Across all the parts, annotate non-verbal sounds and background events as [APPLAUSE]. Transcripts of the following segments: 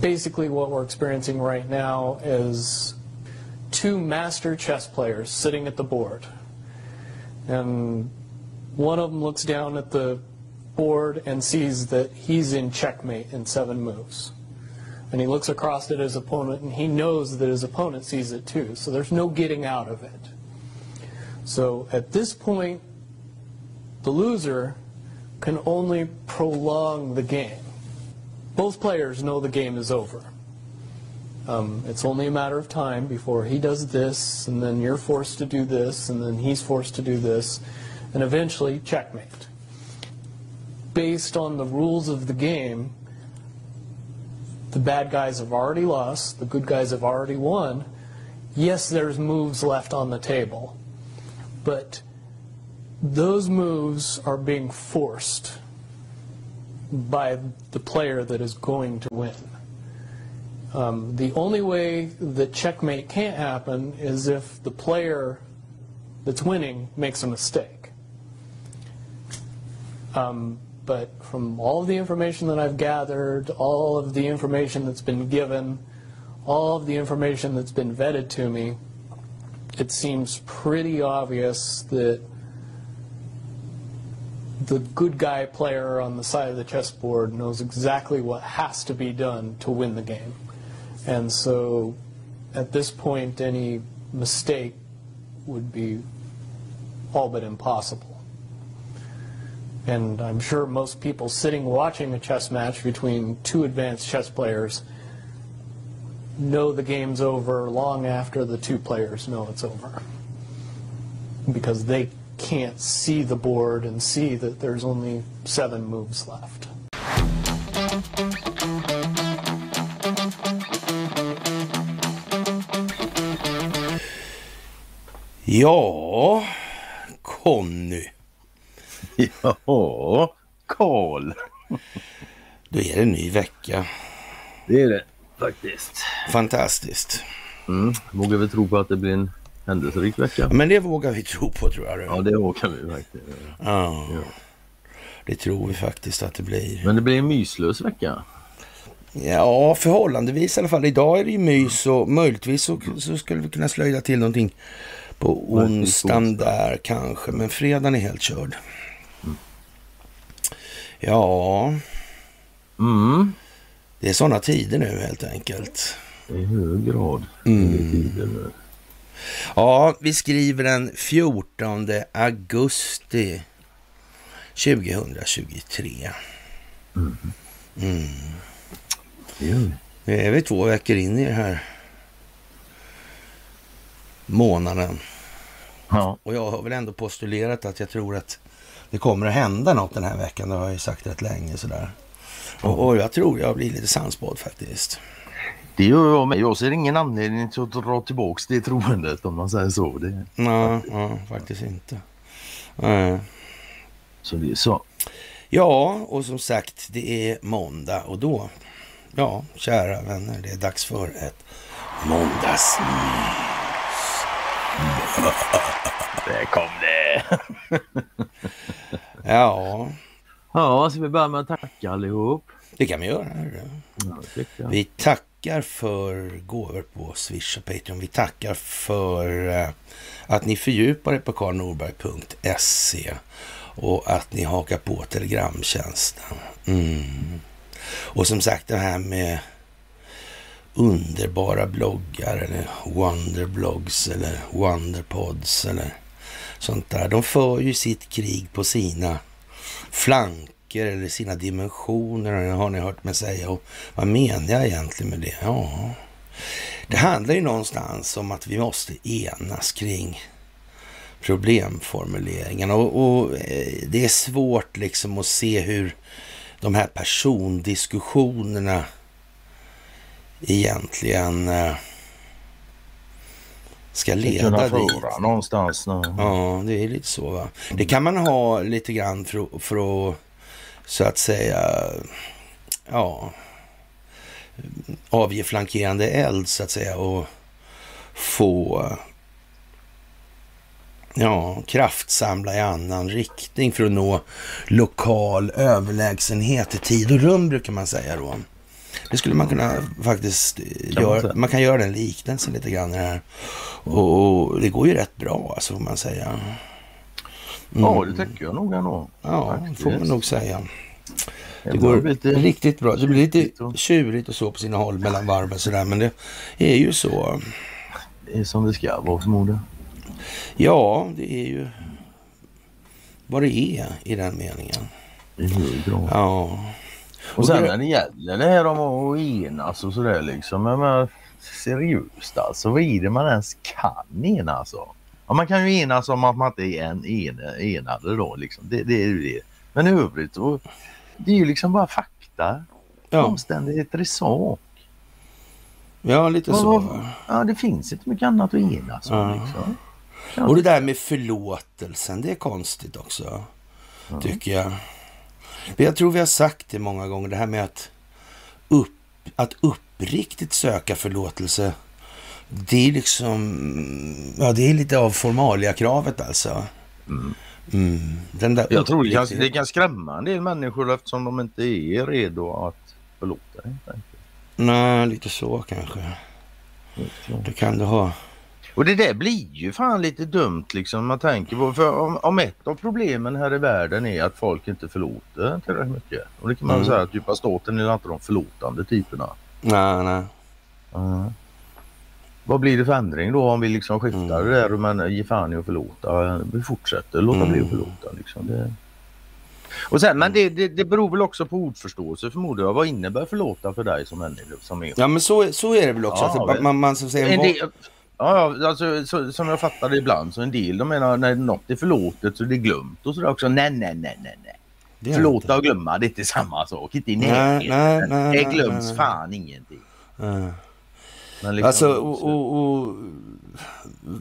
basically what we're experiencing right now is two master chess players sitting at the board. And one of them looks down at the board and sees that he's in checkmate in seven moves. And he looks across at his opponent and he knows that his opponent sees it too. So there's no getting out of it. So at this point, the loser can only prolong the game. Both players know the game is over. Um, it's only a matter of time before he does this, and then you're forced to do this, and then he's forced to do this, and eventually checkmate. Based on the rules of the game, the bad guys have already lost, the good guys have already won. Yes, there's moves left on the table, but those moves are being forced by the player that is going to win. Um, the only way that checkmate can't happen is if the player that's winning makes a mistake. Um, but from all of the information that I've gathered, all of the information that's been given, all of the information that's been vetted to me, it seems pretty obvious that the good guy player on the side of the chessboard knows exactly what has to be done to win the game. And so at this point, any mistake would be all but impossible. And I'm sure most people sitting watching a chess match between two advanced chess players know the game's over long after the two players know it's over. Because they can't see the board and see that there's only seven moves left. Ja, Conny. [LAUGHS] Ja, Karl. Då är det en ny vecka. Det är det faktiskt. Fantastiskt. Mm. Vågar vi tro på att det blir en händelserik vecka? Men det vågar vi tro på tror jag. Ja, det vågar vi verkligen. Ja, Ja. det tror vi faktiskt att det blir. Men det blir en myslös vecka. Ja, förhållandevis i alla fall. Idag är det ju mys och möjligtvis så, så skulle vi kunna slöjda till någonting på onsdagen onsdag. där kanske. Men fredagen är helt körd. Ja, Mm. det är sådana tider nu helt enkelt. I hög grad. Mm. Tider nu. Ja, vi skriver den 14 augusti 2023. Mm. Det gör vi. Nu är vi två veckor in i den här månaden. Ja. Och jag har väl ändå postulerat att jag tror att det kommer att hända något den här veckan. Det har jag ju sagt rätt länge sådär. Och, och jag tror jag blir lite sannspådd faktiskt. Det gör jag med. Jag ser ingen anledning till att dra tillbaks det troendet om man säger så. Det, Nej, ja, faktiskt inte. Nej. så det är så. Ja, och som sagt, det är måndag och då, ja, kära vänner, det är dags för ett måndagsmys. Där kom det. [LAUGHS] Ja, Ja, ska vi börja med att tacka allihop? det kan vi göra. Ja. Vi tackar för gåvor på Swish och Patreon. Vi tackar för eh, att ni fördjupar er på karlnorberg.se och att ni hakar på Telegramtjänsten. Mm. Och som sagt det här med underbara bloggar eller wonderblogs eller wonderpods eller sånt där. De för ju sitt krig på sina flanker eller sina dimensioner har ni hört mig säga. Och vad menar jag egentligen med det? Ja, det handlar ju någonstans om att vi måste enas kring problemformuleringarna och, och eh, det är svårt liksom att se hur de här persondiskussionerna egentligen eh, ska leda dit. någonstans. nå. Ja, det är lite så va. Det kan man ha lite grann för, för att så att säga ja avge flankerande eld så att säga och få ja, kraftsamla i annan riktning för att nå lokal överlägsenhet i tid och rum brukar man säga då. Det skulle man kunna faktiskt man göra. säga. Man kan göra den liknelsen lite grann i det här. Och, och det går ju rätt bra alltså får man säga. Ja, det tycker jag nog ändå. Ja, det får man nog säga. Det går lite- riktigt bra. Det blir lite tjurigt och- så på sina håll mellan varven sådär. Men det är ju så. Det är som det ska vara förmodligen. Ja, det är ju vad det är i den meningen. I hög grad. Ja. Och sen det- när det gäller det här om att enas och sådär liksom. Menar, seriöst alltså. Vad är det man ens kan enas om? Ja, man kan ju enas om att man inte är en, en, enade då liksom. Det, det är ju det. Men i övrigt så det är ju liksom bara fakta. Ja, Omständigheter i sak. ja lite Vad- så. Ja, det finns inte mycket annat att enas om Ja. liksom. Och det där med förlåtelsen, det är konstigt också. Tycker jag. Jag tror vi har sagt det många gånger, det här med att, upp, att uppriktigt söka förlåtelse. Det är liksom, ja det är lite av formalia-kravet alltså. Mm. Den där Jag tror det kan, det kan skrämma en del människor eftersom de inte är redo att förlåta. helt enkelt. Nej, lite så kanske. Det kan det ha. Och det där blir ju fan lite dumt liksom man tänker på. För om, om ett av problemen här i världen är att folk inte förlåter tillräckligt mycket. Och det kan man Mm. säga att djupa staten är inte de förlåtande typerna. Nej, nej. Mm. Vad blir det för ändring då om vi liksom skiftar det där och man ger fan i att förlåta. Vi fortsätter låta bli att förlåta. Liksom. Det... Och sen, men det, det, det beror väl också på ordförståelse förmodar jag. Vad innebär förlåta för dig som människa? Som är Ja, men så, så är det väl också. Ja, men- man, man att säga, En del, ja, alltså, så, som jag fattar det ibland så en del de menar när något är förlåtet så är det glömt och sådär också. Nej, nej, nej, nej, nej. det Förlåta inte. och glömma det är inte samma sak. Inte i Nej, närheten. nej, nej, Det nej, glöms nej, nej. fan ingenting. Ja. Liksom, Alltså, och, och, och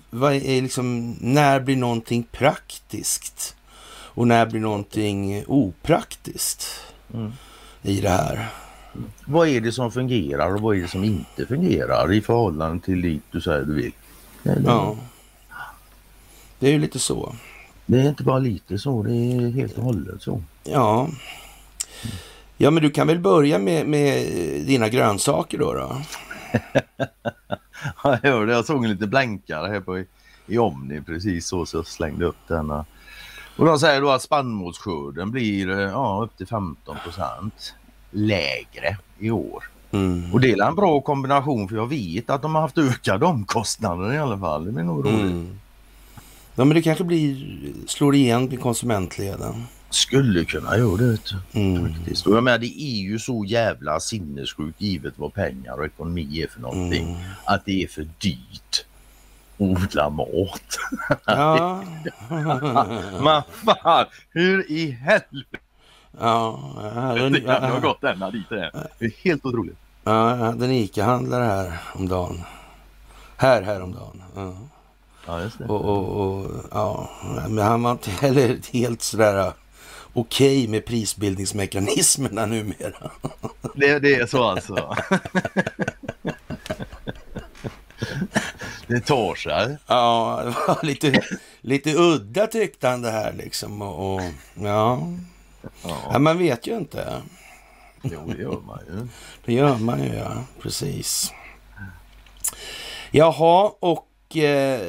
vad är liksom, när blir någonting praktiskt? Och när blir någonting opraktiskt Mm. i det här? Vad är det som fungerar och vad är det som inte fungerar i förhållande till dit du säger du vill? Ja. Det är ju lite så. det är inte bara lite så, det är helt och hållet så. Ja. Ja, men du kan väl börja med, med dina grönsaker då? då? [LAUGHS] Ja, Jag hörde, jag såg en liten blänkare här på i, Omni precis så, så jag slängde upp den. Och de säger då att spannmålsskörden blir eh, ja, upp till 15 procent lägre i år. Mm. Och det är en bra kombination för jag vet att de har haft ökade omkostnader i alla fall. Det blir nog roligt. Mm. Ja, men det kanske blir, slår igen i konsumentleden. Skulle kunna göra det. vet du. Mm. Faktiskt. Och jag menar, det är ju så jävla sinnessjukt givet vad pengar och ekonomi är för någonting. Mm. Att det är för dyrt odla mat. Ja, [LAUGHS] [LAUGHS] Men fan, hur i helvete ja, en, kan det ha gått ända dit det är? Det är helt otroligt. ja, jag hade en ICA-handlare här om dagen. Här häromdagen. Ja. Ja, just det. Och, och, och, ja, men han var inte heller helt sådär okej med prisbildningsmekanismerna numera. Det, det är så alltså. det tar sig. Ja, det var lite, lite udda tyckte han det här liksom. Och, och, ja. Ja, ja, man vet ju inte. jo, det gör man ju. Det gör man ju, ja. Precis. Jaha, och Eh,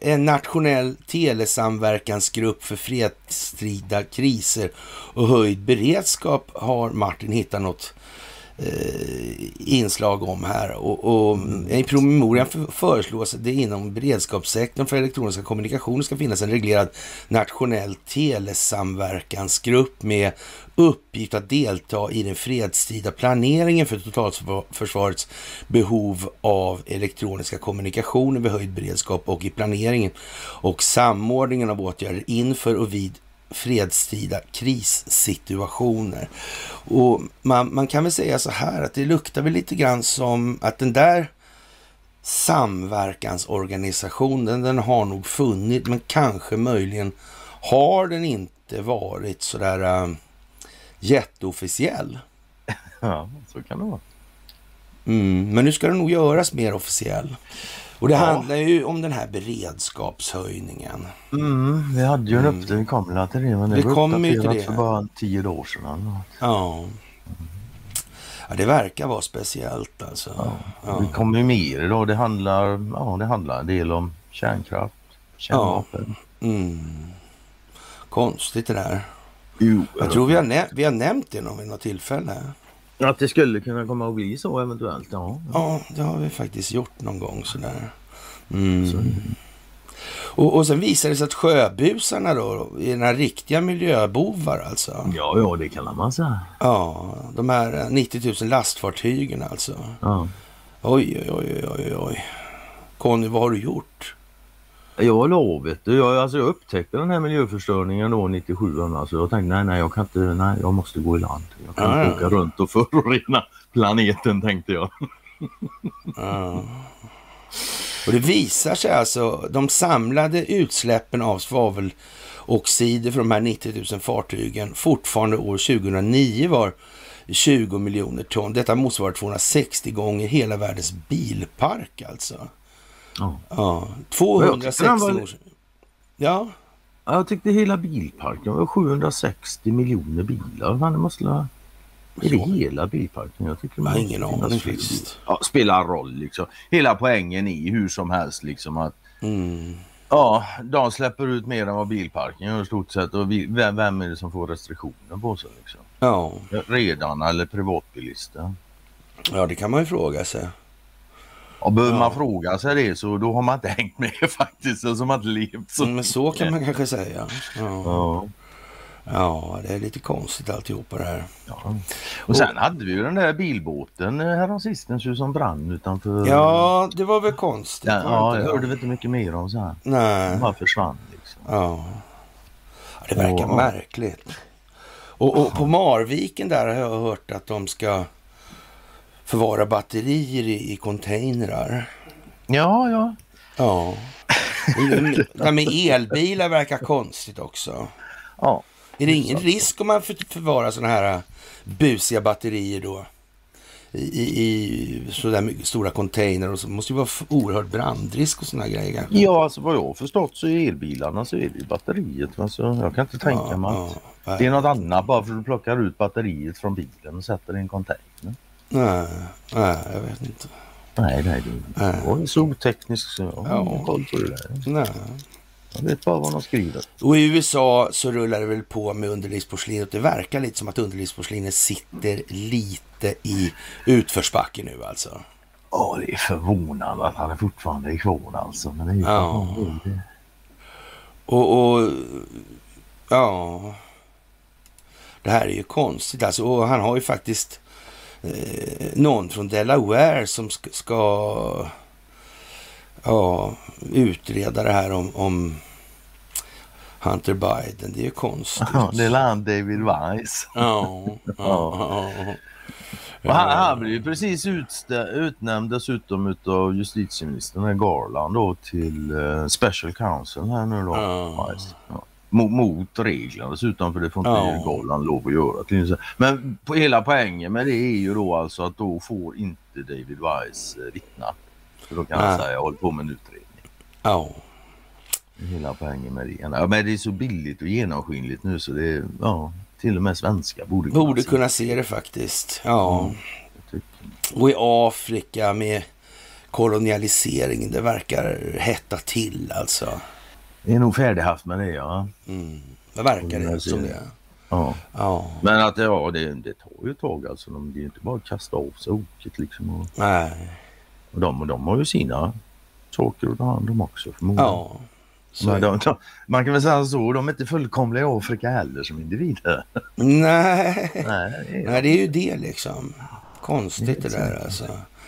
en nationell telesamverkansgrupp för fredstida kriser och höjd beredskap har Martin hittat något eh, Eh, inslag om här. Och, och mm, I promemorian föreslås det inom beredskapssektorn för elektroniska kommunikationer ska finnas en reglerad nationell telesamverkansgrupp med uppgift att delta i den fredstida planeringen för totalförsvarets behov av elektroniska kommunikationer vid höjd beredskap och i planeringen och samordningen av åtgärder inför och vid fredstida krissituationer. Och man, man kan väl säga så här att det luktar väl lite grann som att den där samverkansorganisationen, den har nog funnits, men kanske möjligen har den inte varit sådär äh, jätteofficiell. Ja, så kan det vara. Mm, men nu ska den nog göras mer officiell. Och det Ja. handlar ju om den här beredskapshöjningen. Mm, vi hade ju en uppdatering, vi kom väl till det, men det, var kommer ju till det. för bara tio dagar sedan. Ja. Ja, det verkar vara speciellt alltså. Ja. Det kommer ju mer idag. Det handlar, ja, det handlar en del om kärnkraft, kärnvapen. Mm. Konstigt det där. Jo, Jag tror vi har, vi har nämnt det någon vid något tillfälle. Att det skulle kunna komma att bli så eventuellt, ja. Ja, det har vi faktiskt gjort någon gång sådär. Mm. Och, och sen visar det sig att sjöbusarna då är några riktiga miljöbovar alltså. Ja, ja, det kan man säga. Ja, de här 90 000 lastfartygen alltså. Ja. Oj, oj, oj, oj, oj. Conny, vad har du gjort? Jag la vet du. Jag, alltså, jag upptäckte den här miljöförstöringen då 97. Alltså, jag tänkte nej, nej, jag kan inte, nej, jag måste gå i land. Jag kan Ja, inte ja. åka runt och förorena planeten tänkte jag. Ja. Och det visar sig alltså, de samlade utsläppen av svaveloxider från de här 90 000 fartygen fortfarande år 2009 var 20 miljoner ton. Detta motsvarar 260 gånger hela världens bilpark alltså. Ja. Ja, jag 260 tyckte den var- gånger. Ja, Ja, Jag tyckte hela bilparken var 760 miljoner bilar. Det måste la... Är det hela bilparken? Jag tycker har måste ingen aning faktiskt. Ja, spelar roll liksom. Hela poängen är hur som helst liksom att mm. ja, de släpper ut mer än vad bilparken gör i stort sett. Och vi, vem, vem är det som får restriktioner på sig liksom? ja. Redarna eller privatbilister? ja, det kan man ju fråga sig. Och behöver Ja. man fråga sig det så då har man inte hängt med [LAUGHS] faktiskt. Så har man inte levt så. Mm, Men så kan man kanske säga. Ja. Ja. ja, det är lite konstigt alltihopa det här. Ja. Och sen hade vi ju den där bilbåten eh, häromsistens som brann utanför. Ja, det var väl konstigt. Ja, ja jag hörde vi inte mycket mer om så här. Nej. Den bara försvann liksom. Ja. det verkar Ja. märkligt. Och, och på Marviken där har jag hört att de ska förvara batterier i, i containrar. Ja, ja. Ja. [LAUGHS] Det med elbilar verkar konstigt också. Ja. Är det ingen risk om man för, förvarar sådana här äh, busiga batterier då? I, i, sådär stora container och så måste det vara oerhörd brandrisk och sådana grejer. kanske. Ja, alltså vad jag har förstått så är elbilarna så är det ju batteriet. Alltså, jag kan inte tänka Ja, mig ja, att det är något annat bara för att du plockar ut batteriet från bilen och sätter i en container. Nej, nej, jag vet inte. Nej, nej, det Nej. var ju så otekniskt så jag har ingen koll på det där. Nej. Jag vet bara vad de skriver. Och i USA så rullar det väl på med underlivsporslinet. Det verkar lite som att underlivsporslinet sitter lite i utförsbacke nu alltså. Ja, det är förvånande att han är fortfarande är kvar alltså. Men det är ju Ja. Och, och ja, det här är ju konstigt alltså. Och han har ju faktiskt någon från Delaware som ska, ja, utreda det här om, om Hunter Biden. Det är ju konstigt. Ja, det är han David Weiss. [LAUGHS] Ja, ja, ja. Och han, han blev ju precis utstä- utnämnd dessutom utav justitieministern Garland då till eh, Special Counsel här nu då. Ja. Weiss. Ja. Mot, mot reglerna dessutom för det får inte Ja. Garland lov att göra. Men på hela poängen med det är ju då alltså att då får inte David Weiss eh, vittna. För då kan han säga jag håller på med en utredning. ja. Hela poängen med det. Ja, men det är så billigt och genomskinligt nu så det är, ja, till och med svenska borde kunna Borde se. kunna se det faktiskt. Ja. Tycker- Och i Afrika med kolonialisering, det verkar hetta till alltså. Det är nog färdighaft med det ja. Mm. Det verkar det som det. ja. Ja, Men att ja, det, det tar ju ett tag alltså. De, det är ju inte bara att kasta av sig oket liksom. Och, nej, och, de, och de har ju sina saker att ta hand om också förmodligen. ja. Men de, de, man kan väl säga så, de är inte fullkomliga i Afrika heller som individer. nej, [LAUGHS] Nej, det är- nej, det är ju det liksom. Konstigt det där alltså.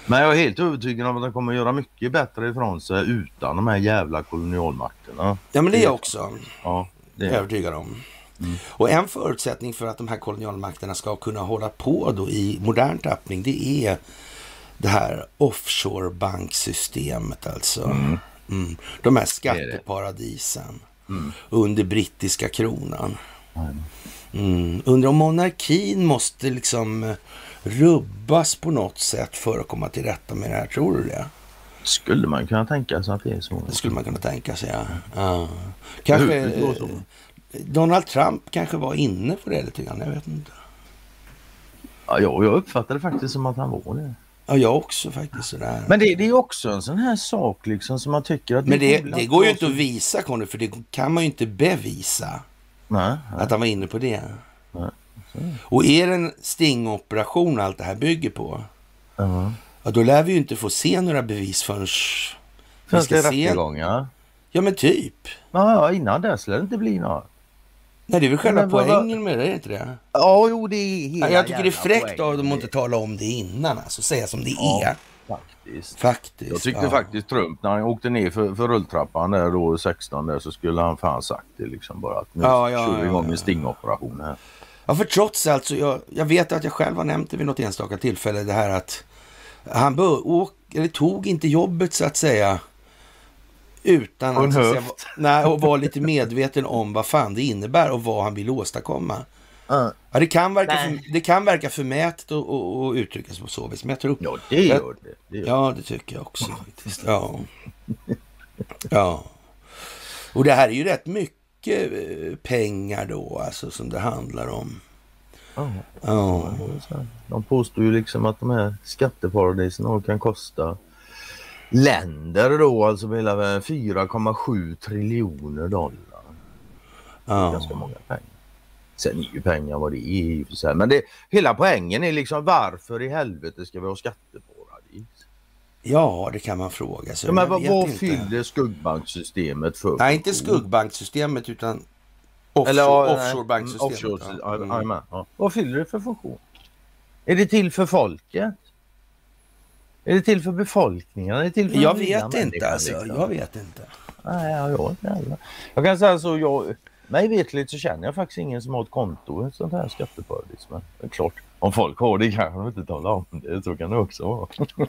Men jag är helt övertygad om att de kommer göra mycket bättre ifrån sig utan de här jävla kolonialmakterna. Ja, men det är jag också Ja, det är övertygad om. Och en förutsättning för att de här kolonialmakterna ska kunna hålla på då i modern tappning, det är det här offshore-banksystemet alltså. Mm. De här skatteparadisen under brittiska kronan. Nej. Mm. Undrar om monarkin måste liksom rubbas på något sätt för att komma till rätta med det här. Tror du det? Skulle man kunna tänka sig att det är så? Det skulle man kunna tänka sig, ja. ja. Kanske Det eh, Donald Trump kanske var inne på det lite grann. Jag vet inte. Ja, jag, jag uppfattade det faktiskt som att han var det. Ja, jag också faktiskt sådär. Men det, det är också en sån här sak liksom som man tycker att... Men det, borde det går ju inte att visa Conny, för det kan man ju inte bevisa Nej, nej. att han var inne på det. Nej. Och är det en stingoperation allt det här bygger på, Ja. ja, då lär vi ju inte få se några bevis förrän vi ska se. rättegångar? Ja, men typ. Ja, ja, innan dess lär det inte bli några. Nej, det är väl själva Men poängen med det, är det inte det? Ja, jo det är hela Ja, jag tycker det är fräckt av dem att inte tala om det innan, alltså säga som det Ja. är. Faktiskt. Faktiskt. Jag tyckte ja. faktiskt Trump när han åkte ner för, för rulltrappan där då 16 där så skulle han fan sagt det liksom bara att nu Ja, ja, kör vi ja, igång ja. en stingoperation här. Ja, för trots allt så, jag, jag vet att jag själv har nämnt det vid något enstaka tillfälle, det här att han bör, åk, eller tog inte jobbet så att säga utan att, säga, nej, och vara lite medveten om vad fan det innebär och vad han vill åstadkomma. Ja, Ja, det, kan verka för, det kan verka förmätet att- att att uttrycka sig på så vis, men jag tror... ja det gör det. det gör. Ja, det tycker jag också faktiskt. Ja. ja. Och det här är ju rätt mycket eh, pengar då, alltså, som det handlar om. Ja. Ja. De påstår ju liksom att de här skatteparadisen kan kosta länder då alltså hela 4,7 triljoner dollar. ja. Ganska många pengar. Sen är ju pengar vad det är i och för sig. Men det, hela poängen är liksom varför i helvete ska vi ha skatteparadis? Ja, det kan man fråga sig. Men Jag vad, vet vad fyller skuggbanksystemet för Nej, inte skuggbanksystemet utan offshore, Eller, offshorebanksystemet. offshore, ja. Mm. ja. Vad fyller det för funktion? Är det till för folket? Är det till för befolkningen? Är det till för Jag vet inte alltså. liksom? Jag vet inte. Nej, jag jag inte heller. Jag kan säga så, jag, mig vetligt så känner jag faktiskt ingen som har ett konto i ett sånt här skatteparadis. Men det är klart, om folk har det kanske de inte talar om det. Så kan det också vara. [LAUGHS]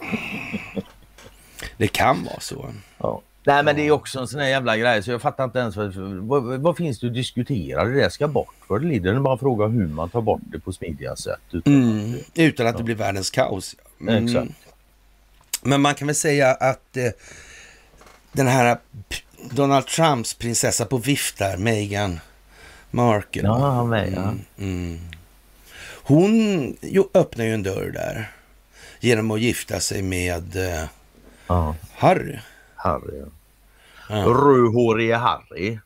Det kan vara så. Ja. Nej men det är också en sån här jävla grej så jag fattar inte ens vad, vad, vad finns det att diskutera? Det där ska bort. För det lider. Det är bara en fråga hur man tar bort det på smidiga sätt. Utan Mm. Utan att det blir världens kaos. Mm. Exakt. Men man kan väl säga att eh, den här Donald Trumps prinsessa på vift där, Meghan Markle. Ja, han med ja. Mm, mm. Hon öppnar ju en dörr där genom att gifta sig med eh, ja. Harry. Harry. Ja. Ja. Rödhårige Harry.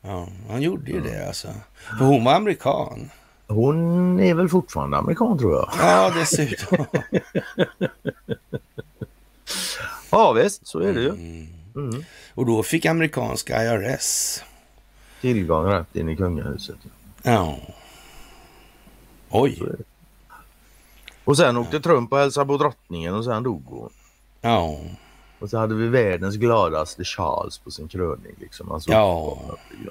Ja, han gjorde ju det alltså. För hon var amerikan. Hon är väl fortfarande amerikan tror jag. Ja, dessutom. [LAUGHS] Ja visst, så är det ju. Mm. Och då fick amerikanska IRS. Tillgång rätt in i kungahuset. Ja. Oj. Och sen åkte Trump och hälsade på drottningen och sen dog hon. Ja. Och så hade vi världens gladaste Charles på sin kröning. Liksom. Han, såg, Ja.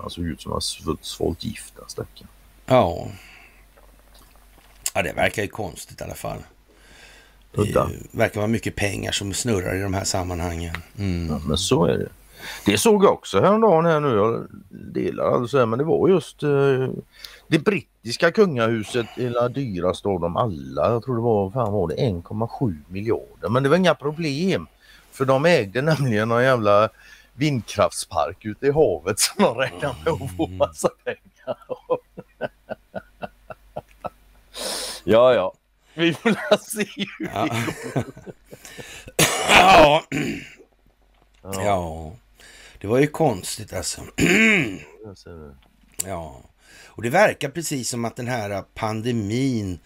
han såg ut som han sv- svalt gift den stackaren. Ja. Ja, det verkar ju konstigt i alla fall. Det verkar vara mycket pengar som snurrar i de här sammanhangen. Mm. Ja, men så är det. Det såg jag också häromdagen här nu. Jag delar alltså men det var just eh, det brittiska kungahuset är dyrast av dem alla. Jag tror det var, fan var det 1,7 miljarder. Men det var inga problem. För de ägde nämligen någon jävla vindkraftspark ute i havet som de räknade med att få massa pengar av. Ja, ja. Vi får se hur Ja. det ja. går. ja, det var ju konstigt alltså. Ja, och det verkar precis som att den här pandemin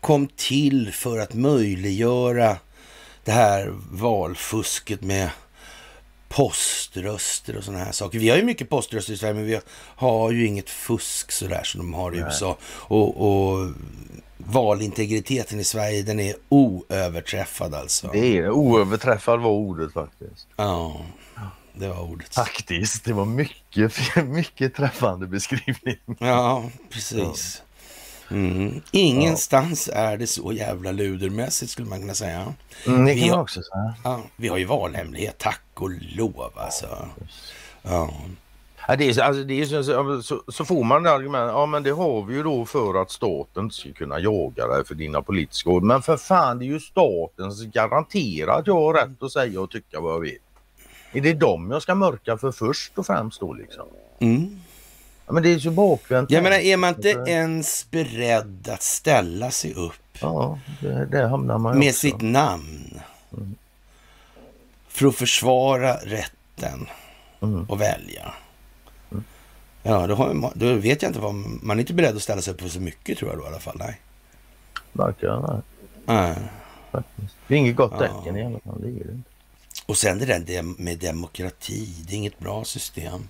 kom till för att möjliggöra det här valfusket med poströster och sådana här saker. Vi har ju mycket poströster i Sverige, men vi har ju inget fusk sådär som de har i USA. Och, och valintegriteten i Sverige, den är oöverträffad alltså. Det är oöverträffad var ordet faktiskt. Ja, det var ordet. Faktiskt, det var mycket, [LAUGHS] mycket träffande beskrivning. Ja, precis. Mm. Ingenstans är det så jävla ludermässigt skulle man kunna säga. Mm, det Vi kan man har- också säga. Ja, vi har ju valhemlighet, tack och lov alltså. Ja, Ja, det är, så- alltså, det är så, så, så, så får man det argumentet, ja men det har vi ju då för att staten ska kunna jaga dig för dina politiska ord. Men för fan det är ju staten som garanterar att jag har rätt att säga och tycka vad jag vill. Är det dem jag ska mörka för först och främst då liksom? mm. Ja, men det är så bakvänt. Jag menar, är man inte ens beredd att ställa sig upp Ja, det, där hamnar man med också. sitt namn för att försvara rätten Mm. att välja? Ja, då, har, då vet jag inte vad... Man är inte beredd att ställa sig upp för så mycket tror jag då i alla fall. Nej. Verkar nej, Nej. Det är inget gott Ja. tecken i alla fall. Det är det inte. Och sen det där med demokrati, det är inget bra system.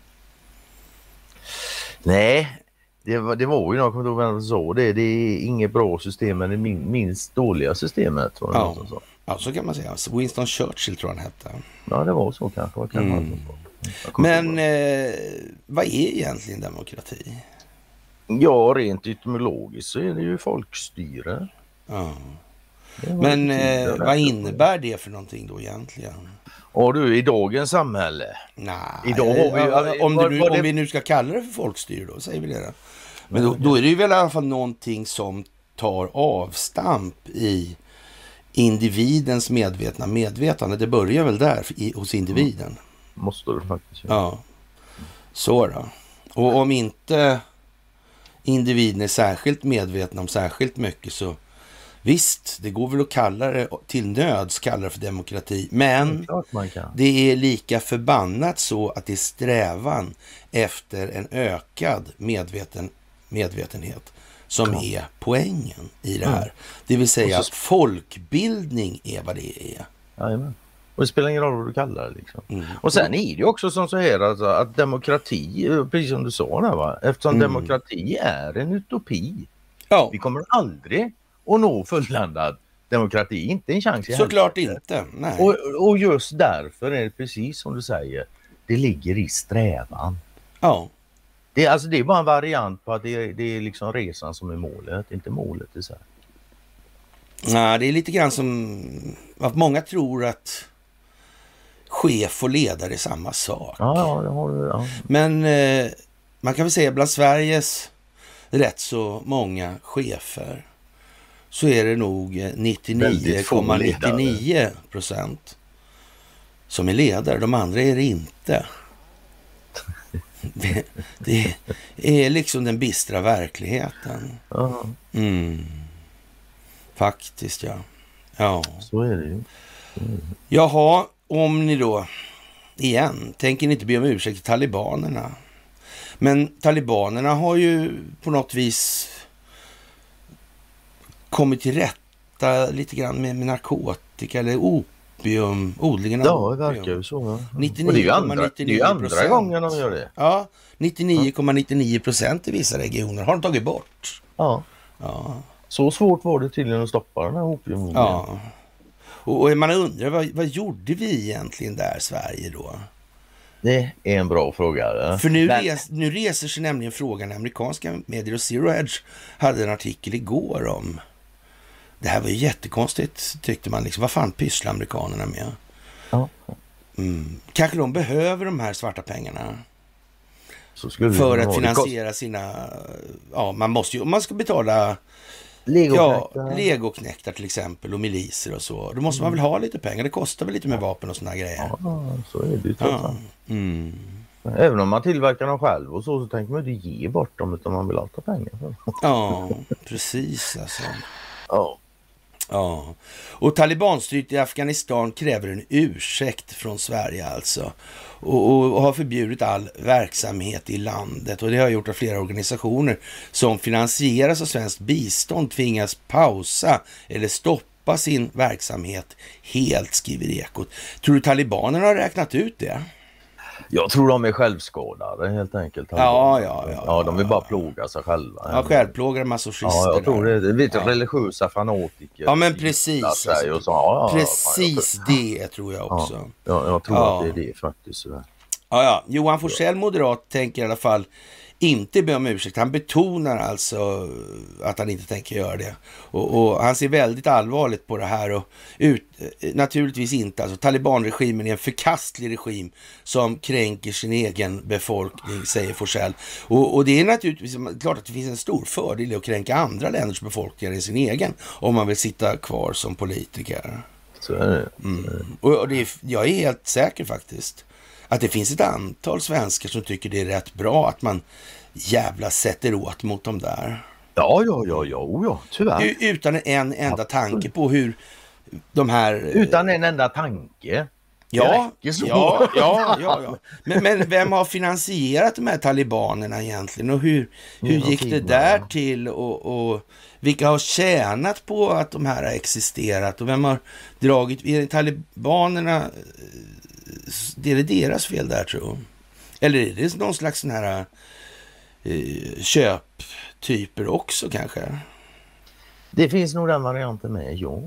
Nej, det var, det var ju någon, kommer ihåg vem sa det. Det är inget bra system men det min, minst dåliga systemet. Tror jag Ja. sa. Ja, så kan man säga. Winston Churchill tror han hette. ja, det var så kanske. Kan Mm. Men eh, vad är egentligen demokrati? Ja, rent etymologiskt så är det ju folkstyre. Ja. Det var Men det eh, vad innebär det för någonting då egentligen? Och du, i dagens samhälle. Nej, Idag har vi ja, om, det nu, vad det- om vi nu ska kalla det för folkstyre då, säger vi det då. Men då, då är det ju väl i alla fall någonting som tar avstamp i individens medvetna medvetande. Det börjar väl där i, hos individen. Måste du faktiskt göra. Ja, så då. Och om inte individen är särskilt medveten om särskilt mycket så visst, det går väl att kalla det till nöds kalla det för demokrati. Men det är lika förbannat så att det är strävan efter en ökad medveten, medvetenhet som är poängen i det här. Det vill säga att så- folkbildning är vad det är. Jajamän. Och det spelar ingen roll vad du kallar det. Liksom. Mm. Och sen är det ju också som så här alltså, att demokrati, eh, precis som du sa där, va? eftersom Mm. demokrati är en utopi. Ja, Vi kommer aldrig att nå fulländad demokrati, inte en chans i såklart helvete. inte. Nej. Och, och just därför är det precis som du säger, det ligger i strävan. Ja, Det är, alltså, det är bara en variant på att det är, det är liksom resan som är målet, inte målet i sig. Nej, det är lite grann som att många tror att chef och ledare är samma sak. Ja, ja. Ja. Men eh, man kan väl säga bland Sveriges rätt så många chefer så är det nog eh, Väldigt få 99,99 procent som är ledare. De andra är det inte. [LAUGHS] Det, det är liksom den bistra verkligheten. Mm. Faktiskt, ja. Ja. så är det ju. Jaha, om ni då, igen, tänker ni inte be om ursäkt till talibanerna? Men talibanerna har ju på något vis kommit till rätta lite grann med, med narkotika eller opium, odlingen av Ja, det verkar ju så. Ja. 99,99 Och det är ju andra, det är andra gången de gör det. Ja, 99,99 procent i vissa regioner har de tagit bort. Ja. Ja, Så svårt var det tydligen att stoppa den här opiumodlingen. ja. Och, och man undrar, vad, vad gjorde vi egentligen där, Sverige då? Det är en bra fråga. För nu, Men- res, nu reser sig nämligen frågan i amerikanska medier och Zero Edge hade en artikel igår om det här var ju jättekonstigt tyckte man. Liksom, vad fan pysslar amerikanerna med? Ja, Mm. Kanske de behöver de här svarta pengarna för att finansiera sina... Ja, man måste ju... om Man ska betala kost- Lego ja, legoknektar till exempel och miliser och så. Då måste man väl ha lite pengar. Det kostar väl lite med vapen och såna här grejer. ja, så är det ju Ja. Mm. Även om man tillverkar dem själv och så, så tänker man inte ge bort dem utan man vill alltid ha pengar ja, precis alltså. Ja. Ja, och talibanstyret i Afghanistan kräver en ursäkt från Sverige alltså. Och, och har förbjudit all verksamhet i landet. Och det har gjort att flera organisationer som finansieras av svenskt bistånd tvingas pausa eller stoppa sin verksamhet helt, skriver Ekot. Tror du talibanerna har räknat ut det? Jag tror de är självskadade helt enkelt. Ja, ja, ja, ja de vill ja. bara plåga sig själva. Ja, självplågade masochister. Ja, jag tror det. Vet du, Ja. religiösa fanatiker. Ja, men precis, alltså. så. Ja, ja, Precis det tror jag också. Ja, jag, tror Ja. att det är det faktiskt. Ja, ja. Johan Forsell, moderat, tänker i alla fall inte be om ursäkt. Han betonar alltså att han inte tänker göra det. Och, och han ser väldigt allvarligt på det här och ut, eh, naturligtvis inte. Alltså talibanregimen är en förkastlig regim som kränker sin egen befolkning, säger Forsell. Och, och det är naturligtvis klart att det finns en stor fördel i att kränka andra länders befolkningar än sin egen om man vill sitta kvar som politiker. Så är det. Och, och det jag är helt säker faktiskt att det finns ett antal svenskar som tycker det är rätt bra att man jävla sätter åt mot dem där. Ja, ja, ja, ja, ja, tyvärr. Utan en enda tanke på hur de här... Utan en enda tanke. Ja, ja, ja, ja, ja. Men, men vem har finansierat de här talibanerna egentligen? Och hur, hur gick det där till? Och, och vilka har tjänat på att de här har existerat? Och vem har dragit... Är det talibanerna... Det är deras fel där tror jag? Eller är det någon slags sån här eh, köptyper också kanske? Det finns nog den varianten med, ja.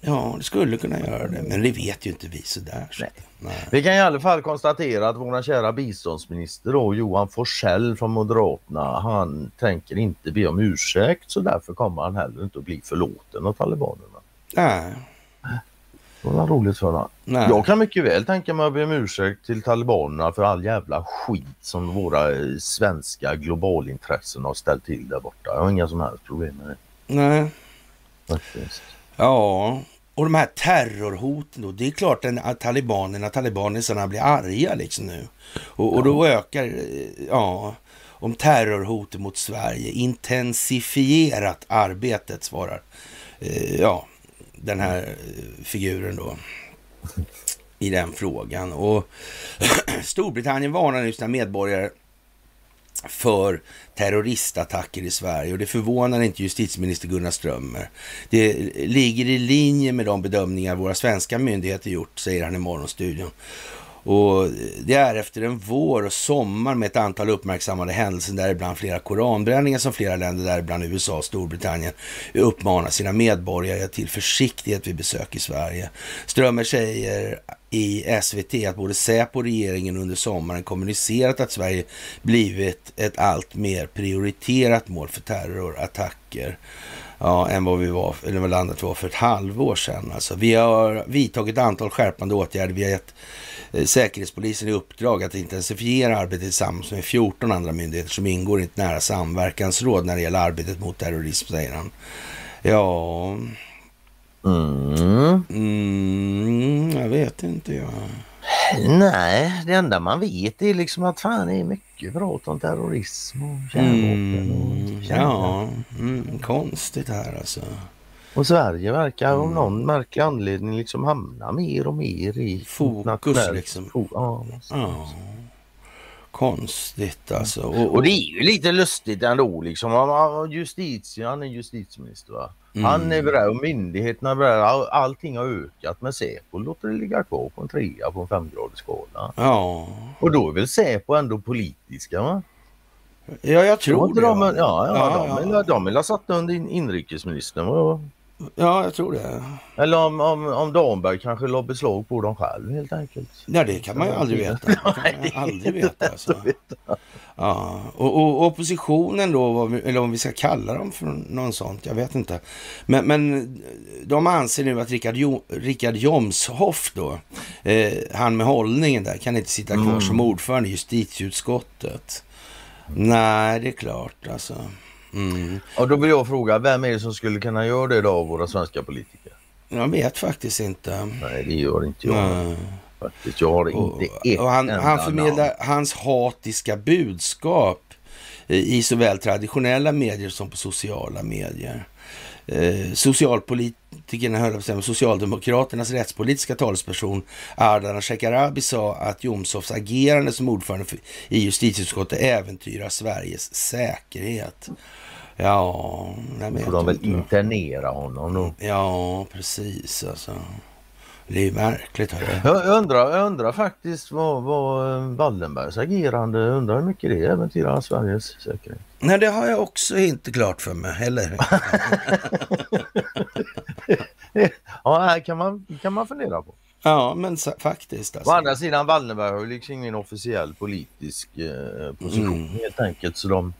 Ja, det skulle kunna göra det. Men det vet ju inte vi sådär. Så. Nej. Nej. Vi kan i alla fall konstatera att vår kära biståndsminister då, Johan Forsell från Moderaterna, han tänker inte be om ursäkt så därför kommer han heller inte att bli förlåten av talibanerna. Nej. Det var roligt för honom. Nej. Jag kan mycket väl tänka mig att be om ursäkt till talibanerna för all jävla skit som våra eh, svenska globalintressen har ställt till där borta. Jag har inga som helst problem med det. Nej. Faktiskt. Ja, och de här terrorhoten då. Det är klart att talibanerna, talibanerna blir arga liksom nu. Och, och då ökar, eh, ja, om terrorhotet mot Sverige. Intensifierat arbetet svarar, eh, ja, den här eh, figuren då. I den frågan. Och [CLEARS THROAT] Storbritannien varnar nu sina medborgare för terroristattacker i Sverige och det förvånar inte justitieminister Gunnar Strömmer. Det ligger i linje med de bedömningar våra svenska myndigheter gjort, säger han i Morgonstudion. Och det är efter en vår och sommar med ett antal uppmärksammade händelser, däribland flera koranbränningar som flera länder, däribland USA och Storbritannien, uppmanar sina medborgare till försiktighet vid besök i Sverige. Strömmer säger i SVT att både Säpo och regeringen under sommaren kommunicerat att Sverige blivit ett allt mer prioriterat mål för terrorattacker ja, än vad vi var, eller vad landet var för ett halvår sedan. Alltså, vi har vidtagit ett antal skärpande åtgärder. Vi har gett Säkerhetspolisen i uppdrag att intensifiera arbetet tillsammans med 14 andra myndigheter som ingår i ett nära samverkansråd när det gäller arbetet mot terrorism, säger han. Ja, Mm. mm, jag vet inte jag. Nej, det enda man vet är liksom att fan det är mycket prat om terrorism och kärnvapen Mm, och kärnkraft. ja, mm, konstigt här alltså. Och Sverige verkar av Mm. någon märklig anledning liksom hamna mer och mer i Fokus, liksom. fo- ja. Ja, konstigt alltså. Och, Och det är ju lite lustigt ändå liksom. Justitie, han är justitieminister va? Mm. Han är beredd och myndigheterna är beredda. All, allting har ökat men Säpo låter det ligga kvar på en trea på en femgradig skala. ja, Och då är väl Säpo ändå politiska va? ja, jag Tror det. de, ja, ja, Ja, de, ja. De ha satt under in- inrikesministern. va? Ja, jag tror det. Eller om, om, om Damberg kanske la beslag på dem själv helt enkelt. Ja, det kan man ju aldrig veta. Det kan man [LAUGHS] aldrig veta. Alltså. Ja. Och, och oppositionen då, eller om vi ska kalla dem för något sånt, jag vet inte. Men, men de anser nu att Richard, jo, Richard Jomshoff då, eh, han med hållningen där, kan inte sitta kvar som ordförande i justitieutskottet. Nej, det är klart alltså. Mm. Och då vill jag fråga, vem är det som skulle kunna göra det då av våra svenska politiker? Jag vet faktiskt inte. Nej, det gör inte jag Nej. faktiskt. Jag har Och, inte ett och han, enda han förmedlar namn. hans hatiska budskap i såväl traditionella medier som på sociala medier. Eh, socialpolitikerna, höll jag Socialdemokraternas rättspolitiska talesperson Ardalan Shekarabi sa att Jomshofs agerande som ordförande för, i justitieutskottet äventyrar Sveriges säkerhet. Ja, jag vet Får de väl inte. internera honom då? Ja, precis alltså. Det är märkligt. Jag undrar, jag undrar faktiskt vad, vad eh, Wallenbergs agerande, undrar hur mycket det äventyrar Sveriges säkerhet. Nej, det har jag också inte klart för mig heller. [LAUGHS] Ja, här kan man, kan man fundera på. Ja, men faktiskt. Å Alltså. andra sidan, Wallenberg har ju liksom ingen officiell politisk eh, position Mm. helt enkelt så de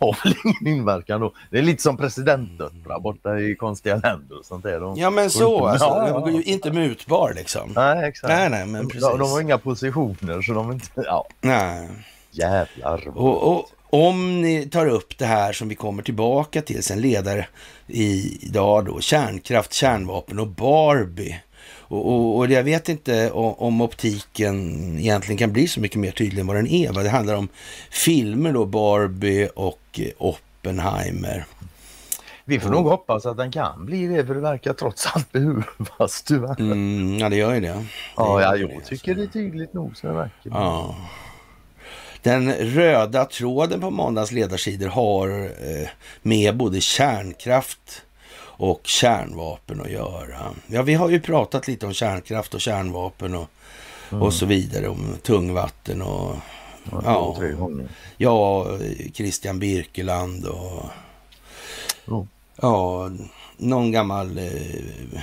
har väl ingen inverkan då. Det är lite som presidentdöttrar borta i konstiga länder och sånt där. De, Ja, men så alltså. Ja, ju inte mutbar liksom. Nej, exakt. Nej, nej, men de, precis. de har inga positioner så de inte... Ja, Nej. jävlar. Och, och om ni tar upp det här som vi kommer tillbaka till sen ledare i- idag då, kärnkraft, kärnvapen och Barbie. Och, och, och jag vet inte om, optiken egentligen kan bli så mycket mer tydlig än vad den är. Va? Det handlar om filmer då, Barbie och eh, Oppenheimer. Vi får nog hoppas att den kan bli det, för det verkar trots allt [LAUGHS] behövas tyvärr. Mm, ja, det gör ju det. det ja, ja, jag tycker det är tydligt nog så det verkar. Ja. Den röda tråden på måndagens ledarsidor har eh, med både kärnkraft och kärnvapen att göra. Ja, vi har ju pratat lite om kärnkraft och kärnvapen och, mm. och så vidare. Om tungvatten och ja, ja, Christian Birkeland och mm. ja, någon gammal eh,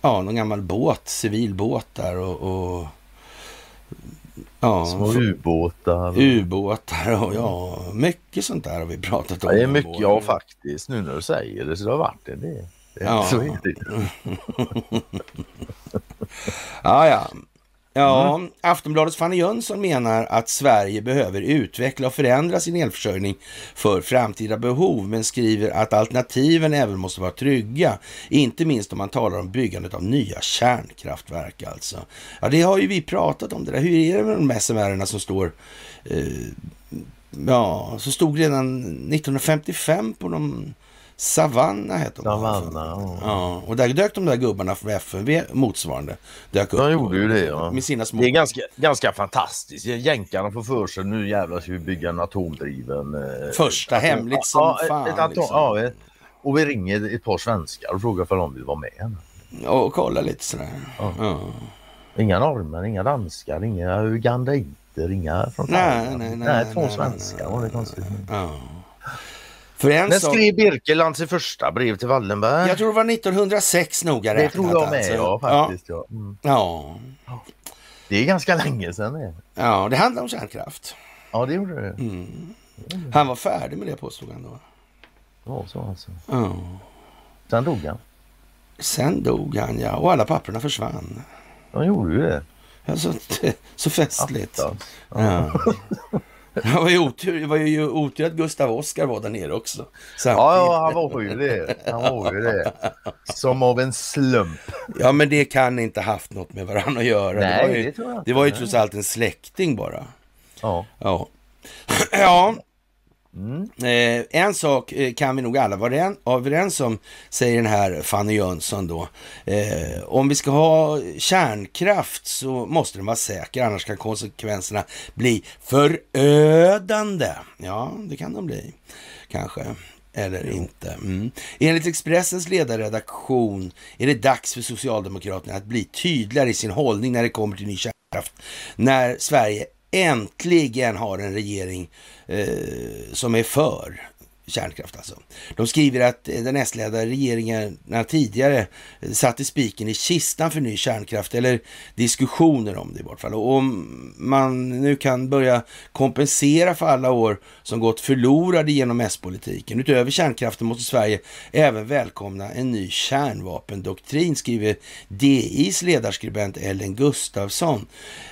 ja, någon gammal båt, civil båt där och, och Ja, Små ubåtar. Ubåtar och ja, mycket sånt där har vi pratat om. Ja, det är mycket, ja faktiskt, nu när du säger det så det har varit det. det, ja. Så är det. [LAUGHS] ja, ja. Ja, mm. Aftonbladets Fanny Jönsson menar att Sverige behöver utveckla och förändra sin elförsörjning för framtida behov, men skriver att alternativen även måste vara trygga. Inte minst om man talar om byggandet av nya kärnkraftverk alltså. Ja, det har ju vi pratat om det där. Hur är det med de SMR som står eh, Ja, så stod redan 1955 på de Savanna hette de. Savanna, ja. ja. Och där dök de där gubbarna från FMV motsvarande. Dök upp de gjorde ju det ja. Med sina små... Det är ganska, ganska fantastiskt. Jänkarna får för sig nu jävlar ska vi bygga en atomdriven... Eh, Första atom... hemligt som ja, fan. Ett atom... liksom. ja, och vi ringer ett par svenskar och frågar om de vill vara med. Och kolla lite sådär. Ja. ja. Inga norrmän, inga danskar, inga ugandaiter, inga från nej, nej, nej, nej, två svenskar. Nej, nej, nej, Ja. För en När skrev Birkeland sitt första brev till Wallenberg? Jag tror det var 1906 noga räknat. Det tror jag med, alltså. ja faktiskt. Ja. Mm. ja. Det är ganska länge sedan det. Ja, det handlar om kärnkraft. Ja, det gjorde det. Mm. Han var färdig med det påstod han då. Det var så alltså? Ja. Sen dog han? Sen dog han, ja. Och alla papperna försvann. De gjorde ju det. Ja, så, [LAUGHS] festligt. Ja. ja. [LAUGHS] Det var ju otur, det var ju otur att Gustav Oskar var där nere också. Samtidigt. Ja, han var ju det. Han var ju det. Som av en slump. Ja, men det kan inte haft något med varandra att göra. Nej, det var ju, det tror jag inte. Det var ju trots allt en släkting bara. Ja. Ja. [CLEARS THROAT] ja. Mm. Eh, en sak eh, kan vi nog alla vara överens om, säger den här Fanny Jönsson då. Eh, om vi ska ha kärnkraft så måste den vara säker, annars kan konsekvenserna bli förödande. Ja, det kan de bli, kanske. Eller inte. Mm. Enligt Expressens ledarredaktion är det dags för Socialdemokraterna att bli tydligare i sin hållning när det kommer till ny kärnkraft. När Sverige äntligen har en regering eh, som är för kärnkraft alltså. De skriver att eh, den S-ledda regeringen tidigare eh, satte spiken i kistan för ny kärnkraft, eller diskussioner om det i vart fall. Och om man nu kan börja kompensera för alla år som gått förlorade genom S-politiken. Utöver kärnkraften måste Sverige även välkomna en ny kärnvapendoktrin, skriver DIs ledarskribent Ellen Gustafsson.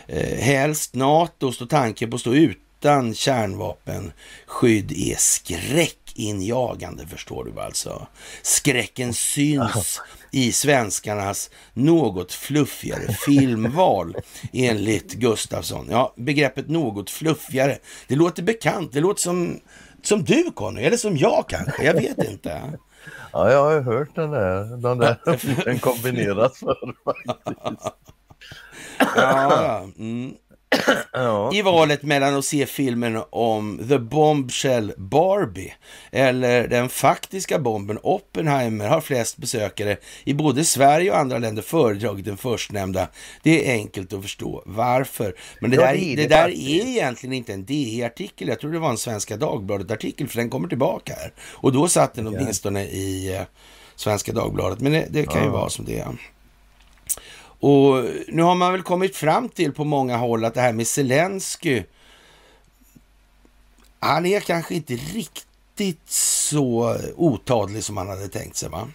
Eh, helst NATO står tanken på att stå utan kärnvapenskydd är skräck injagande förstår du alltså. Skräcken syns i svenskarnas något fluffigare filmval enligt Gustafsson. Ja, begreppet något fluffigare, det låter bekant. Det låter som, som du Conny, eller som jag kanske, jag vet inte. Ja, jag har hört den där, den där [LAUGHS] den kombinerat förr faktiskt. Ja, mm. [COUGHS] i valet mellan att se filmen om The Bombshell Barbie eller den faktiska bomben Oppenheimer har flest besökare i både Sverige och andra länder föredragit den förstnämnda. Det är enkelt att förstå varför. Men det, ja, där, det, det där är egentligen inte en DI-artikel. Jag tror det var en Svenska Dagbladet-artikel för den kommer tillbaka här. Och då satt den åtminstone i eh, Svenska Dagbladet. Men det, det kan ja. ju vara som det är. Och nu har man väl kommit fram till på många håll att det här med Zelensky, han är kanske inte riktigt så otadlig som man hade tänkt sig va?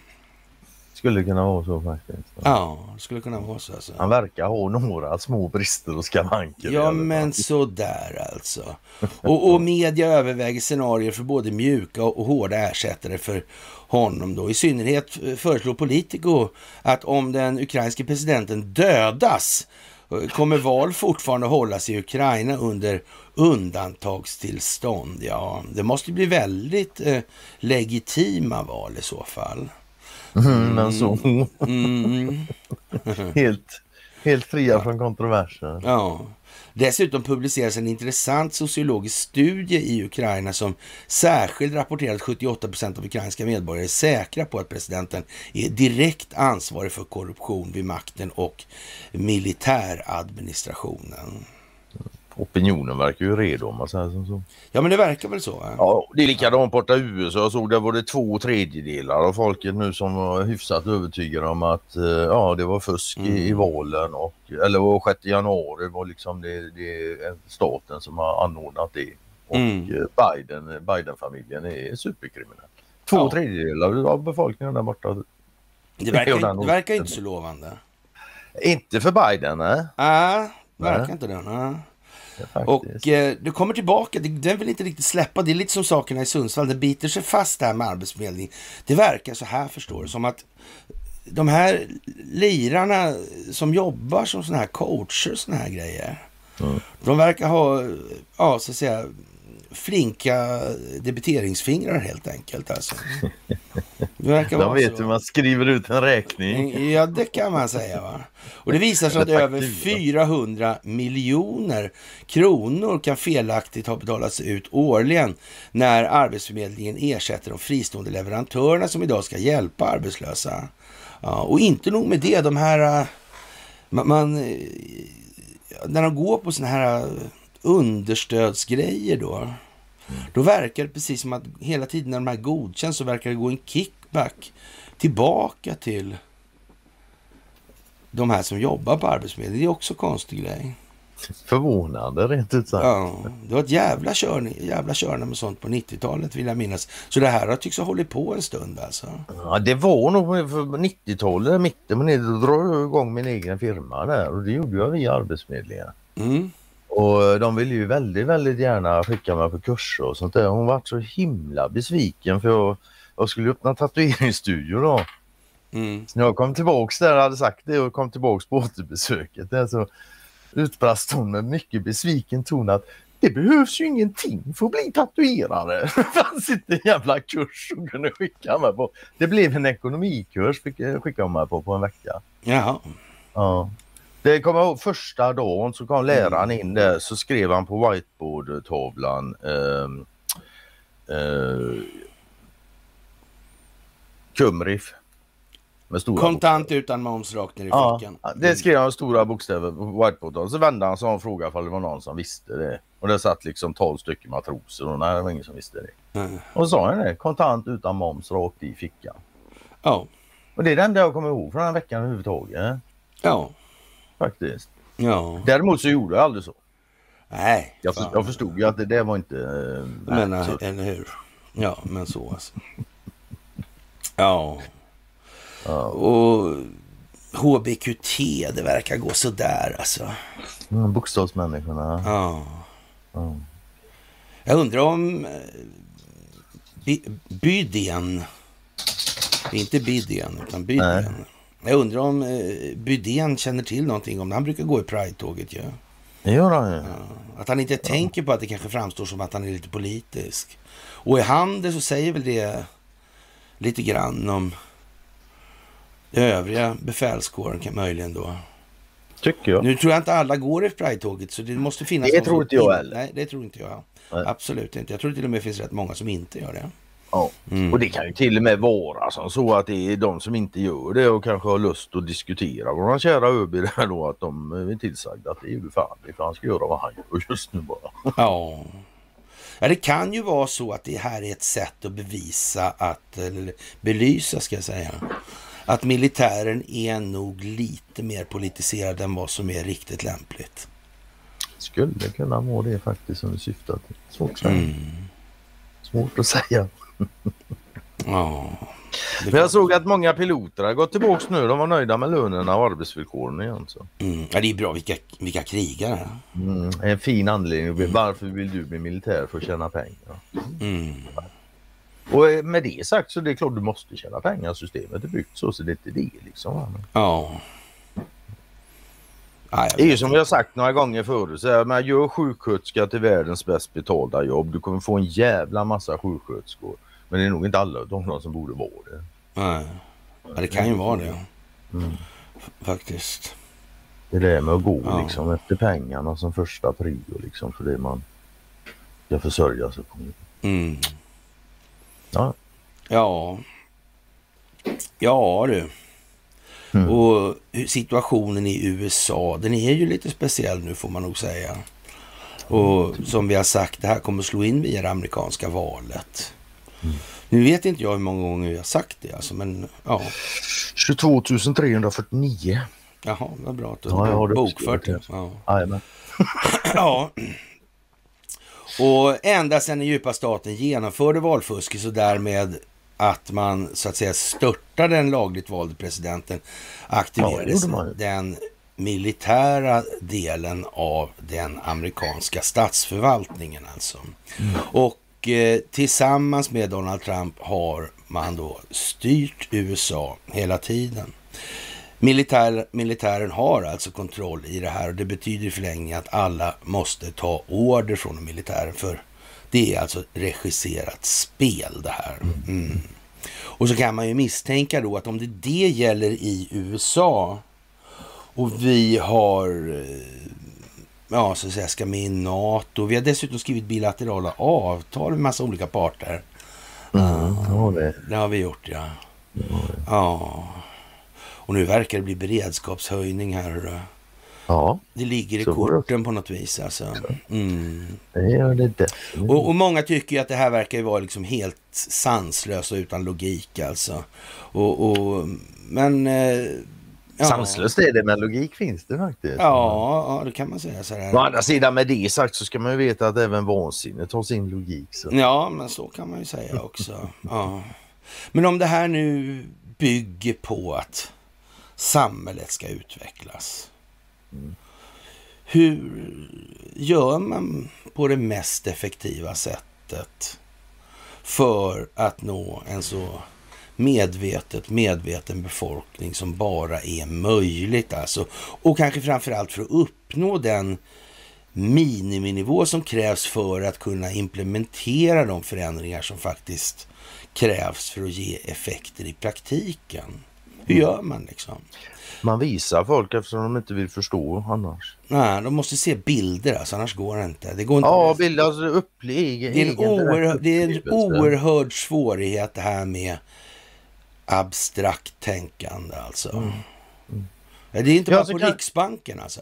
Skulle kunna vara så faktiskt. Ja, det skulle kunna vara så alltså. Han verkar ha några små brister och skavanker. Ja, men sådär alltså. Och, och media överväger scenarier för både mjuka och hårda ersättare för honom då. I synnerhet föreslår Politico att om den ukrainske presidenten dödas eh, kommer val fortfarande hållas i Ukraina under undantagstillstånd. Ja, det måste bli väldigt eh, legitima val i så fall. Mm, men så Mm. [LAUGHS] helt, helt fria från kontroverser. Ja. Dessutom publiceras en intressant sociologisk studie i Ukraina som särskilt rapporterar att 78 procent av ukrainska medborgare är säkra på att presidenten är direkt ansvarig för korruption vid makten och militäradministrationen. Opinionen verkar ju redo om man säger som så. Ja, men det verkar väl så. Va? Ja, det är likadant borta i USA. Jag såg där var det två tredjedelar av folket nu som var hyfsat övertygade om att eh, ja, det var fusk i, i valen och eller var 6 januari var liksom det, det är staten som har anordnat det. Och Mm. eh, Biden, Biden-familjen är superkriminell. Två Ja. tredjedelar av befolkningen där borta. Det verkar, det verkar inte så lovande. Inte för Biden, nej. Nej, verkar Nej. inte det. Nej. Faktiskt. Och eh, du kommer tillbaka, den vill inte riktigt släppa. Det är lite som sakerna i Sundsvall, det biter sig fast där med Arbetsförmedlingen. Det verkar så här förstår du, som att de här lirarna som jobbar som såna här coacher och såna här grejer. Mm. De verkar ha, ja så att säga, flinka debiteringsfingrar helt enkelt. Alltså. De vet så. hur man skriver ut en räkning. Ja, det kan man säga. va. Och det visar sig att över faktura. 400 miljoner kronor kan felaktigt ha betalats ut årligen när Arbetsförmedlingen ersätter de fristående leverantörerna som idag ska hjälpa arbetslösa. Ja, och inte nog med det, de här... äh, Man, man, äh, när de går på såna här äh, understödsgrejer då, då verkar det precis som att hela tiden när de här godkänns så verkar det gå en kickback tillbaka till de här som jobbar på Arbetsförmedlingen. Det är också en konstig grej. Förvånande rent ut sagt. Ja, det var ett jävla körning, jävla körning med sånt på 90-talet vill jag minnas. Så det här har tycks ha hållit på en stund alltså. Ja, det var nog för 90-talet, mitten på 90 drog jag igång min egen firma där och det gjorde jag via Arbetsförmedlingen. Mm. Och de ville ju väldigt, väldigt gärna skicka mig på kurser och sånt där. Hon var så himla besviken för jag, jag skulle öppna tatueringsstudio då. Mm. Så när jag kom tillbaks där, hade sagt det och kom tillbaks på återbesöket där så utbrast hon med mycket besviken ton att det behövs ju ingenting för att bli tatuerare. [LAUGHS] Det fanns inte en jävla kurs hon kunde skicka mig på. Det blev en ekonomikurs fick jag skicka mig på på en vecka. Jaha. Ja. Det kommer jag ihåg första dagen så kom läraren in där så skrev han på whiteboardtavlan ehm, eh, Kumrif. Kontant utan moms rakt ner i Ja, fickan. det skrev han med stora bokstäver på whiteboarden. Så vände han sig om och frågade om det var någon som visste det. Och det satt liksom 12 stycken matroser och nej, det var ingen som visste det. Mm. Och så sa han det, kontant utan moms rakt i fickan. Ja. Och det är det enda jag kommer ihåg från den veckan överhuvudtaget. Ja. Faktiskt. Ja. Däremot så gjorde jag aldrig så. Nej. Jag, för, jag förstod ju att det, det var inte... eh, Jag nej, eller hur? Ja, men så alltså. Ja. ja. Och HBQT, det verkar gå sådär alltså. Mm, Bokstavsmänniskorna. Ja. Ja. Jag undrar om eh, By- Bydén, inte Bydén utan Bydén. Jag undrar om eh, Bydén känner till någonting om det. Han brukar gå i Pride-tåget ju. Det gör han ju. Ja. Att han inte tänker på att det kanske framstår som att han är lite politisk. Och i handel så säger väl det lite grann om det övriga befälskåren kan möjligen då. Tycker jag. Nu tror jag inte alla går i Pride-tåget så det måste finnas Det tror inte jag heller. Nej, det tror inte jag. Nej. Absolut inte. Jag tror till och med det finns rätt många som inte gör det. Ja. Mm. Och det kan ju till och med vara som så att det är de som inte gör det och kanske har lust att diskutera. Våran kära ÖB där då att de är tillsagda att det är ju fan det för han ska göra vad han gör just nu bara. Ja. ja, det kan ju vara så att det här är ett sätt att bevisa att, eller belysa ska jag säga, att militären är nog lite mer politiserad än vad som är riktigt lämpligt. Skulle kunna vara det faktiskt som det syftar till. Svårt att säga. Mm. Svårt att säga. Ja. Men jag såg att många piloter har gått tillbaka nu. De var nöjda med lönerna och arbetsvillkoren igen. Så. Mm. Ja, det är bra. Vilka, vilka krigare. Mm. En fin anledning. Varför vill du bli militär? För att tjäna pengar. Mm. Och med det sagt så det är klart du måste tjäna pengar. Systemet är byggt så, så det är inte det liksom. Ja. Det är ju som vi har sagt några gånger förut. Så här, men gör sjuksköterska till världens bäst betalda jobb. Du kommer få en jävla massa sjuksköterskor. Men det är nog inte alla de de som borde vara det. Nej. Ja, det kan ju vara det. Mm. Faktiskt. Det är det med att gå Ja. liksom efter pengarna som första prio liksom för det man ska försörja sig på. Mm. Ja. Ja. Ja du. Mm. Och situationen i USA, den är ju lite speciell nu får man nog säga. Och som vi har sagt, det här kommer slå in via det amerikanska valet. Nu vet inte jag hur många gånger har sagt det alltså, men ja. 22 349. Jaha, vad bra att du Ja, jag har bokfört det. Ja. Ja. Och ända sedan den djupa staten genomförde valfusket och därmed att man så att säga störtade den lagligt valde presidenten aktiverades ju. den militära delen av den amerikanska statsförvaltningen alltså. Och eh, tillsammans med Donald Trump har man då styrt USA hela tiden. Militär, militären har alltså kontroll i det här och det betyder i förlängningen att alla måste ta order från militären för det är alltså regisserat spel det här. Mm. Och så kan man ju misstänka då att om det, det gäller i USA och vi har, eh, ja så att säga, ska med i NATO. Vi har dessutom skrivit bilaterala avtal med massa olika parter. Mm, ja, det. Det har vi gjort ja. Ja. Och nu verkar det bli beredskapshöjning här. ja, Det ligger i korten på något vis alltså. Mm. det gör det definitivt. Och, och många tycker att det här verkar vara liksom helt sanslöst och utan logik alltså. Och, och, men... Eh, ja. Sanslöst är det men logik finns det faktiskt. Ja, ja, det kan man säga så Å andra sidan med det sagt så ska man ju veta att även vansinnet har sin logik. Så. Ja, men så kan man ju säga också. Ja. Men om det här nu bygger på att samhället ska utvecklas. Hur gör man på det mest effektiva sättet för att nå en så medvetet, medveten befolkning som bara är möjligt alltså. Och kanske framförallt för att uppnå den miniminivå som krävs för att kunna implementera de förändringar som faktiskt krävs för att ge effekter i praktiken. Hur gör man liksom? Man visar folk eftersom de inte vill förstå annars. Nej, de måste se bilder alltså, annars går det inte. Det går inte. Ja, bilda alltså upp egen, det, är en oerhörd, det är en oerhörd svårighet det här med abstrakt tänkande alltså. Ja, Det är inte Ja, bara på kan- Riksbanken alltså.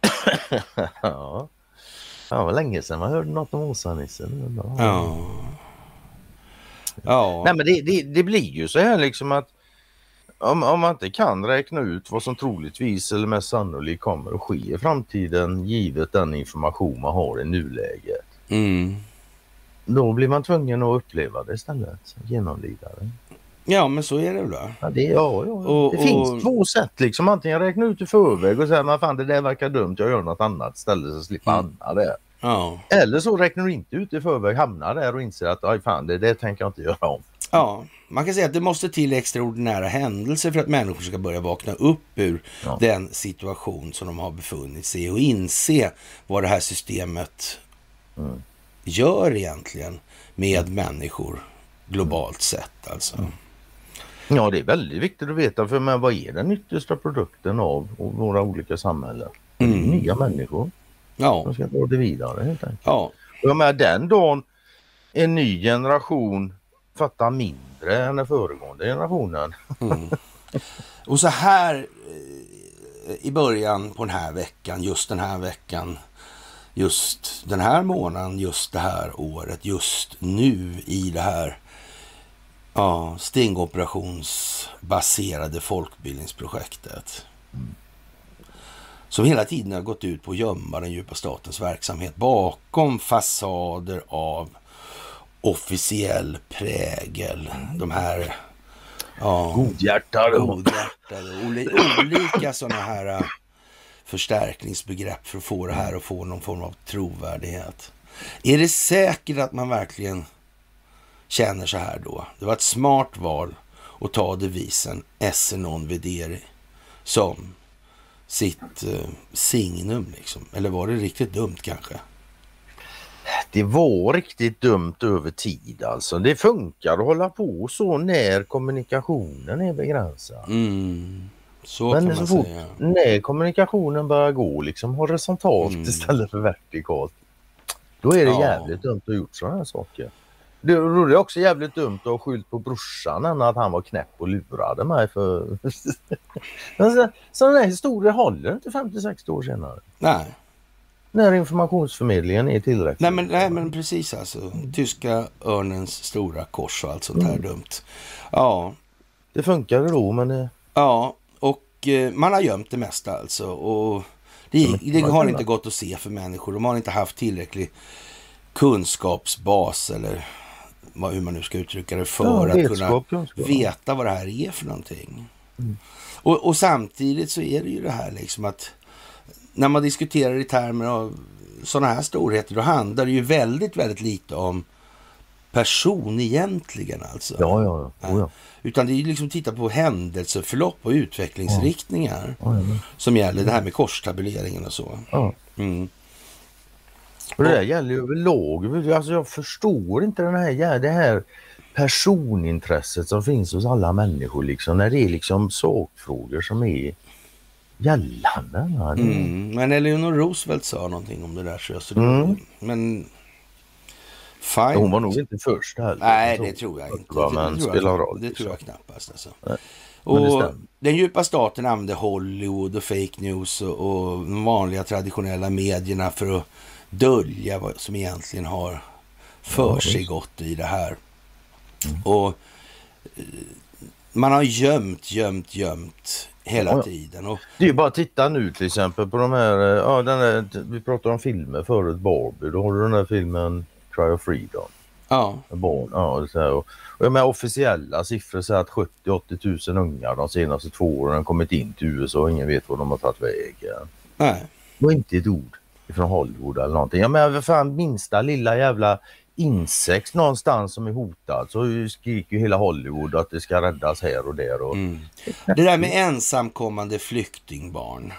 [LAUGHS] Ja. Ja, det var länge sedan man hörde något om Åsa-Nisse. Ja. Ja. Nej men det, det, det blir ju så här liksom att om, om man inte kan räkna ut vad som troligtvis eller mest sannolikt kommer att ske i framtiden givet den information man har i nuläget. Mm. Då blir man tvungen att uppleva det istället. Genomlida det. Ja, men så är det väl? Ja, det, ja, ja. Och- det och- finns två sätt liksom. Antingen räkna ut i förväg och säga men fan det där verkar dumt, jag gör något annat istället så slipper Mm. hamna där. Ja. Eller så räknar du inte ut i förväg, hamnar där och inser att aj fan det, det tänker jag inte göra om. Ja, man kan säga att det måste till extraordinära händelser för att människor ska börja vakna upp ur Ja. den situation som de har befunnit sig i och inse vad det här systemet Mm. gör egentligen med människor globalt sett alltså. Ja det är väldigt viktigt att veta för men vad är den yttersta produkten av våra olika samhällen? Mm. nya människor Ja, som ska ta det vidare helt enkelt. ja, Och Jag menar den dagen en ny generation fattar mindre än den föregående generationen. Mm. Och så här eh, i början på den här veckan, just den här veckan, just den här månaden, just det här året, just nu i det här ja, stingoperationsbaserade folkbildningsprojektet. Som hela tiden har gått ut på att gömma den djupa statens verksamhet bakom fasader av officiell prägel. De här Ja. Godhjärtade. godhjärtade. Oli, olika sådana här äh, förstärkningsbegrepp för att få det här att få någon form av trovärdighet. Är det säkert att man verkligen känner så här då? Det var ett smart val att ta devisen esse non vedere som sitt eh, signum liksom. Eller var det riktigt dumt kanske? Det var riktigt dumt över tid alltså. Det funkar att hålla på så när kommunikationen är begränsad. Mm. Så Men så fort säga. när kommunikationen börjar gå liksom horisontalt Mm. istället för vertikalt. Då är det Ja. jävligt dumt att ha gjort sådana här saker. Det då är det också jävligt dumt att ha skyllt på brorsan att han var knäpp och lurade mig för... [LAUGHS] alltså, sådana där historier håller inte 50-60 år senare. Nej. När informationsförmedlingen är tillräcklig. Nej, men, nej, men precis alltså. Tyska örnens stora kors och allt sånt Mm. här dumt. Ja, Det funkade då men det... ja, och eh, man har gömt det mesta alltså. Och det, det har inte gått att se för människor. De har inte haft tillräcklig kunskapsbas eller hur man nu ska uttrycka det för Ja, att vetskap, kunna kunskap. veta vad det här är för någonting. Mm. Och, och samtidigt så är det ju det här liksom att när man diskuterar i termer av sådana här storheter då handlar det ju väldigt, väldigt lite om person egentligen alltså. Ja, ja, ja. Oh, ja. Utan det är ju liksom titta på händelseförlopp och utvecklingsriktningar ja, men- som gäller det här med korstabuleringen och så. Mm. Och det där gäller ju överlag. Alltså jag förstår inte den här, det här personintresset som finns hos alla människor liksom när det är liksom sakfrågor som är gällande. Det- Mm. Men Eleanor Roosevelt sa någonting om det där. Så, så det, Mm. Men fine. Hon var nog inte först heller. Nej, det tror jag inte. Va, Det Men tror spelar jag, roll. Det liksom. tror jag knappast. Alltså. Nej, det Och den djupa staten använde Hollywood och fake news och, och de vanliga traditionella medierna för att dölja vad som egentligen har för sig i det här. Och eh, man har gömt, gömt, gömt hela Ja, ja. tiden. Och, Det är ju bara att titta nu till exempel på de här, eh, ja, den här vi pratade om filmer förut, Barbie. Då har du den här filmen Cry of Freedom. ja, Barn. Ja, så här. Och, och jag menar, officiella siffror säger att 70-80 000 ungar de senaste två åren kommit in till USA och ingen vet var de har tagit vägen. nej. Och inte ett ord från Hollywood eller någonting. Jag menar, för fan minsta lilla jävla insekt någonstans som är hotad så skriker hela Hollywood att det ska räddas här och där. Och, Mm. Det där med ensamkommande flyktingbarn.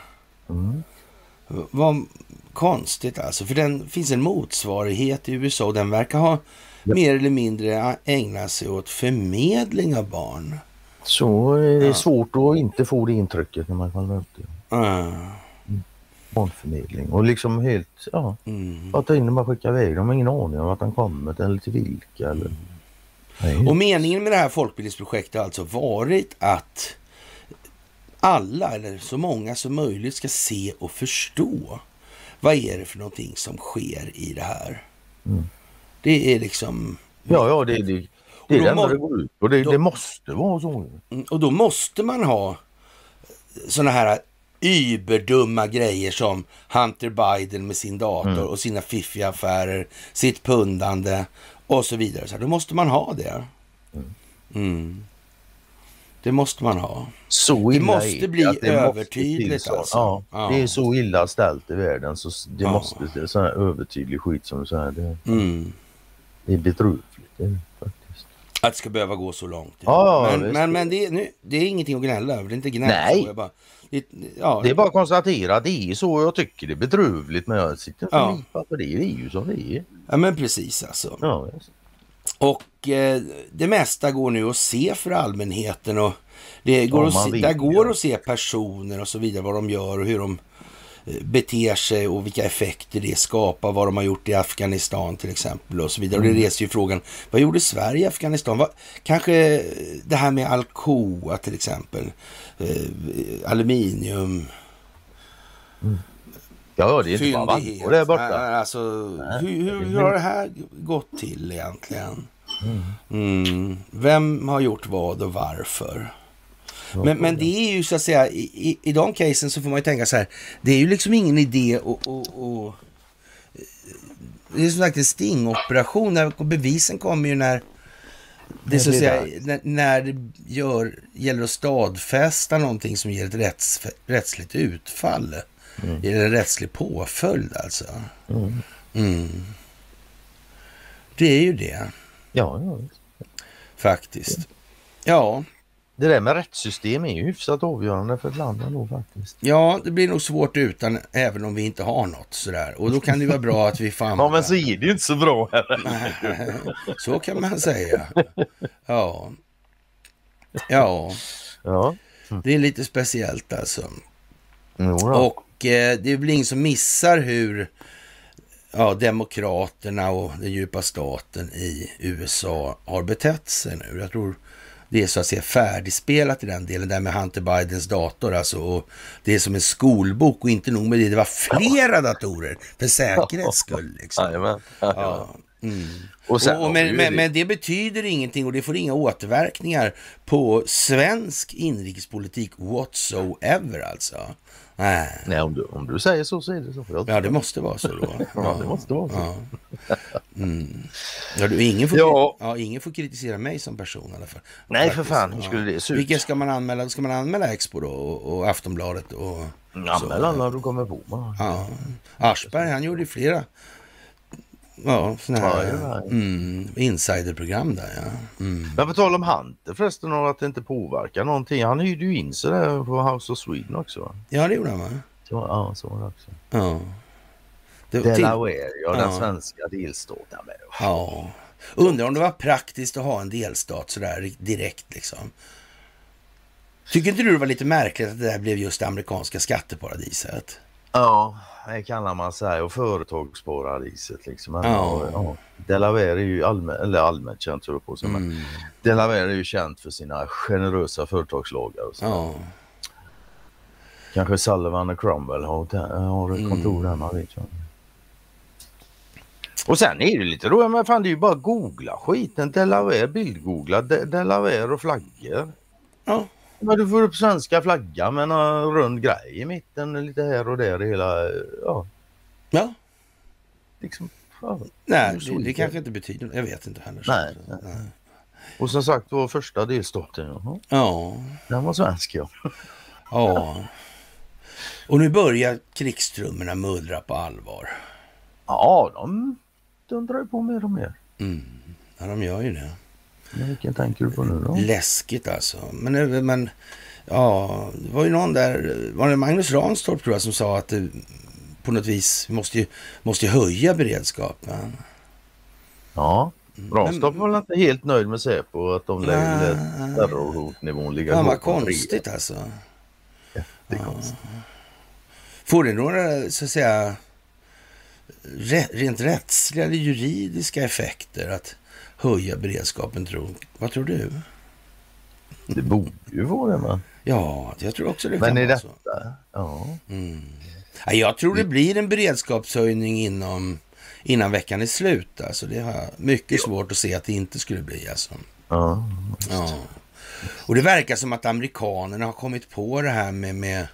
Mm. Vad konstigt alltså. För den finns en motsvarighet i USA och den verkar ha mer eller mindre ägnat sig åt förmedling av barn. Så är det Ja. svårt att inte få det intrycket när man kollar upp det. Ah, Barnförmedling och liksom helt, ja, mm. bara ta in dem och skicka iväg dem. har ingen aning om vart de kommer eller till vilka. Eller... Nej. Och meningen med det här folkbildningsprojektet har alltså varit att alla, eller så många som möjligt, ska se och förstå vad är det för någonting som sker i det här. Mm. Det är liksom... Ja, ja, det, det, det Och är det enda det går ut på. Det, då- det måste vara så. Mm, Och då måste man ha såna här überdumma grejer som Hunter Biden med sin dator Mm. och sina fiffiga affärer, sitt pundande och så vidare. Så här, då måste man ha det. Mm. Det måste man ha. Så Det illa måste är det bli det måste övertydligt så. alltså. Ja, Ja. Det är så illa ställt i världen så det Ja. måste det är sån här övertydlig skit som du säger. Det, Mm. det är bedrövligt. Det det faktiskt. Att det ska behöva gå så långt. Ja, men men, men det, är, nu, det är ingenting att gnälla över. Det är inte gnäll. Nej. så, Jag bara, det, ja, Det är bara att konstatera att det är så. Jag tycker det är bedrövligt men jag sitter inte Ja. och lipar på det. Det är ju som det är. ja, men precis alltså. Ja. Och eh, det mesta går nu att se för allmänheten och det går Om att se, där går ja. att se personer och så vidare, vad de gör och hur de beter sig och vilka effekter det skapar, vad de har gjort i Afghanistan till exempel och så vidare. Mm. Och det reser ju frågan, vad gjorde Sverige i Afghanistan? Vad, kanske det här med Alcoa till exempel, eh, aluminium, ja, det är inte bara vatten där borta. Alltså, hur, hur, hur har det här gått till egentligen? Mm. Vem har gjort vad och varför? Men, men det är ju så att säga, i, i, i de casen så får man ju tänka så här, det är ju liksom ingen idé att... att- att- det är som sagt en stingoperation när bevisen kommer ju när Det så att säga, när, när det gör, gäller att stadfästa någonting som ger ett rätts, rättsligt utfall. Eller en rättslig påföljd alltså. Mm. Mm. Det är ju det Ja, ja. faktiskt. Ja, Det där med rättssystem är ju hyfsat avgörande för ett land ändå faktiskt. ja, det blir nog svårt utan, även om vi inte har något sådär. Och då kan det vara bra att vi får [LAUGHS] Ja, men så är det ju inte så bra här. Så kan man säga. Ja. Ja, Ja, det är lite speciellt alltså. jo då. Och eh, det är väl ingen som missar hur ja, demokraterna och den djupa staten i USA har betett sig nu. Jag tror det är så att säga färdigspelat i den delen, där med Hunter Bidens dator alltså. Och det är som en skolbok och inte nog med det, det var flera datorer för säkerhets [LAUGHS] skull. Liksom. Ja. Mm. Och sen och, men, men, det- men det betyder ingenting och det får inga återverkningar på svensk inrikespolitik whatsoever alltså. Nej. Nej, om du, om du säger så så är det så. Jag, Ja, det måste vara så då. [LAUGHS] Ja, det måste vara så. Ja. Mm. Ja, du, ingen, får, Ja. ja, ingen får kritisera mig som person i alla fall. Nej, för fan, hur skulle det se ut? Vilka ska man anmäla? Ska man anmäla Expo då och, och Aftonbladet och... Anmäl alla du kommer på. Man. Ja. Aschberg, han gjorde ju flera ja, såna här Ja, mm, insiderprogram där ja. Mm. Men på tal om Hunter förresten och att det inte påverkar någonting. Han hyrde ju in sig där på House of Sweden också. va? Ja, det gjorde han va? Så, ja, så var det också. Ja. Det, Delaware, ja, den Ja. svenska delstaten. med. ja. Undrar om det var praktiskt att ha en delstat sådär direkt liksom. Tycker inte du det var lite märkligt att det där blev just det amerikanska skatteparadiset? Ja, det kallar man sig och företagsparadiset liksom. Ja. ja. Delaware är ju allmän, eller allmänt känt tror jag på sig. Mm. Delaware är ju känt för sina generösa företagslagar. Och så. Ja. Kanske Sullivan och Cromwell har, har ett kontor där, man vet ju. Och sen är det lite roligt, men fan det är ju bara att googla skiten. Delaware, bildgoogla De- Delaware och flaggor. Ja. Men du får upp svenska flaggan med en rund grej i mitten lite här och där i hela, ja ja. liksom. Ja. Nej, Det det, kanske inte betyder Jag vet inte heller. Nej, nej. Och som sagt vår första delstaten, jaha, Ja. den var svensk ja. Ja. Och nu börjar krigstrummorna mullra på allvar. Ja, de dundrar ju på mer och mer. Mm. Ja, de gör ju det. Men vilken tänker du på nu då? Läskigt alltså. Men, nu- men ja, det var ju någon där, var det Magnus Ranstorp tror jag som sa att det, på något vis vi måste ju, måste ju höja beredskapen. Ja, Ranstorp var väl inte helt nöjd med Säpo att de lät terrorhotnivån ligga Ja, vad på tre. konstigt alltså. Det är konstigt. Får det några, så att säga, re, rent rättsliga eller juridiska effekter att höja beredskapen, tror Vad tror du? Det borde ju vara det. Ja, jag tror också det Men i vara så. detta, ja. Mm. Ja, jag tror det blir en beredskapshöjning inom, innan veckan är slut. Alltså, det har jag mycket svårt att se att det inte skulle bli. Alltså. ja. Ja. Och det verkar som att amerikanerna har kommit på det här med, med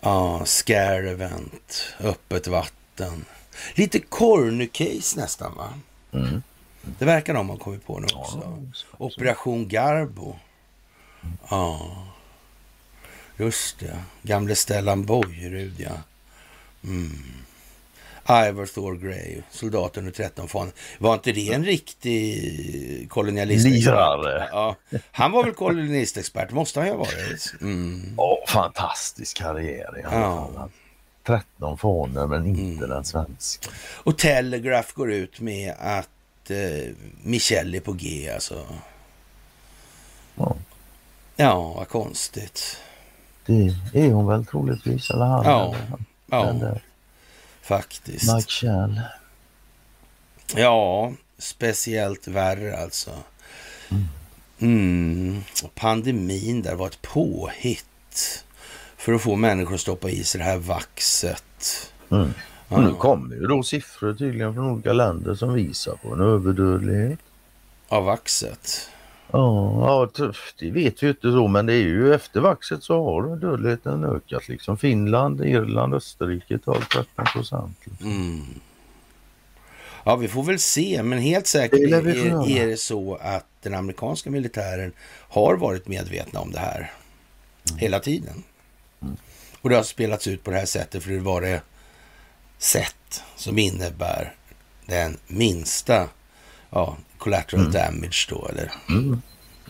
ja, scare event, öppet vatten. Lite corner-case nästan va? Mm. Det verkar de ha kommit på nu också. Operation Garbo. Ja, just det. Gamle Stellan Bojerud, ja. Mm. Ivor Thor Grey, soldat under 13 fan. Var inte det en riktig kolonialistexpert? Ja, han var väl kolonialistexpert, måste han ju ha varit. Mm. Ja, fantastisk karriär i Ja. Fall. 13 fanor men inte den svenska. Och Telegraph går ut med att eh, Michelle är på G alltså. Ja. Ja, vad konstigt. Det är hon väl troligtvis, eller han. Ja. Ja, faktiskt. Mike Shell. Ja, speciellt värre alltså. Mm. Och Pandemin där var ett påhitt för att få människor att stoppa i sig det här vaxet. Mm. Och nu kommer ju då siffror tydligen från olika länder som visar på en överdödlighet. Av vaxet. Ja, ja, tuff, det vet vi ju inte så men det är ju efter vaxet så har dödligheten ökat liksom. Finland, Irland, Österrike tar 13 procent. Liksom. Mm. Ja, vi får väl se, men helt säkert Det är, göra. är det så att den amerikanska militären har varit medvetna om det här hela tiden. Och det har spelats ut på det här sättet för det var det sätt som innebär den minsta ja, collateral damage då, eller?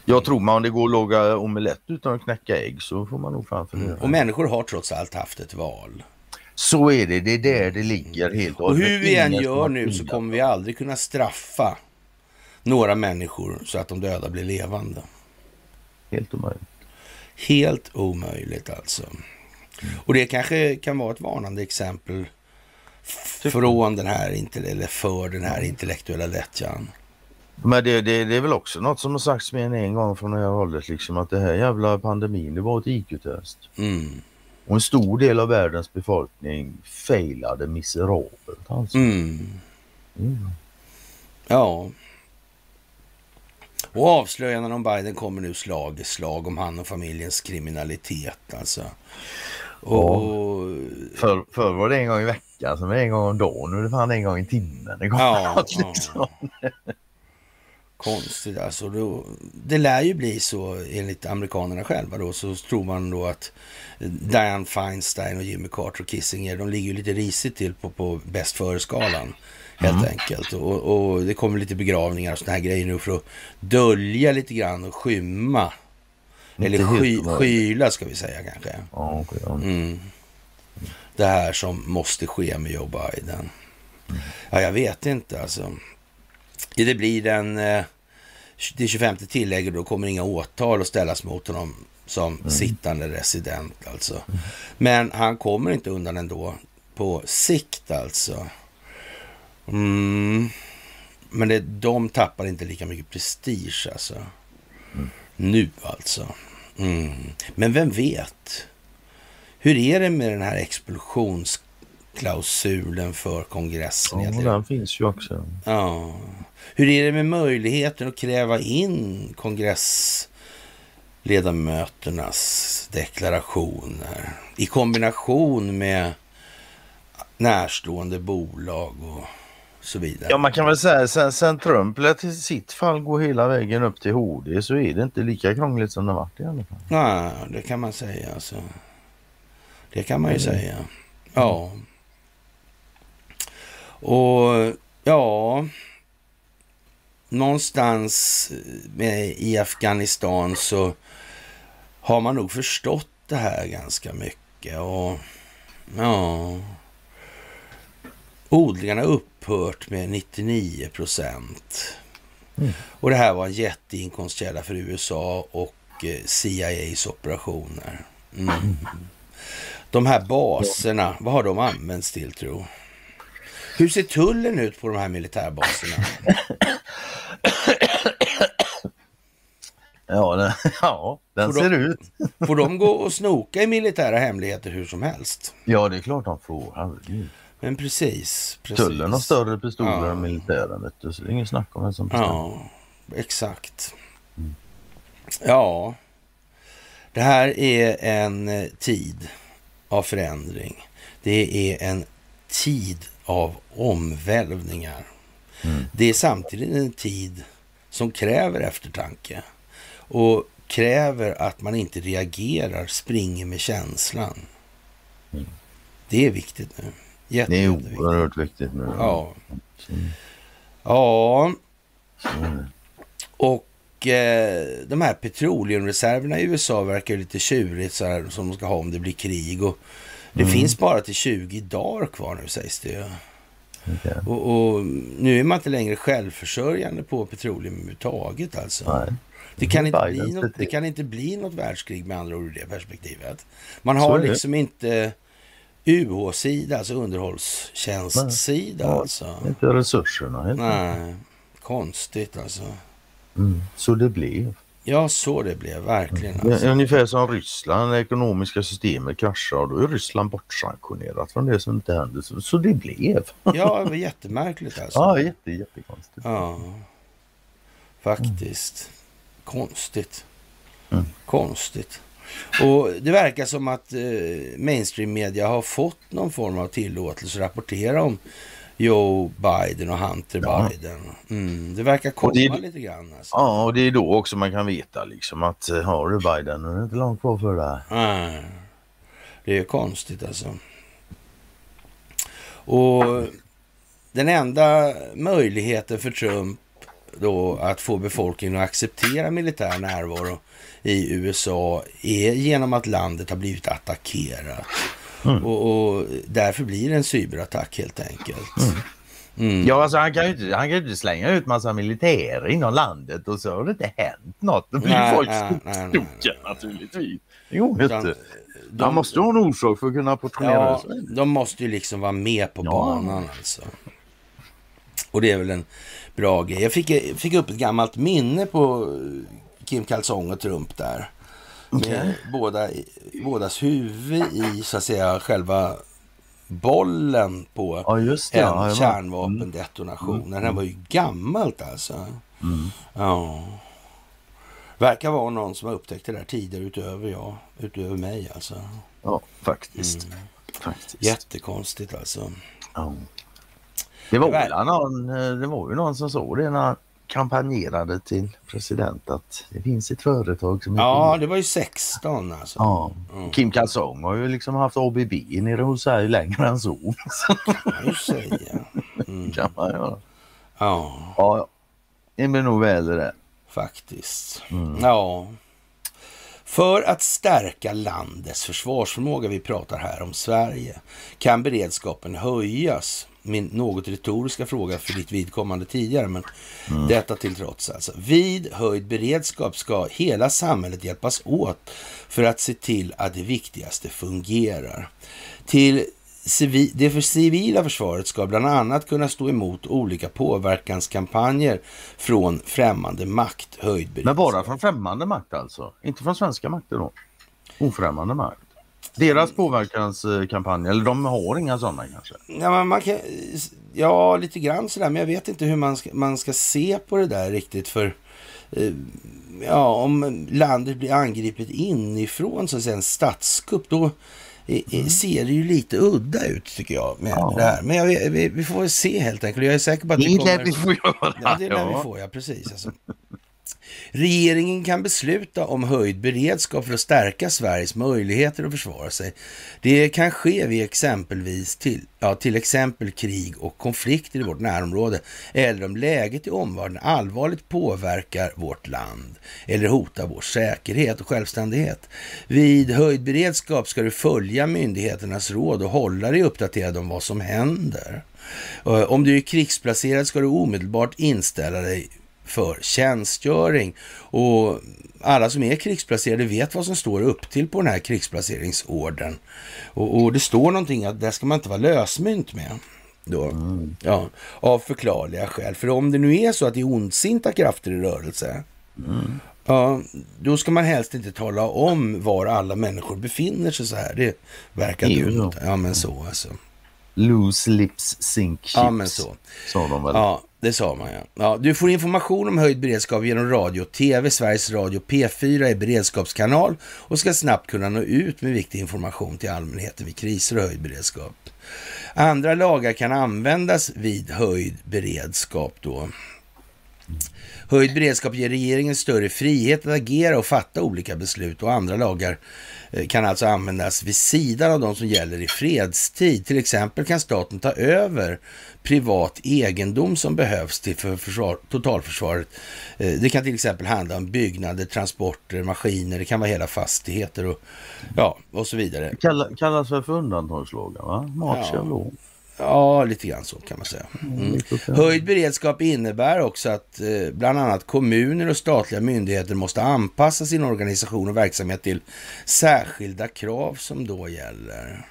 Jag tror man om det går att laga omelett utan att knäcka ägg så får man nog fan fundera. Och människor har trots allt haft ett val. Så är det, det är där det ligger helt Och hur vi än gör nu så kommer vi aldrig kunna straffa några människor så att de döda blir levande. Helt omöjligt. Helt omöjligt alltså. Och det kanske kan vara ett varnande exempel från den här, eller för den här intellektuella lättjan. Men det, det, det är väl också något som har sagts mer än en gång från det här hållet liksom att det här jävla pandemin det var ett IQ-test. Mm. Och en stor del av världens befolkning failade miserabelt alltså. Mm. Mm. Ja. Och avslöjandena om Biden kommer nu slag i slag om han och familjens kriminalitet alltså. Och Förr, förr var det en gång i veckan, sen en gång om dagen, nu är det fan en gång i timmen. Det Ja, [LAUGHS] något ja. liksom. konstigt alltså. Då, det lär ju bli så enligt amerikanerna själva då. Så tror man då att Dianne Feinstein och Jimmy Carter och Kissinger, de ligger ju lite risigt till på, på bäst före-skalan. Helt enkelt. Och, och det kommer lite begravningar och såna här grejer nu för att dölja lite grann och skymma. Eller sky, skyla ska vi säga kanske. Ja, okej, ja. Mm. Det här som måste ske med Joe Biden. Ja, jag vet inte alltså. Det blir den... eh, Det 25 tillägget då kommer inga åtal att ställas mot honom som sittande resident alltså. Men han kommer inte undan ändå på sikt alltså. Mm. Men det, de tappar inte lika mycket prestige alltså. Nu alltså. Mm. Men vem vet? Hur är det med den här expulsionsklausulen för kongressen? ja, egentligen? den finns ju också. Ja. Hur är det med möjligheten att kräva in kongressledamöternas deklarationer i kombination med närstående bolag och så vidare? Ja, man kan väl säga sen, sen Trump lät i sitt fall gå hela vägen upp till HD så är det inte lika krångligt som det varit i alla fall. Nej, det kan man säga alltså. Det kan man ju säga. Ja. Och ja, någonstans med, i Afghanistan så har man nog förstått det här ganska mycket. Och ja, odlingarna upphört med 99 procent. Och det här var en jätteinkomstkälla för USA och eh, CIAs operationer. Mm. De här baserna, vad har de använts till tro? Hur ser tullen ut på de här militärbaserna? [COUGHS] Ja, den, ja, den Får de- ser ut. Får de gå och snoka i militära hemligheter hur som helst? Ja, det är klart de får. Herregud. Men precis. precis. Tullen har större pistoler Ja. än militären, vet du, så det är ingen snack om vem som bestämmer. Ja, exakt. Ja, det här är en eh, tid av förändring. Det är en tid av omvälvningar. Det är samtidigt en tid som kräver eftertanke och kräver att man inte reagerar, springer med känslan. Det är viktigt nu. Jätte, Det är oerhört viktigt nu. Ja. Ja, och eh, de här petroleumreserverna i USA verkar lite tjurigt så här, som de ska ha om det blir krig. Och det Mm. finns bara till 20 dagar kvar nu sägs det ju. Okej. Och, och nu är man inte längre självförsörjande på petroleum överhuvudtaget alltså. Nej. Det kan, inte bli något, det kan inte bli något världskrig med andra ord ur det perspektivet. Man har liksom inte UH-sida, alltså underhållstjänstsida Ja, alltså. Inte resurserna. Enkelt. Nej, konstigt alltså. Mm. Så det blev. Ja, så det blev verkligen. Det Alltså. är ungefär som Ryssland, det ekonomiska systemet kraschar och då är Ryssland bortsanktionerat från det som inte hände. Så, så det blev. [LAUGHS] Ja, det var jättemärkligt alltså. Ja, jätte, jättekonstigt. Ja, faktiskt. Konstigt. Mm. Konstigt. Och det verkar som att eh, mainstream media har fått någon form av tillåtelse att rapportera om Joe Biden och Hunter Ja. Biden. Mm, det verkar komma det är- lite grann. Alltså. Ja, och det är då också man kan veta liksom att eh, har du Biden, är det inte långt kvar för det. Nej, det är konstigt alltså. Och den enda möjligheten för Trump då att få befolkningen att acceptera militär närvaro i USA är genom att landet har blivit attackerat. Och, och därför blir det en cyberattack helt enkelt. Mm. Ja, alltså han kan ju inte, han kan ju inte slänga ut massa militärer inom landet och så har det inte hänt något. Då blir Nej, folk nej, nej, nej, tokiga nej. naturligtvis. Det går Utan inte. de- Han måste ha en orsak för att kunna portionera Ja, det. de måste ju liksom vara med på Ja. banan alltså. Och det är väl en bra grej. Jag fick, fick upp ett gammalt minne på Kim Kalsong och Trump där. Med båda, bådas huvud i så att säga själva bollen på Ja, en Ja, kärnvapendetonation. Den här var ju gammalt alltså. Ja. Verkar vara någon som har upptäckt det där tidigare utöver jag, utöver mig alltså. Ja, faktiskt. Mm. faktiskt. Jättekonstigt alltså. Ja. Det var, Det var- någon, eh, det var ju någon som såg det när kampanjerade till president att det finns ett företag som Ja, det var ju 16 alltså. Ja. Mm. Kim Kalsong har ju liksom haft ABB nere hos sig längre än så. Just säga. Mm. kan man göra. Ja, Ja, det blir nog väl det faktiskt. Ja. För att stärka landets försvarsförmåga, vi pratar här om Sverige, kan beredskapen höjas? Min något retoriska fråga för ditt vidkommande tidigare, men detta till trots alltså. Vid höjd beredskap ska hela samhället hjälpas åt för att se till att det viktigaste fungerar. Till det för civila försvaret ska bland annat kunna stå emot olika påverkanskampanjer från främmande makt, höjd Men bara från främmande makt alltså? Inte från svenska makter då? Ofrämmande makt? Deras påverkanskampanj, eller de har inga sådana kanske? Ja, men man kan, ja, lite grann sådär, men jag vet inte hur man ska, man ska se på det där riktigt. För eh, ja, om landet blir angripet inifrån, så att säga, en statskupp, då eh, ser det ju lite udda ut tycker jag med Ja. det här. Men jag, vi, vi får väl se helt enkelt. Jag är säker på att Det är kommer... det vi får göra. Ja, det är det vi får, ja precis. Alltså. Regeringen kan besluta om höjd beredskap för att stärka Sveriges möjligheter att försvara sig. Det kan ske vid exempelvis till, ja, till exempel krig och konflikter i vårt närområde eller om läget i omvärlden allvarligt påverkar vårt land eller hotar vår säkerhet och självständighet. Vid höjd beredskap ska du följa myndigheternas råd och hålla dig uppdaterad om vad som händer. Eh, om du är krigsplacerad ska du omedelbart inställa dig för tjänstgöring. Och alla som är krigsplacerade vet vad som står upp till på den här krigsplaceringsorden. Och, och det står någonting att där ska man inte vara lösmynt med. Då. Ja, av förklarliga skäl. För om det nu är så att det är ondsinta krafter i rörelse, ja, då ska man helst inte tala om var alla människor befinner sig så här. Det verkar ju dumt. Ja, men så alltså. Loose lips sink chips. Ja, men så. Sa de väl? Ja, det sa man ja. ja. Du får information om höjd beredskap genom radio och tv. Sveriges Radio P4 är beredskapskanal och ska snabbt kunna nå ut med viktig information till allmänheten vid kriser och höjd beredskap. Andra lagar kan användas vid höjd beredskap då. Höjd beredskap ger regeringen större frihet att agera och fatta olika beslut och andra lagar eh, kan alltså användas vid sidan av de som gäller i fredstid. Till exempel kan staten ta över privat egendom som behövs till för försvar, totalförsvaret. Eh, Det kan till exempel handla om byggnader, transporter, maskiner, det kan vara hela fastigheter och, ja, och så vidare. Kalla, kallas väl för undantagslagar va? Martial law. Ja, lite grann så kan man säga. Mm. Höjd beredskap innebär också att eh, bland annat kommuner och statliga myndigheter måste anpassa sin organisation och verksamhet till särskilda krav som då gäller.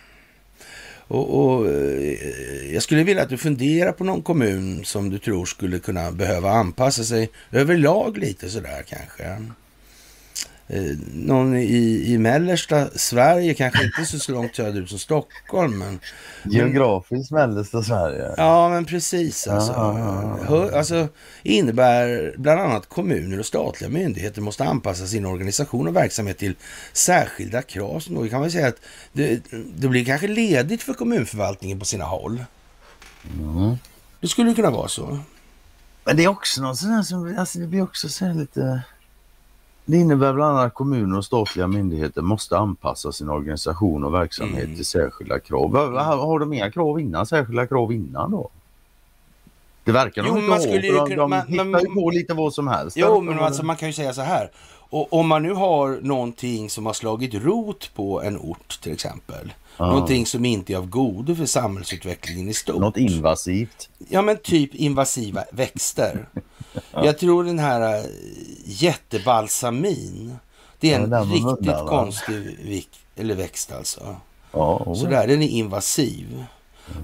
Och, och, eh, jag skulle vilja att du funderar på någon kommun som du tror skulle kunna behöva anpassa sig överlag lite sådär kanske. Eh, någon i, i mellersta Sverige, kanske inte så långt söderut som Stockholm, men Geografiskt mellersta Sverige. Ja, men precis. Alltså. Ja. Hör, alltså, innebär bland annat kommuner och statliga myndigheter måste anpassa sin organisation och verksamhet till särskilda krav. Så då kan man säga att det, det blir kanske ledigt för kommunförvaltningen på sina håll. Det skulle kunna vara så. Men det är också något sånt här som, alltså det blir också så här lite... Det innebär bland annat att kommuner och statliga myndigheter måste anpassa sin organisation och verksamhet Mm. till särskilda krav. Va- Har de inga krav innan, särskilda krav innan då? Det verkar Jo, de inte man ha, skulle för de, de men- hittar men- ju på lite vad som helst. Jo, men alltså man kan ju säga så här. Och om man nu har någonting som har slagit rot på en ort till exempel. Ja. Någonting som inte är av godo för samhällsutvecklingen i stort. Något invasivt. Ja men typ invasiva växter. [LAUGHS] Jag tror den här äh, jättebalsamin. Det är Ja, en var riktigt va? konstig vik, eller växt alltså. Ja, och- Sådär, den är invasiv.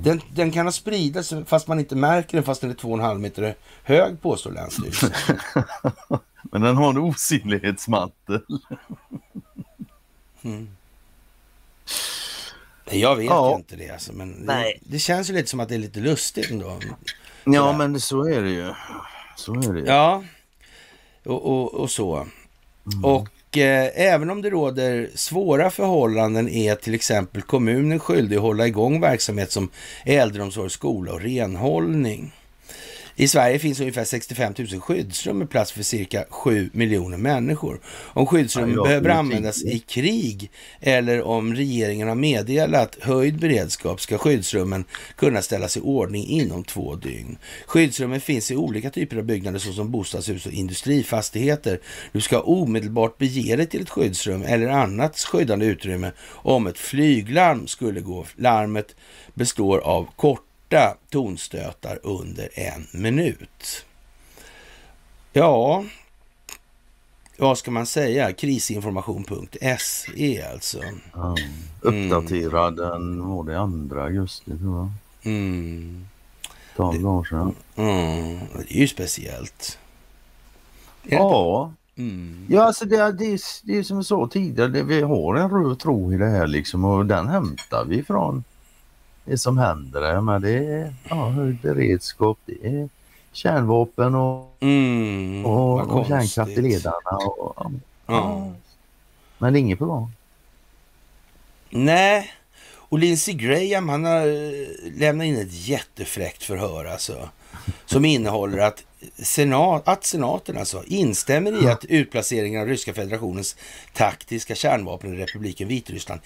Den, den kan ha spridits fast man inte märker den fast den är 2,5 meter hög påstår Länsstyrelsen. [LAUGHS] Men den har en osynlighetsmantel. [LAUGHS] Nej, Jag vet Ja. ju inte det alltså, men det, Nej. det känns ju lite som att det är lite lustigt ändå. Ja, men så är det ju. Så är det. Ja, och, och, och så. Och eh, även om det råder svåra förhållanden är till exempel kommunen skyldig att hålla igång verksamhet som äldreomsorg, skola och renhållning. I Sverige finns ungefär 65 000 skyddsrum med plats för cirka 7 miljoner människor. Om skyddsrummen Ja, behöver användas i krig eller om regeringen har meddelat höjd beredskap ska skyddsrummen kunna ställas i ordning inom två dygn. Skyddsrummen finns i olika typer av byggnader såsom bostadshus och industrifastigheter. Du ska omedelbart bege dig till ett skyddsrum eller annat skyddande utrymme om ett flyglarm skulle gå. Larmet består av korta tonstötar under en minut. Ja, vad ska man säga? Krisinformation.se alltså. Ja. Uppdaterad den var det 2 augusti tror jag. Mm. 12 år sedan. Mm. Det är ju speciellt. Är Ja. Mm. Ja, alltså det, det, är, det är som jag sa tidigare, det, vi har en röd tråd i det här liksom och den hämtar vi från det som händer där. Men det är ja, höjd beredskap, det är kärnvapen och, Mm. och, och kärnkraft i ledarna. Och, ja. Ja. Men det är inget på gång. Nej, och Lindsey Graham han har eh, lämnat in ett jättefräckt förhör alltså. Som innehåller att, senat, att senaten alltså instämmer i att utplaceringen av Ryska federationens taktiska kärnvapen i republiken Vitryssland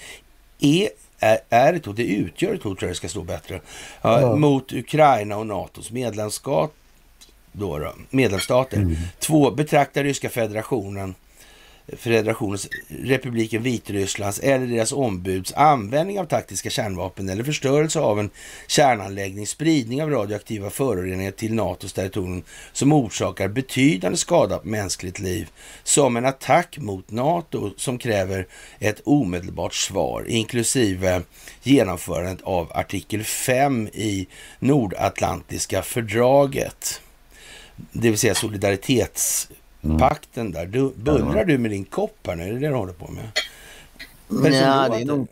är, är, är ett hot, det utgör ett hot tror jag det ska stå bättre, ja, Ja. mot Ukraina och NATOs medlemskap. Då då, medlemsstater. Två, betraktar Ryska federationen Federationens republiken Vitrysslands eller deras ombuds användning av taktiska kärnvapen eller förstörelse av en kärnanläggning, spridning av radioaktiva föroreningar till NATOs territorium som orsakar betydande skada på mänskligt liv som en attack mot NATO som kräver ett omedelbart svar inklusive genomförandet av artikel 5 i Nordatlantiska fördraget. Det vill säga solidaritets solidaritetspakten där. Du, bullrar du med din kopp här nu? Är det det du håller på med? Vad är det är nog,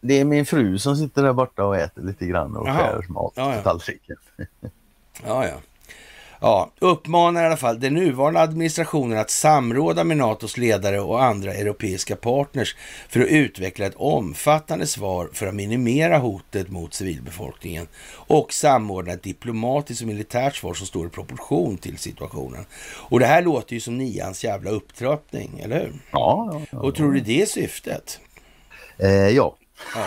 det är min fru som sitter där borta och äter lite grann och skär mat Ja, ja. på tallriken. Ja, ja. Ja, uppmanar i alla fall den nuvarande administrationen att samråda med NATOs ledare och andra europeiska partners för att utveckla ett omfattande svar för att minimera hotet mot civilbefolkningen och samordna ett diplomatiskt och militärt svar som står i proportion till situationen. Och det här låter ju som nians jävla upptrappning, eller hur? Ja, ja, ja. Och tror du det är syftet? Eh, ja. Ja.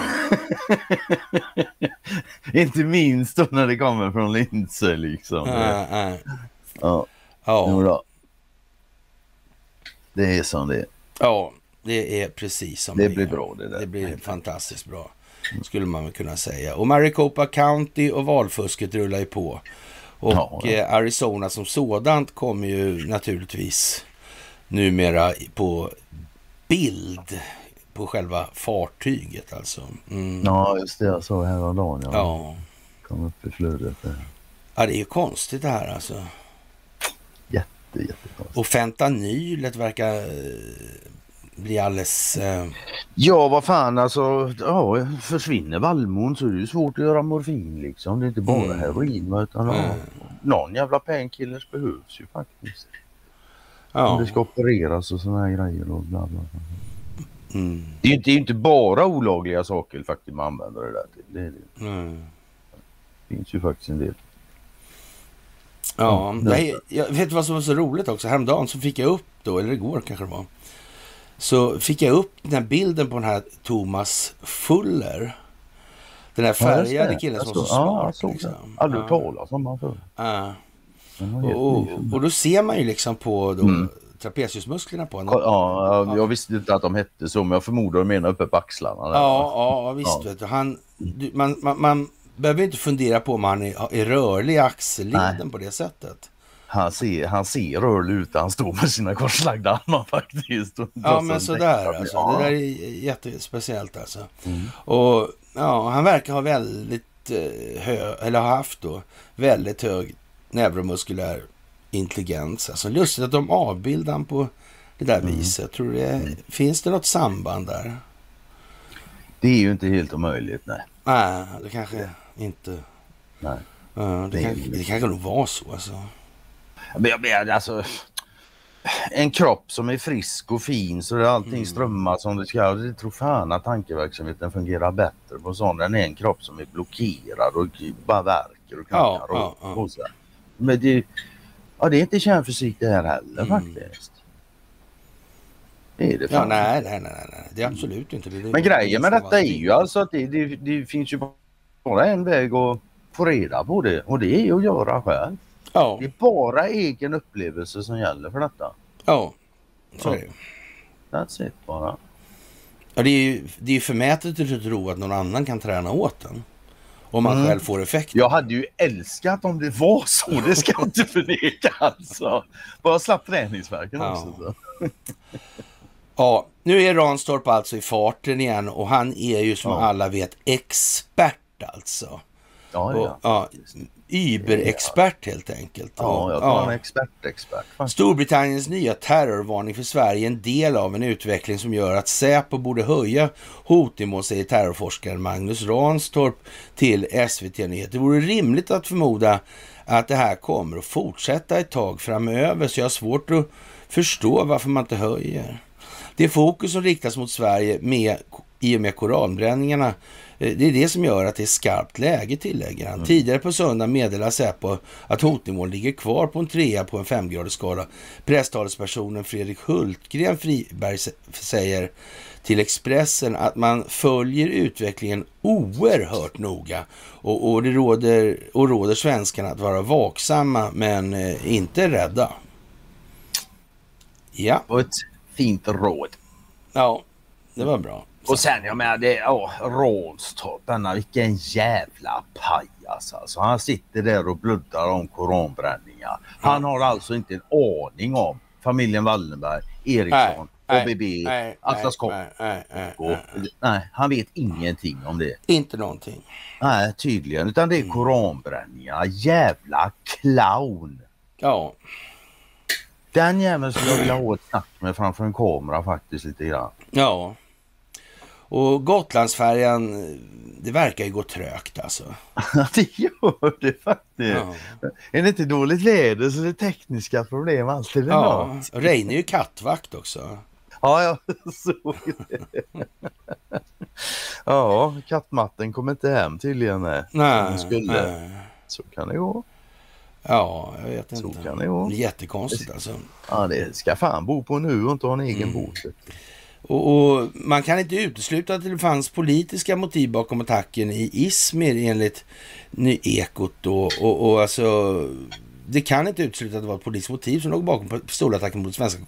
[LAUGHS] Inte minst då när det kommer från Lindsey liksom. Äh, äh. Ja, Ja. Det är som det är. Ja, det är precis som Det är. blir bra det där. Det blir fantastiskt bra, skulle man väl kunna säga. Och Maricopa County och valfusket rullar ju på. Och Ja, ja. eh, Arizona som sådant kommer ju naturligtvis numera på bild på själva fartyget alltså. Mm. Ja, just det. Jag såg häromdagen. Ja. Ja. Kom upp i flödet. ja, det är ju konstigt det här alltså. Jätte, jättekonstigt. Och fentanylet verkar eh, bli alldeles... Eh, Ja, vad fan alltså. Ja, försvinner vallmon så är det ju svårt att göra morfin liksom. Det är inte bara Mm. heroin utan Mm. någon jävla painkillers behövs ju faktiskt. Om ja. det ska opereras och såna här grejer och bla bla. bla. Mm. Det är ju inte, det inte bara olagliga saker faktiskt man använder det där till. Det är det. Mm. finns ju faktiskt en del. Ja, Mm. nej, jag vet vad som var så roligt också. Häromdagen så fick jag upp då, eller igår kanske det var. Så fick jag upp den här bilden på den här Thomas Fuller. Den här färgade killen som var så Ja, smart. jag såg liksom. det. Aldrig hört talas om honom förr. Ja. Och, och då ser man ju liksom på då, Mm. Trapeziusmusklerna på honom. Ja, jag- visste inte att de hette så, men jag förmodar de menar uppe på axlarna. där? Ja, ja visst. Ja. Vet du. Han, du, man, man, man behöver inte fundera på om han är, är rörlig i axelleden Nej. på det sättet. Han ser, han ser rörlig ut han står med sina korslagda armar faktiskt. Ja, men sådär alltså. Ja. Det där är jättespeciellt alltså. Mm. Och ja, han verkar ha väldigt eh, hö, eller har haft då, väldigt hög neuromuskulär intelligens. Alltså lustigt att de avbildar han på det där Mm. viset. Tror du det, finns det något samband där? Det är ju inte helt omöjligt, nej. Nej, det kanske inte... nej. Ja, det, Det kan, det kanske nog var så alltså. Men menar alltså, en kropp som är frisk och fin så att allting Mm. strömmar som det ska. Det tror fan att tankeverksamheten fungerar bättre på sån än en kropp som är blockerad och bara värker och Ja, knackar och, ja, ja. och så. Men det, ja, det är inte kärnfysik det här heller Mm. faktiskt. Det är det Ja, nej, nej, nej, nej, det är absolut inte det. det Men grejen med det detta är ju alltså att det, det, det finns ju bara en väg att få reda på det och det är att göra själv. Ja, Det är bara egen upplevelse som gäller för detta. ja, så är det. That's it bara. Ja, det är ju det är ju förmätet att tro att någon annan kan träna åt en. Om man Mm. själv får effekt. Jag hade ju älskat om det var så, det ska jag inte förneka alltså. Bara slapp träningsvärken Ja. också. Så. Ja, nu är Ranstorp alltså i farten igen och han är ju som Ja. alla vet expert alltså. Ja, Och, ja. Ja, Überexpert helt enkelt. Ja, jag tar en expert-expert. faktiskt. Storbritanniens nya terrorvarning för Sverige är en del av en utveckling som gör att Säpo borde höja hotnivån, säger terrorforskaren Magnus Ranstorp till SVT Nyheter. Det vore rimligt att förmoda att det här kommer att fortsätta ett tag framöver, så jag har svårt att förstå varför man inte höjer. Det fokus som riktas mot Sverige med, i och med koranbränningarna, det är det som gör att det är skarpt läge, tillägger han. Tidigare på söndag meddelade Säpo att hotnivån ligger kvar på en trea på en femgradig skala. Presstalespersonen Fredrik Hultgren Friberg säger till Expressen att man följer utvecklingen oerhört noga och, och det råder, och råder svenskarna att vara vaksamma men eh, inte rädda. Ja, Och ett fint råd. ja, det var bra. Och sen jag menar, det, ja, Rånstorp, denna vilken jävla pajas alltså. Han sitter där och bluddar om koranbränningar. Han har alltså inte en aning om familjen Wallenberg, Eriksson, Nej, ABB, nej, Atlas Copco. nej, han vet ingenting om det. Inte någonting. Nej, tydligen. Utan det är koranbränningar. Jävla clown! Ja, Den jäveln skulle jag vilja ha ett snack med framför en kamera faktiskt lite grann. ja. Och Gotlandsfärjan, det verkar ju gå trögt alltså. [LAUGHS] det gör det faktiskt. Ja, Är det inte dåligt väder så är det tekniska problem alltid. ja. Ja, Reine är ju kattvakt också. ja jag [LAUGHS] såg det. [LAUGHS] ja, kattmatten kom inte hem tydligen. Nej. Nej, Hon skulle. nej. Så kan det gå. Ja, jag vet Så inte. kan det gå. Det är jättekonstigt alltså. Ja, det ska fan bo på nu och inte ha en egen båt. Och, och man kan inte utesluta att det fanns politiska motiv bakom attacken i Izmir enligt Ny Ekot då. Och, och alltså, det kan inte utesluta att det var ett politiskt motiv som låg bakom pistolattacken mot svenska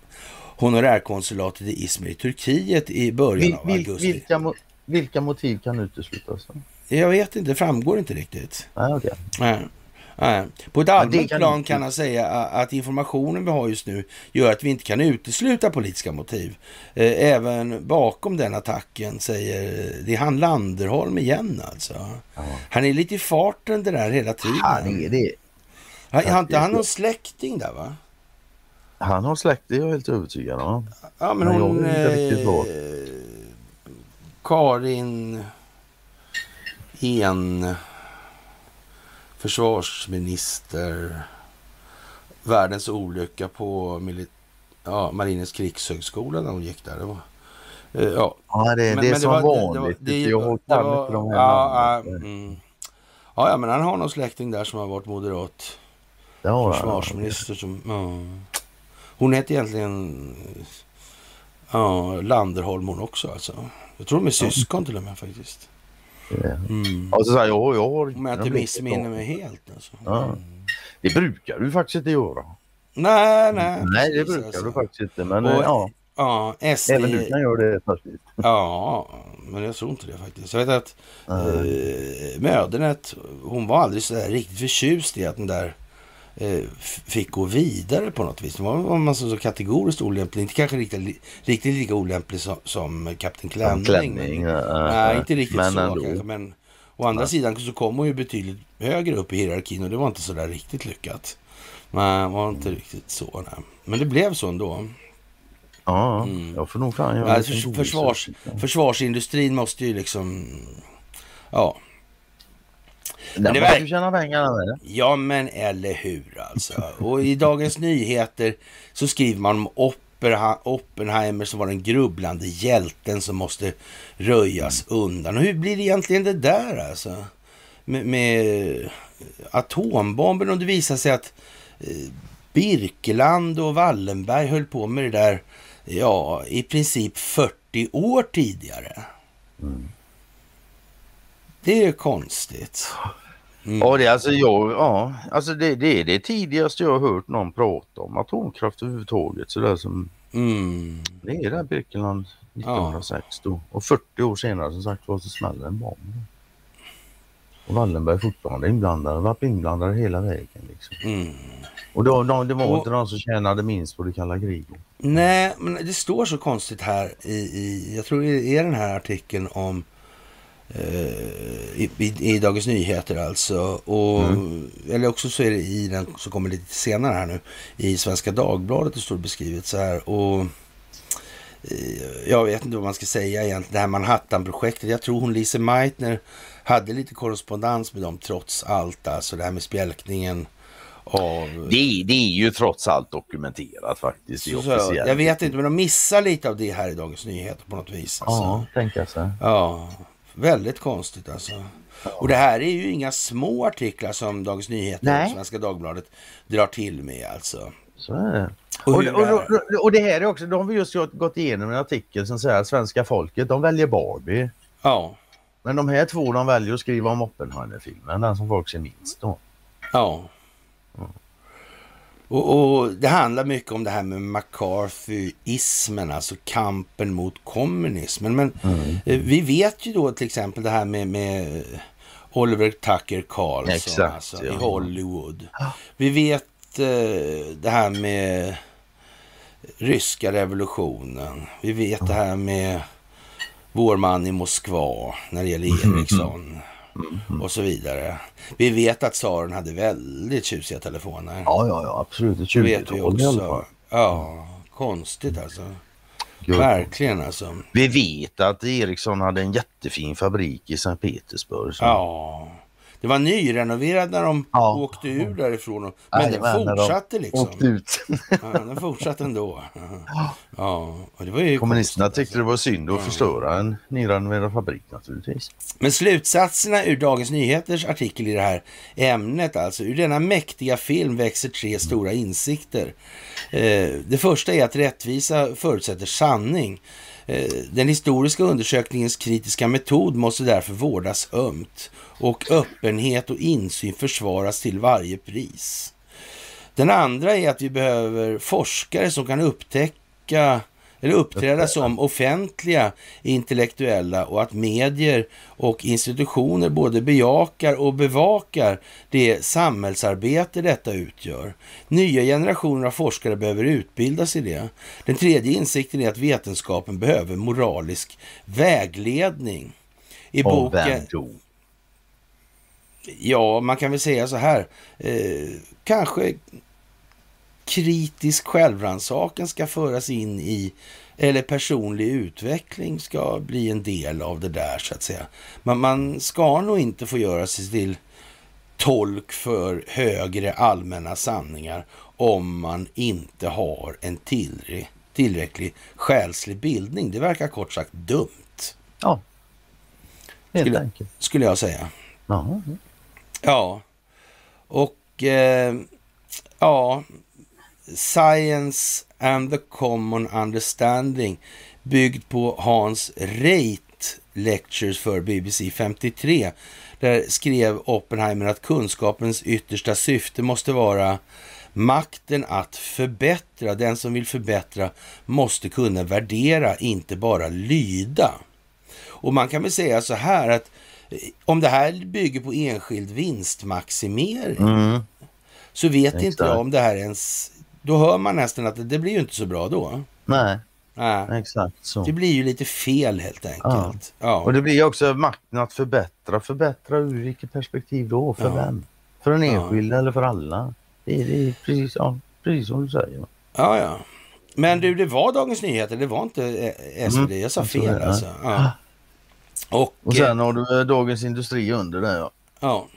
honorärkonsulatet i Izmir i Turkiet i början Vil, av vil, augusti. vilka, mo- vilka motiv kan uteslutas? då? Jag vet inte, det framgår inte riktigt. Nej, okej. Nej. Nej. På ett allmänt plan inte- kan jag säga att informationen vi har just nu gör att vi inte kan utesluta politiska motiv. Eh, Även bakom den attacken säger det är han Landerholm igen alltså. Han är lite i farten det där hela tiden. Han är det. Har inte han någon släkting där va? Han har släkt, det är jag helt övertygad om. Ja men Men jag hon... Eh, Karin En försvarsminister världens olycka på mili- ja, Marinens krigshögskola när hon gick där. Det var, eh, ja. Ja, det, Men- det är men som var- vanligt. det- det- jag har det kan var- de här ja, ja, mm. Ja, ja, men han har någon släkting där som har varit moderat Det har han. försvarsminister. Som, ja. Hon heter egentligen ja, Landerholm hon också alltså. Jag tror de är syskon till och med faktiskt. Mm. Och så säger jag, jag har Om jag inte missminner mig helt alltså. Ja. Det brukar du faktiskt inte göra. Nej, nej. Nej, det brukar alltså. du faktiskt inte. Men Och- ja, Ja, SD. även du kan göra det faktiskt. [LAUGHS] Ja, men jag tror inte det faktiskt. Jag vet att eh, Mödernet, hon var aldrig så där riktigt förtjust i att den där fick gå vidare på något vis. Det var, man så, kategoriskt olämplig, inte kanske riktigt, riktigt lika olämplig som, som Kapten Klänning. Klänning. men, ja, nej, inte riktigt men så ändå. kanske. Men å andra sidan så kom hon ju betydligt högre upp i hierarkin och det var inte så där riktigt lyckat. Nej, var inte riktigt så. Nej. Men det blev så ändå. Ja, Mm. jag får nog fan göra Ja, förs- försvars, försvarsindustrin måste ju liksom... Ja, Den det det verk- måste ju tjäna pengar med. ja men eller hur alltså. Och i Dagens Nyheter så skriver man om Oppenha- Oppenheimer som var den grubblande hjälten som måste röjas undan. Och hur blir det egentligen det där alltså? Med, med atombomben om det visar sig att eh, Birkeland och Wallenberg höll på med det där, ja, i princip 40 år tidigare. Det är ju konstigt. Mm. Ja, det, är alltså, jag, ja, alltså det, det är det tidigaste jag har hört någon prata om atomkraft överhuvudtaget. Så där som, Mm. det är där Birkeland 1906 då. Och 40 år senare som sagt var så smäller en bomb. Och Wallenberg fortfarande inblandad, varit inblandad hela vägen. Liksom. Mm. Och då, de, det var Och- inte de som tjänade minst på det kalla kriget. Nej, men det står så konstigt här i, i jag tror det är den här artikeln om i, i, i Dagens Nyheter alltså. Och, Eller också så är det i den som kommer lite senare här nu. I Svenska Dagbladet det står beskrivet så här. Och eh, jag vet inte vad man ska säga egentligen. Det här Manhattan-projektet. Jag tror hon Lise Meitner hade lite korrespondens med dem trots allt. Alltså det här med spjälkningen av... Det, det är ju trots allt dokumenterat faktiskt. Så, så, jag vet inte, men de missar lite av det här i Dagens Nyheter på något vis. Alltså. Ja, tänka sig. Ja, väldigt konstigt alltså. Och det här är ju inga små artiklar som Dagens Nyheter Nej. och Svenska Dagbladet drar till med alltså. Så är det. Och Och, och, det och, det här är också, de har just gått- igenom en artikel som säger att svenska folket de väljer Barbie. Ja, Men de här två de väljer att skriva om Oppenheimer-filmen, den som folk ser minst då. ja. Och, och det handlar mycket om det här med McCarthyismen, alltså kampen mot kommunismen. Men eh, vi vet ju då till exempel det här med, med Oliver Tucker Carlson Exakt, alltså, ja. i Hollywood. Vi vet eh, det här med ryska revolutionen. Vi vet det här med vår man i Moskva när det gäller Ericsson och så vidare. Vi vet att tsaren hade väldigt tjusiga telefoner. Ja, ja, ja absolut. Det vet vi 20-tal i alla också. Ja, konstigt alltså. Gud. Verkligen alltså. Vi vet att Ericsson hade en jättefin fabrik i Sankt Petersburg. Så. Ja. Det var nyrenoverad när de Ja. åkte ur därifrån. och- Men den Jajamän, när de fortsatte liksom. Åkte ut. Ja, den fortsatte ändå. Ja, det var ju Kommunisterna konstigt, tyckte det var synd att förstöra en nyrenoverad fabrik naturligtvis. Men slutsatserna ur Dagens Nyheters artikel i det här ämnet, alltså ur denna mäktiga film växer tre stora insikter. Eh, det första är att rättvisa förutsätter sanning. Eh, den historiska undersökningens kritiska metod måste därför vårdas ömt och öppenhet och insyn försvaras till varje pris. Den andra är att vi behöver forskare som kan upptäcka eller uppträda som offentliga intellektuella och att medier och institutioner både bejakar och bevakar det samhällsarbete detta utgör. Nya generationer av forskare behöver utbildas i det. Den tredje insikten är att vetenskapen behöver moralisk vägledning. I Och boken? Ja, man kan väl säga så här. Eh, kanske kritisk självrannsakan ska föras in i eller personlig utveckling ska bli en del av det där så att säga. Men man ska nog inte få göra sig till tolk för högre allmänna sanningar om man inte har en tillräcklig, tillräcklig själslig bildning. Det verkar kort sagt dumt, Ja. Helt Skulle- enkelt. skulle jag säga. Ja. Ja, och eh, ja, Science and the Common Understanding byggd på Hans Reit Lectures för BBC 53. Där skrev Oppenheimer att kunskapens yttersta syfte måste vara makten att förbättra. Den som vill förbättra måste kunna värdera, inte bara lyda. Och man kan väl säga så här att eh, om det här bygger på enskild vinstmaximering Mm. så vet Exakt. inte jag om det här ens... Då hör man nästan att det, blir ju inte så bra då. Nej, Nej, exakt så. det blir ju lite fel helt enkelt. Ja. Och det blir också makten att förbättra. Förbättra ur vilket perspektiv då? För Ja. vem? För den enskilda eller för alla? Det är, det är precis, ja, precis som du säger. ja, ja. Men du, det var Dagens Nyheter, det var inte eh, SvD. Jag sa fel alltså. Ja. Och, Och eh, sen har du eh, Dagens Industri under där ja. ja.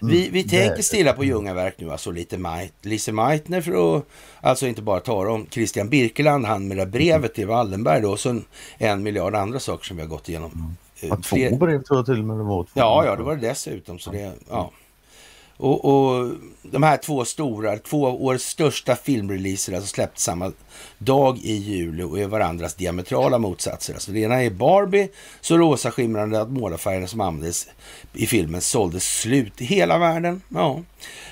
Vi, vi tänker stilla på Ljungaverk nu, alltså lite Mait, Lise Meitner för att alltså inte bara tala om Christian Birkeland, han med det brevet till Wallenberg då, och så en, en miljard andra saker som vi har gått igenom. Eh, Ja, två brev tror jag till och med det var. Ja, ja, det var det dessutom. Så det, ja och, och de här två stora, två av årets största filmreleaser, alltså släppt samma dag i juli och är varandras diametrala motsatser. Alltså det ena är Barbie, så rosa skimrande att målarfärgerna som användes i filmen såldes slut i hela världen. Ja.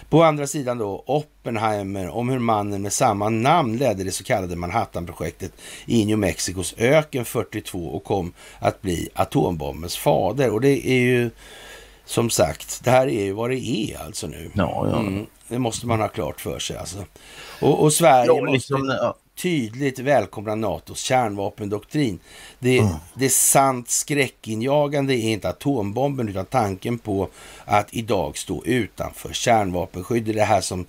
På andra sidan då Oppenheimer om hur mannen med samma namn ledde det så kallade Manhattanprojektet i New Mexicos öken 42 och kom att bli atombombens fader. Och det är ju som sagt, det här är ju vad det är alltså nu. Ja, ja. Mm, det måste man ha klart för sig alltså. Och, och Sverige Ja, måste liksom, ja. tydligt välkomna NATOs kärnvapendoktrin. Det, Mm. det är sant skräckinjagande är inte atombomben utan tanken på att idag stå utanför kärnvapenskydd. Det är det här som,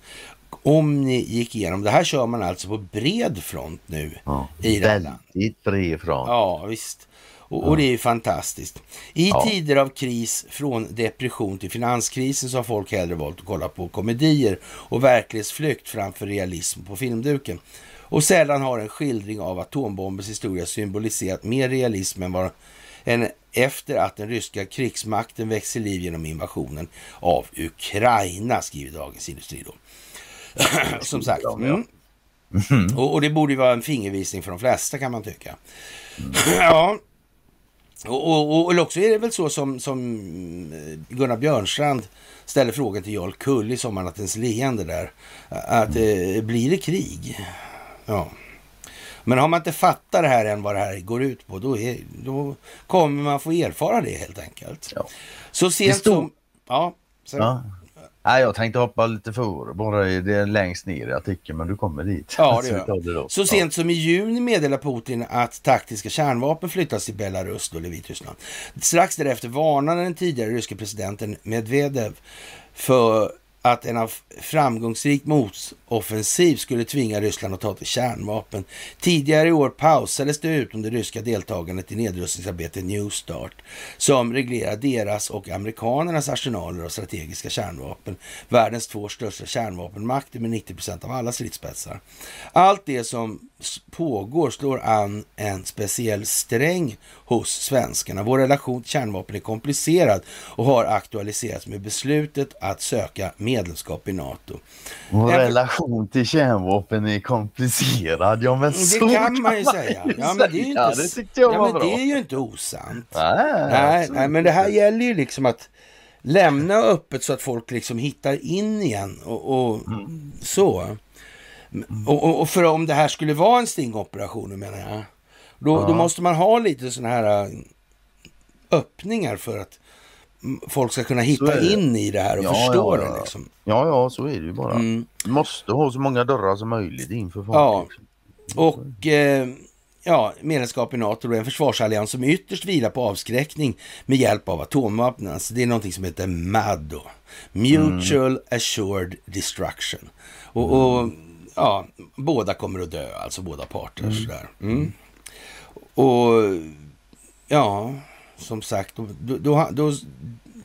om ni gick igenom, det här kör man alltså på bred front nu Ja, i väldigt bred front. Ja, visst. Och, och det är ju fantastiskt. I Ja. tider av kris, från depression till finanskrisen, så har folk hellre valt att kolla på komedier och verklighetsflykt framför realism på filmduken. Och sällan har en skildring av atombombens historia symboliserat mer realism än, vad, än efter att den ryska krigsmakten till liv genom invasionen av Ukraina, skriver Dagens Industri då. [CLEARS THROAT] Som sagt. Mm. Och, och det borde ju vara en fingervisning för de flesta kan man tycka. [CLEARS THROAT] ja. Och, och, och, eller också är det väl så som, som eh, Gunnar Björnstrand ställer frågan till Jarl Kull i Sommarnattens leende där. Att eh, blir det krig? Ja. Men har man inte fattat det här än vad det här går ut på, då, är, då kommer man få erfara det helt enkelt. Ja. Så sent stod- som... Ja, så, Ja. Nej, jag tänkte hoppa lite före, bara i det längst ner i artikeln, men du kommer dit. Ja, det [LAUGHS] gör jag. Så sent som i juni meddelar Putin att taktiska kärnvapen flyttas till Belarus då, Vitryssland. Strax därefter varnade den tidigare ryska presidenten Medvedev för att en av framgångsrik motoffensiv skulle tvinga Ryssland att ta till kärnvapen. Tidigare i år pausades det utom det ryska deltagandet i nedrustningsarbetet New Start som reglerar deras och amerikanernas arsenaler av strategiska kärnvapen. Världens två största kärnvapenmakter med 90 procent av alla stridsspetsar. Allt det som pågår slår an en speciell sträng hos svenskarna. Vår relation till kärnvapen är komplicerad och har aktualiserats med beslutet att söka medlemskap i NATO. Vår Jag- relation till kärnvapen är komplicerad. Ja, men så Det kan man ju säga. Ja, men det är ju inte, det tyckte jag ja, var men bra. det är ju inte osant. Nej, Nej, nej, men det här gäller ju liksom att lämna öppet så att folk liksom hittar in igen och, och Mm. så. Och, och, för om det här skulle vara en stingoperation, menar jag, då, då Ja. måste man ha lite sådana här äh, öppningar för att folk ska kunna hitta in i det här och Ja, förstå ja, ja. det. Liksom. Ja, ja, så är det ju bara. Mm. Du måste ha så många dörrar som möjligt in för folk. Ja. liksom. Och eh, ja, medlemskap i NATO är en försvarsallians som ytterst vilar på avskräckning med hjälp av atomvapen. Alltså, det är någonting som heter MAD då. Mutual Assured Destruction. Och, och ja, båda kommer att dö, alltså båda parter. Sådär. Mm. Och ja, som sagt, då, då, då,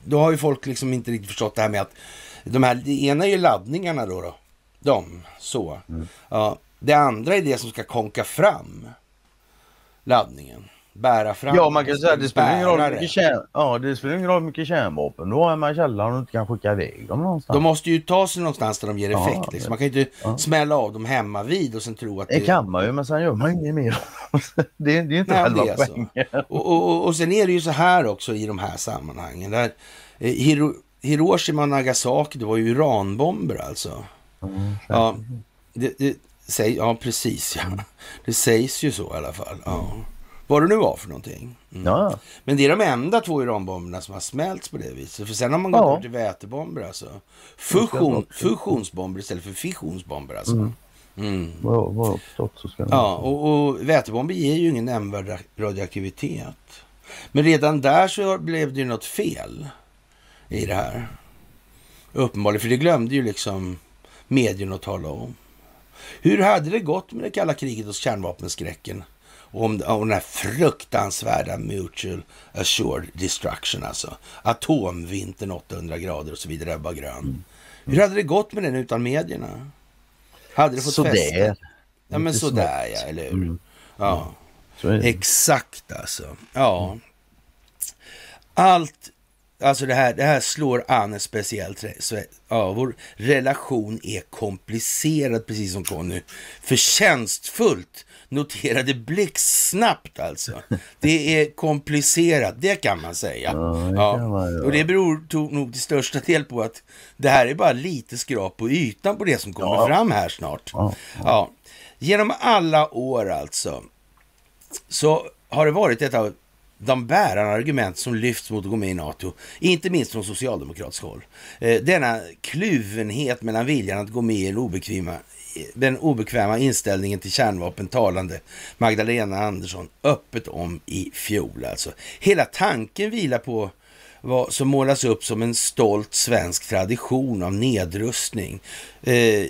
då har ju folk liksom inte riktigt förstått det här med att de här, det ena är ju laddningarna då. då. De, så. Ja, det andra är det som ska konka fram laddningen. Bära fram. Ja, man kan säga att det spelar ingen roll mycket, kärn, ja, det spelar ingen roll mycket kärnvapen du har i källaren och inte kan skicka iväg dem någonstans. De måste ju ta sig någonstans där de ger Ja, effekt. Liksom. Man kan ju inte ja. smälla av dem hemma vid och sen tro att Det kan man ju, men sen gör man inget mer. [LAUGHS] det, är- det är inte Nej, själva det är så. poängen. Och, och, och, och sen är det ju så här också i de här sammanhangen. Där, eh, Hiro, Hiroshima och Nagasaki, det var ju uranbomber alltså. Ja, det, det, säg, ja precis ja. Det sägs ju så i alla fall. Ja. Vad det nu var för någonting. Mm. Ja, Men det är de enda två uranbomberna som har smälts på det viset. För sen har man gått Ja. över till vätebomber alltså. Fusion, fusionsbomber istället för fissionsbomber alltså. Mm. förstått så ska Ja, och, och vätebomber ger ju ingen nämnvärd ra- radioaktivitet. Men redan där så blev det ju något fel i det här. Uppenbarligen, för det glömde ju liksom medierna att tala om. Hur hade det gått med det kalla kriget och kärnvapenskräcken? Om, om den här fruktansvärda mutual assured destruction, alltså atomvintern 800 grader och så vidare, Ebba Grön. Hur hade det gått med den utan medierna? Hade det fått Sådär. fäste? Ja men Lite sådär ja, eller hur? Mm. Ja, det. exakt alltså. Ja. Allt, alltså det här, det här slår an re- så- Ja, vår relation är komplicerad, precis som Conny förtjänstfullt noterade blixtsnabbt alltså. Det är komplicerat, det kan man säga. Ja, Ja, man. Och det beror nog till största del på att det här är bara lite skrap på ytan på det som kommer fram här snart. Ja. Ja. Genom alla år alltså så har det varit ett av de bärande argument som lyfts mot att gå med i NATO, inte minst från socialdemokratiskt håll. Eh, denna kluvenhet mellan viljan att gå med i den obekväma, den obekväma inställningen till kärnvapen talande Magdalena Andersson öppet om i fjol. Alltså. Hela tanken vilar på vad som målas upp som en stolt svensk tradition av nedrustning. Eh,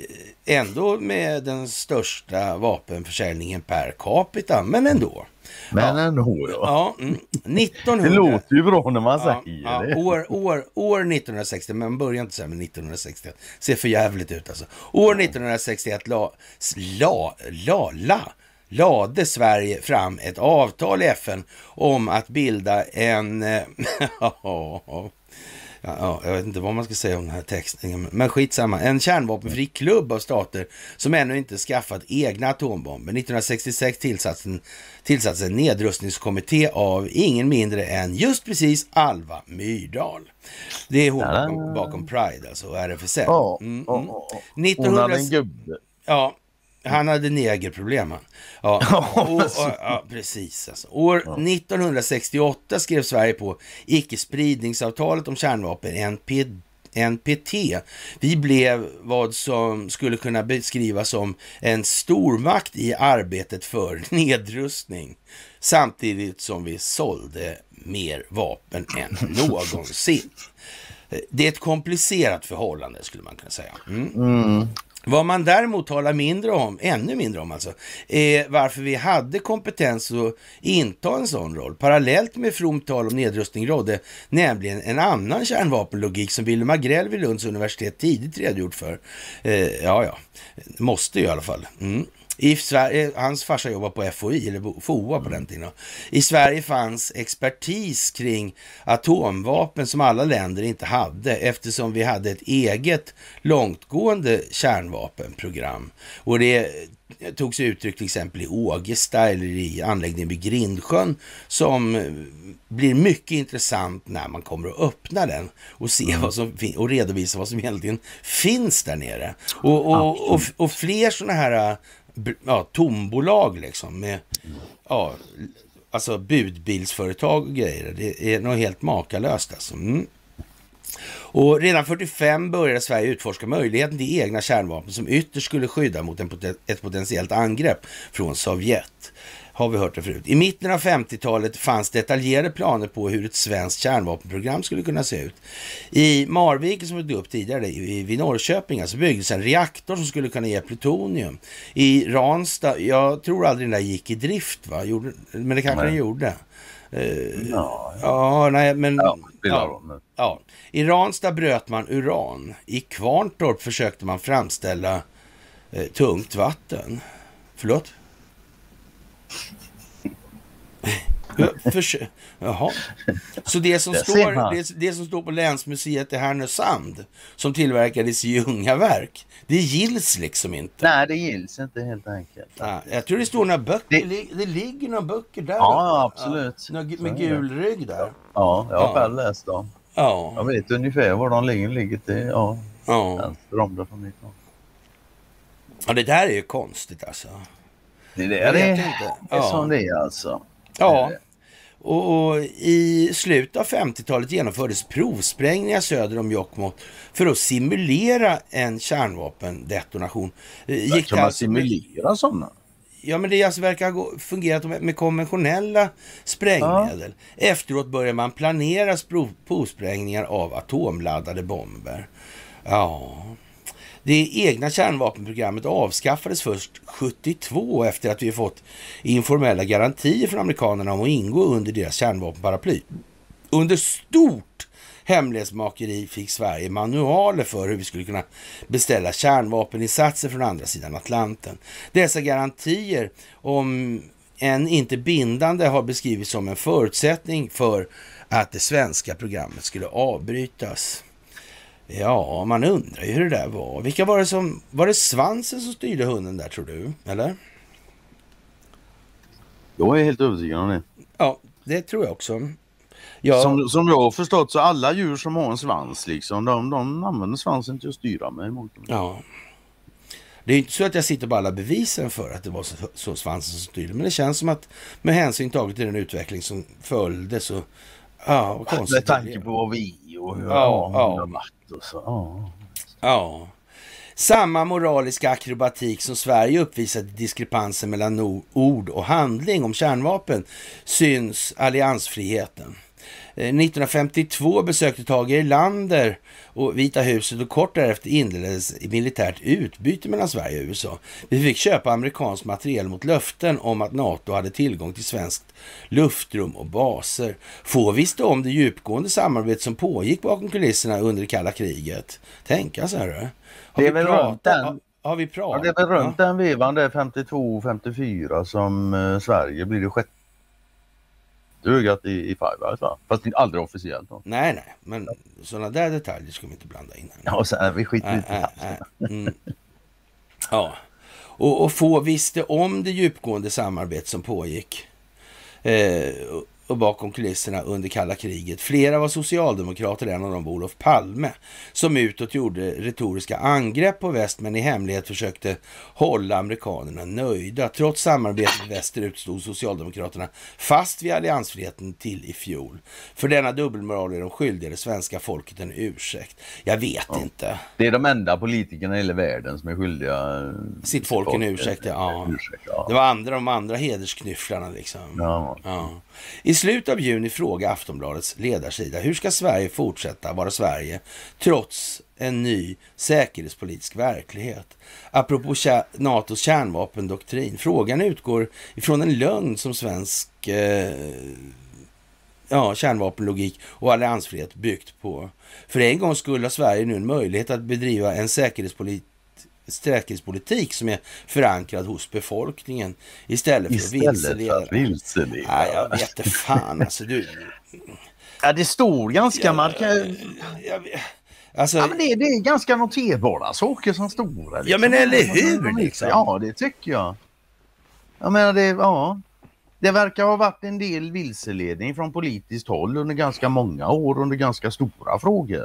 ändå med den största vapenförsäljningen per capita, men ändå. Men ja. ändå ja. Ja, mm, 1900... Det låter ju bra när man Ja, säger ja, det. år, år, år 1960, men man börjar inte säga med 1961. Ser för jävligt ut alltså. År 1961 la, la, la, la, lade Sverige fram ett avtal i FN om att bilda en... [LAUGHS] Ja, ja, jag vet inte vad man ska säga om den här texten, men skitsamma. En kärnvapenfri klubb av stater som ännu inte skaffat egna atombomber. 1966 tillsattes en, tillsattes en nedrustningskommitté av ingen mindre än just precis Alva Myrdal. Det är hon bakom, bakom Pride, alltså, RFSL. Mm, mm. Hon 1900 hade en gubbe. Ja, han hade negerproblem han. [LAUGHS] Ja, och, ja precis. Alltså. År 1968 skrev Sverige på icke-spridningsavtalet om kärnvapen, NP, NPT. Vi blev vad som skulle kunna beskrivas som en stormakt i arbetet för [LAUGHS] nedrustning. Samtidigt som vi sålde mer vapen än [LAUGHS] någonsin. Det är ett komplicerat förhållande skulle man kunna säga. Mm. Vad man däremot talar mindre om, ännu mindre om alltså, är varför vi hade kompetens att inta en sån roll. Parallellt med fromt tal om nedrustning rådde nämligen en annan kärnvapenlogik som Wilhelm Agrell vid Lunds universitet tidigt redogjort för. Eh, ja, ja, måste ju i alla fall. Mm. I Sverige, hans farsa jobbade på FOI, eller FOA på den tiden. I Sverige fanns expertis kring atomvapen som alla länder inte hade eftersom vi hade ett eget långtgående kärnvapenprogram. Och det tog sig uttryck till exempel i Ågesta eller i anläggningen vid Grindsjön som eh, blir mycket intressant när man kommer att öppna den och se vad som och redovisa vad som egentligen finns där nere. Och, och, och, och fler sådana här b- ja, tombolag liksom med ja, alltså budbilsföretag och grejer. Det är något helt makalöst alltså. Mm. Och redan 45 började Sverige utforska möjligheten till egna kärnvapen som ytterst skulle skydda mot en poten- ett potentiellt angrepp från Sovjet. Har vi hört det förut. I mitten av 50-talet fanns detaljerade planer på hur ett svenskt kärnvapenprogram skulle kunna se ut. I Marviken, som vi tog upp tidigare, vid Norrköping, alltså byggdes en reaktor som skulle kunna ge plutonium. I Ranstad, jag tror aldrig den där gick i drift, va? Gjorde, men det kanske den gjorde. Ja, Ja, nej, men... ja, ja. Ja, i Ranstad bröt man uran. I Kvarntorp försökte man framställa eh, tungt vatten. Förlåt? Försö- Jaha. Så det som, Där står, det, det som står på Länsmuseet i Härnösand, som tillverkades i Ljungaverk, det gills liksom inte. Nej, det gills inte helt enkelt. Ja, jag tror det står några böcker, Det- det, li- det ligger några böcker där Ja, uppe. absolut. Ja, några med är gul rygg där. Ja, jag har Ja. själv läst dem. Ja, Jag vet ungefär var de ligger. ligger till, ja, ja. vänster om det från mitt håll. ja, det där är ju konstigt alltså. Det är Jag det, är som det är alltså. Ja, och, och i slutet av 50-talet genomfördes provsprängningar söder om Jokkmokk för att simulera en kärnvapendetonation. Eh, Gick kan det man alltså- simulera sådana? Ja, men det alltså verkar ha fungerat med, med konventionella sprängmedel. Efteråt börjar man planera provsprängningar av atomladdade bomber. Ja, det egna kärnvapenprogrammet avskaffades först 72 efter att vi fått informella garantier från amerikanerna om att ingå under deras kärnvapenparaply. Under stort hemlighetsmakeri fick Sverige manualer för hur vi skulle kunna beställa kärnvapeninsatser från andra sidan Atlanten. Dessa garantier, om än inte bindande, har beskrivits som en förutsättning för att det svenska programmet skulle avbrytas. Ja, man undrar ju hur det där var. Vilka var det som... Var det svansen som styrde hunden där, tror du? Eller? Jag är helt övertygad om det. Ja, det tror jag också. Ja, Som, som jag har förstått så alla djur som har en svans liksom, de, de använder svansen till att styra med. ja. Det är inte så att jag sitter på alla bevisen för att det var så, så svansen som styrde, men det känns som att med hänsyn taget till den utveckling som följde så... Ja, vad konstigt Med tanke på vad vi och hur Ja, ja, och så. Ja. Ja. Samma moraliska akrobatik som Sverige uppvisade i diskrepansen mellan ord och handling om kärnvapen syns alliansfriheten. Eh, 1952 besökte Tage Erlander och Vita huset och kort därefter inleddes militärt utbyte mellan Sverige och USA. Vi fick köpa amerikansk materiel mot löften om att NATO hade tillgång till svenskt luftrum och baser. Få visste om det djupgående samarbete som pågick bakom kulisserna under det kalla kriget. Tänka så här. Har Det är väl runt den- har, vi Ja, pratat? det är väl runt den vevan där 52-54 som eh, Sverige blir det sjätte ögat i, i Five Eyes va? Fast är aldrig officiellt då. Nej, nej, men sådana där detaljer ska vi inte blanda in. Här. Ja, och sen, vi skiter Äh, i äh. Mm. Ja, och, och få visste om det djupgående samarbete som pågick eh, och- bakom kulisserna under kalla kriget. Flera var socialdemokrater, en av dem var Olof Palme, som utåt gjorde retoriska angrepp på väst men i hemlighet försökte hålla amerikanerna nöjda. Trots samarbetet västerut stod Socialdemokraterna fast vid alliansfriheten till i fjol. För denna dubbelmoral är de skyldiga det svenska folket en ursäkt. Jag vet inte. Det är de enda politikerna i hela världen som är skyldiga eh, Sitt folk en ursäkt, ja. ja. Det var andra, de andra hedersknyfflarna liksom. Ja. Ja. I slutet av juni frågade Aftonbladets ledarsida hur ska Sverige fortsätta vara Sverige trots en ny säkerhetspolitisk verklighet? Apropå NATOs kärnvapendoktrin. Frågan utgår ifrån en lögn som svensk eh, ja, kärnvapenlogik och alliansfrihet byggt på. För en gång skulle Sverige nu en möjlighet att bedriva en säkerhetspolitik säkerhetspolitik som är förankrad hos befolkningen istället för att Istället vilseleda. att vilseleda. Nej, jag vet inte fan alltså. Du, Ja, det står ganska jag, vet- alltså, Ja, men det, det är ganska noterbara saker som står där. Ja, men eller hur, liksom? Ja, det tycker jag. Jag menar, det, ja. Det verkar ha varit en del vilseledning från politiskt håll under ganska många år under ganska stora frågor.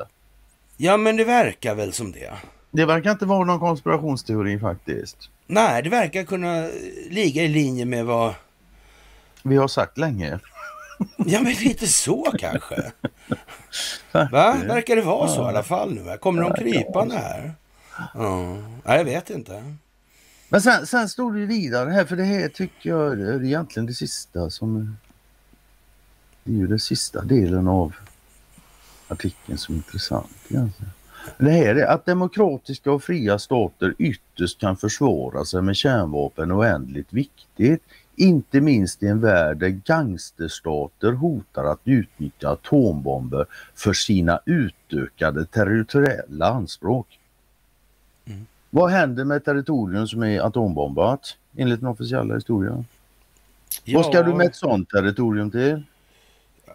ja, men det verkar väl som det. Det verkar inte vara någon konspirationsteori faktiskt. Nej, det verkar kunna ligga i linje med vad... Vi har sagt länge. Ja, men lite så kanske. [LAUGHS] Va? Verkar det vara så i alla fall nu? Kommer de krypande här? Ja, Nej, jag vet inte. Men sen, sen står det vidare här, för det här tycker jag är egentligen det sista som... Det är ju den sista delen av artikeln som är intressant. Egentligen. Det här är att demokratiska och fria stater ytterst kan försvara sig med kärnvapen är oändligt viktigt. Inte minst i en värld där gangsterstater hotar att utnyttja atombomber för sina utökade territoriella anspråk. Vad händer med territorium som är atombombat enligt den officiella historien? Ja, Vad ska du med ett sånt territorium till?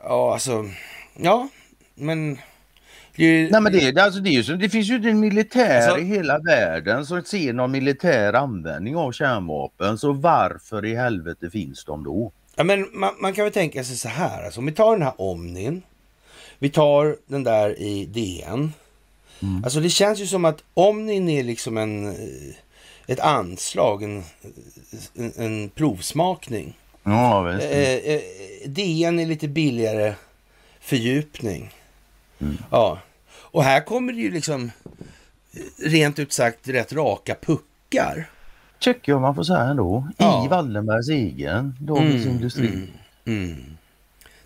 Ja, alltså... Ja, men... Det, Nej men det, alltså det, är ju det finns ju inte en militär Alltså- i hela världen som ser någon militär användning av kärnvapen. Så varför i helvete finns de då? Ja, men man, man kan väl tänka sig så här, alltså, om vi tar den här Omnin, vi tar den där i DN. Alltså det känns ju som att Omnin är liksom en, eh, ett anslag, en, en, en provsmakning. Ja visst. Eh, eh, DN är lite billigare fördjupning. Ja, och här kommer det ju liksom eh, rent ut sagt rätt raka puckar. Tycker jag man får säga ändå. Ja. I Wallenbergs egen Dagens Mm, Industri. Mm.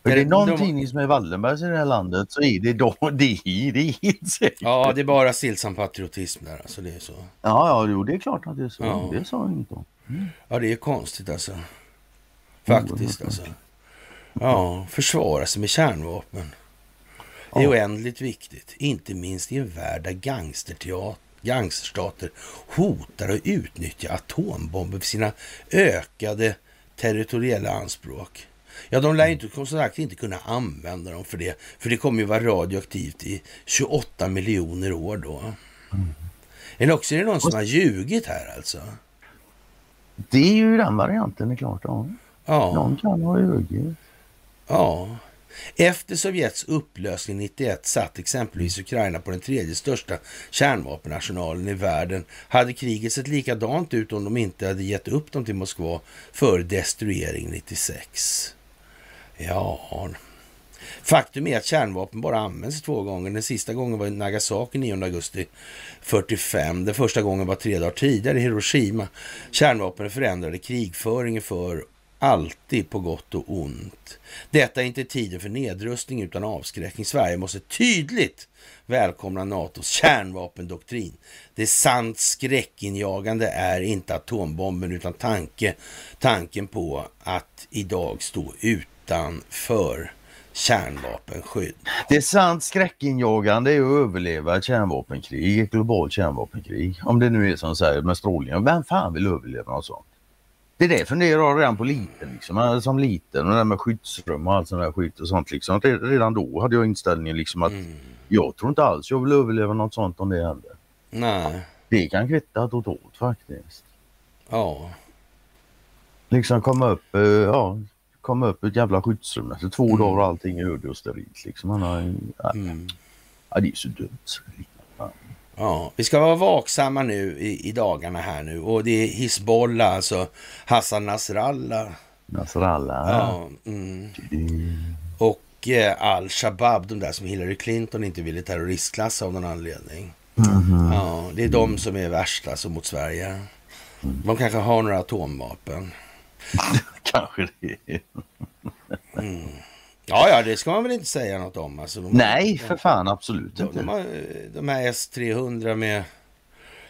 För Är det någon de- tidning som är Wallenbergs i det här landet så är det då, det [LAUGHS] det är säkert. Ja, det är bara stillsam patriotism där, alltså det är så. Ja, ja, jo, det är klart att det är så. Ja. Det sa jag inte om. Ja, det är konstigt alltså. Faktiskt alltså. Ja, försvara sig med kärnvapen. Det är Ja. oändligt viktigt. Inte minst i en värld där gangsterstater hotar att utnyttja atombomber för sina ökade territoriella anspråk. Ja, de lär inte, som sagt inte kunna använda dem för det. För det kommer ju vara radioaktivt i 28 miljoner år då. Eller också är det någon som har ljugit här alltså. Det är ju den varianten, är klart. Ja. Ja. Någon kan ha ljugit. Ja. Efter Sovjets upplösning 91 satt exempelvis Ukraina på den tredje största kärnvapenarsenalen i världen. Hade kriget sett likadant ut om de inte hade gett upp dem till Moskva för destruering 96? Ja, Faktum är att kärnvapen bara används två gånger. Den sista gången var i Nagasaki 9 augusti 45. Den första gången var tre dagar tidigare i Hiroshima. Kärnvapen förändrade krigföringen för alltid på gott och ont. Detta är inte tiden för nedrustning utan avskräckning. Sverige måste tydligt välkomna NATOs kärnvapendoktrin. Det sant skräckinjagande är inte atombomben utan tanke, tanken på att idag stå utanför kärnvapenskydd. Det är sant skräckinjagande är att överleva ett kärnvapenkrig, ett globalt kärnvapenkrig. Om det nu är som säger med strålningen. Vem fan vill överleva något sånt? Det är det jag redan på liten, liksom. Alltså, som liten och det där med skyddsrum och allt sånt där skit och sånt liksom. Redan då hade jag inställningen liksom att jag tror inte alls jag vill överleva något sånt om det händer. Nej, Det kan kvitta totalt faktiskt. ja. Liksom komma upp, eh, ja, komma upp i ett jävla skyddsrum efter två dagar och allting är öde och sterilt liksom. Han har, ja, Mm. ja, det är så dumt. Ja, vi ska vara vaksamma nu i, i dagarna här nu och det är Hizbollah, alltså Hassan Nasrallah. Nasrallah. Ja, mm. Och eh, Al-Shabaab, de där som Hillary Clinton inte ville terroristklassa av någon anledning. Ja, det är de som är värsta alltså, mot Sverige. De kanske har några atomvapen. [LAUGHS] Kanske det. Ja, ja, det ska man väl inte säga något om. Alltså, de, Nej, för fan absolut De, de, inte. har, eh, de här S-300 med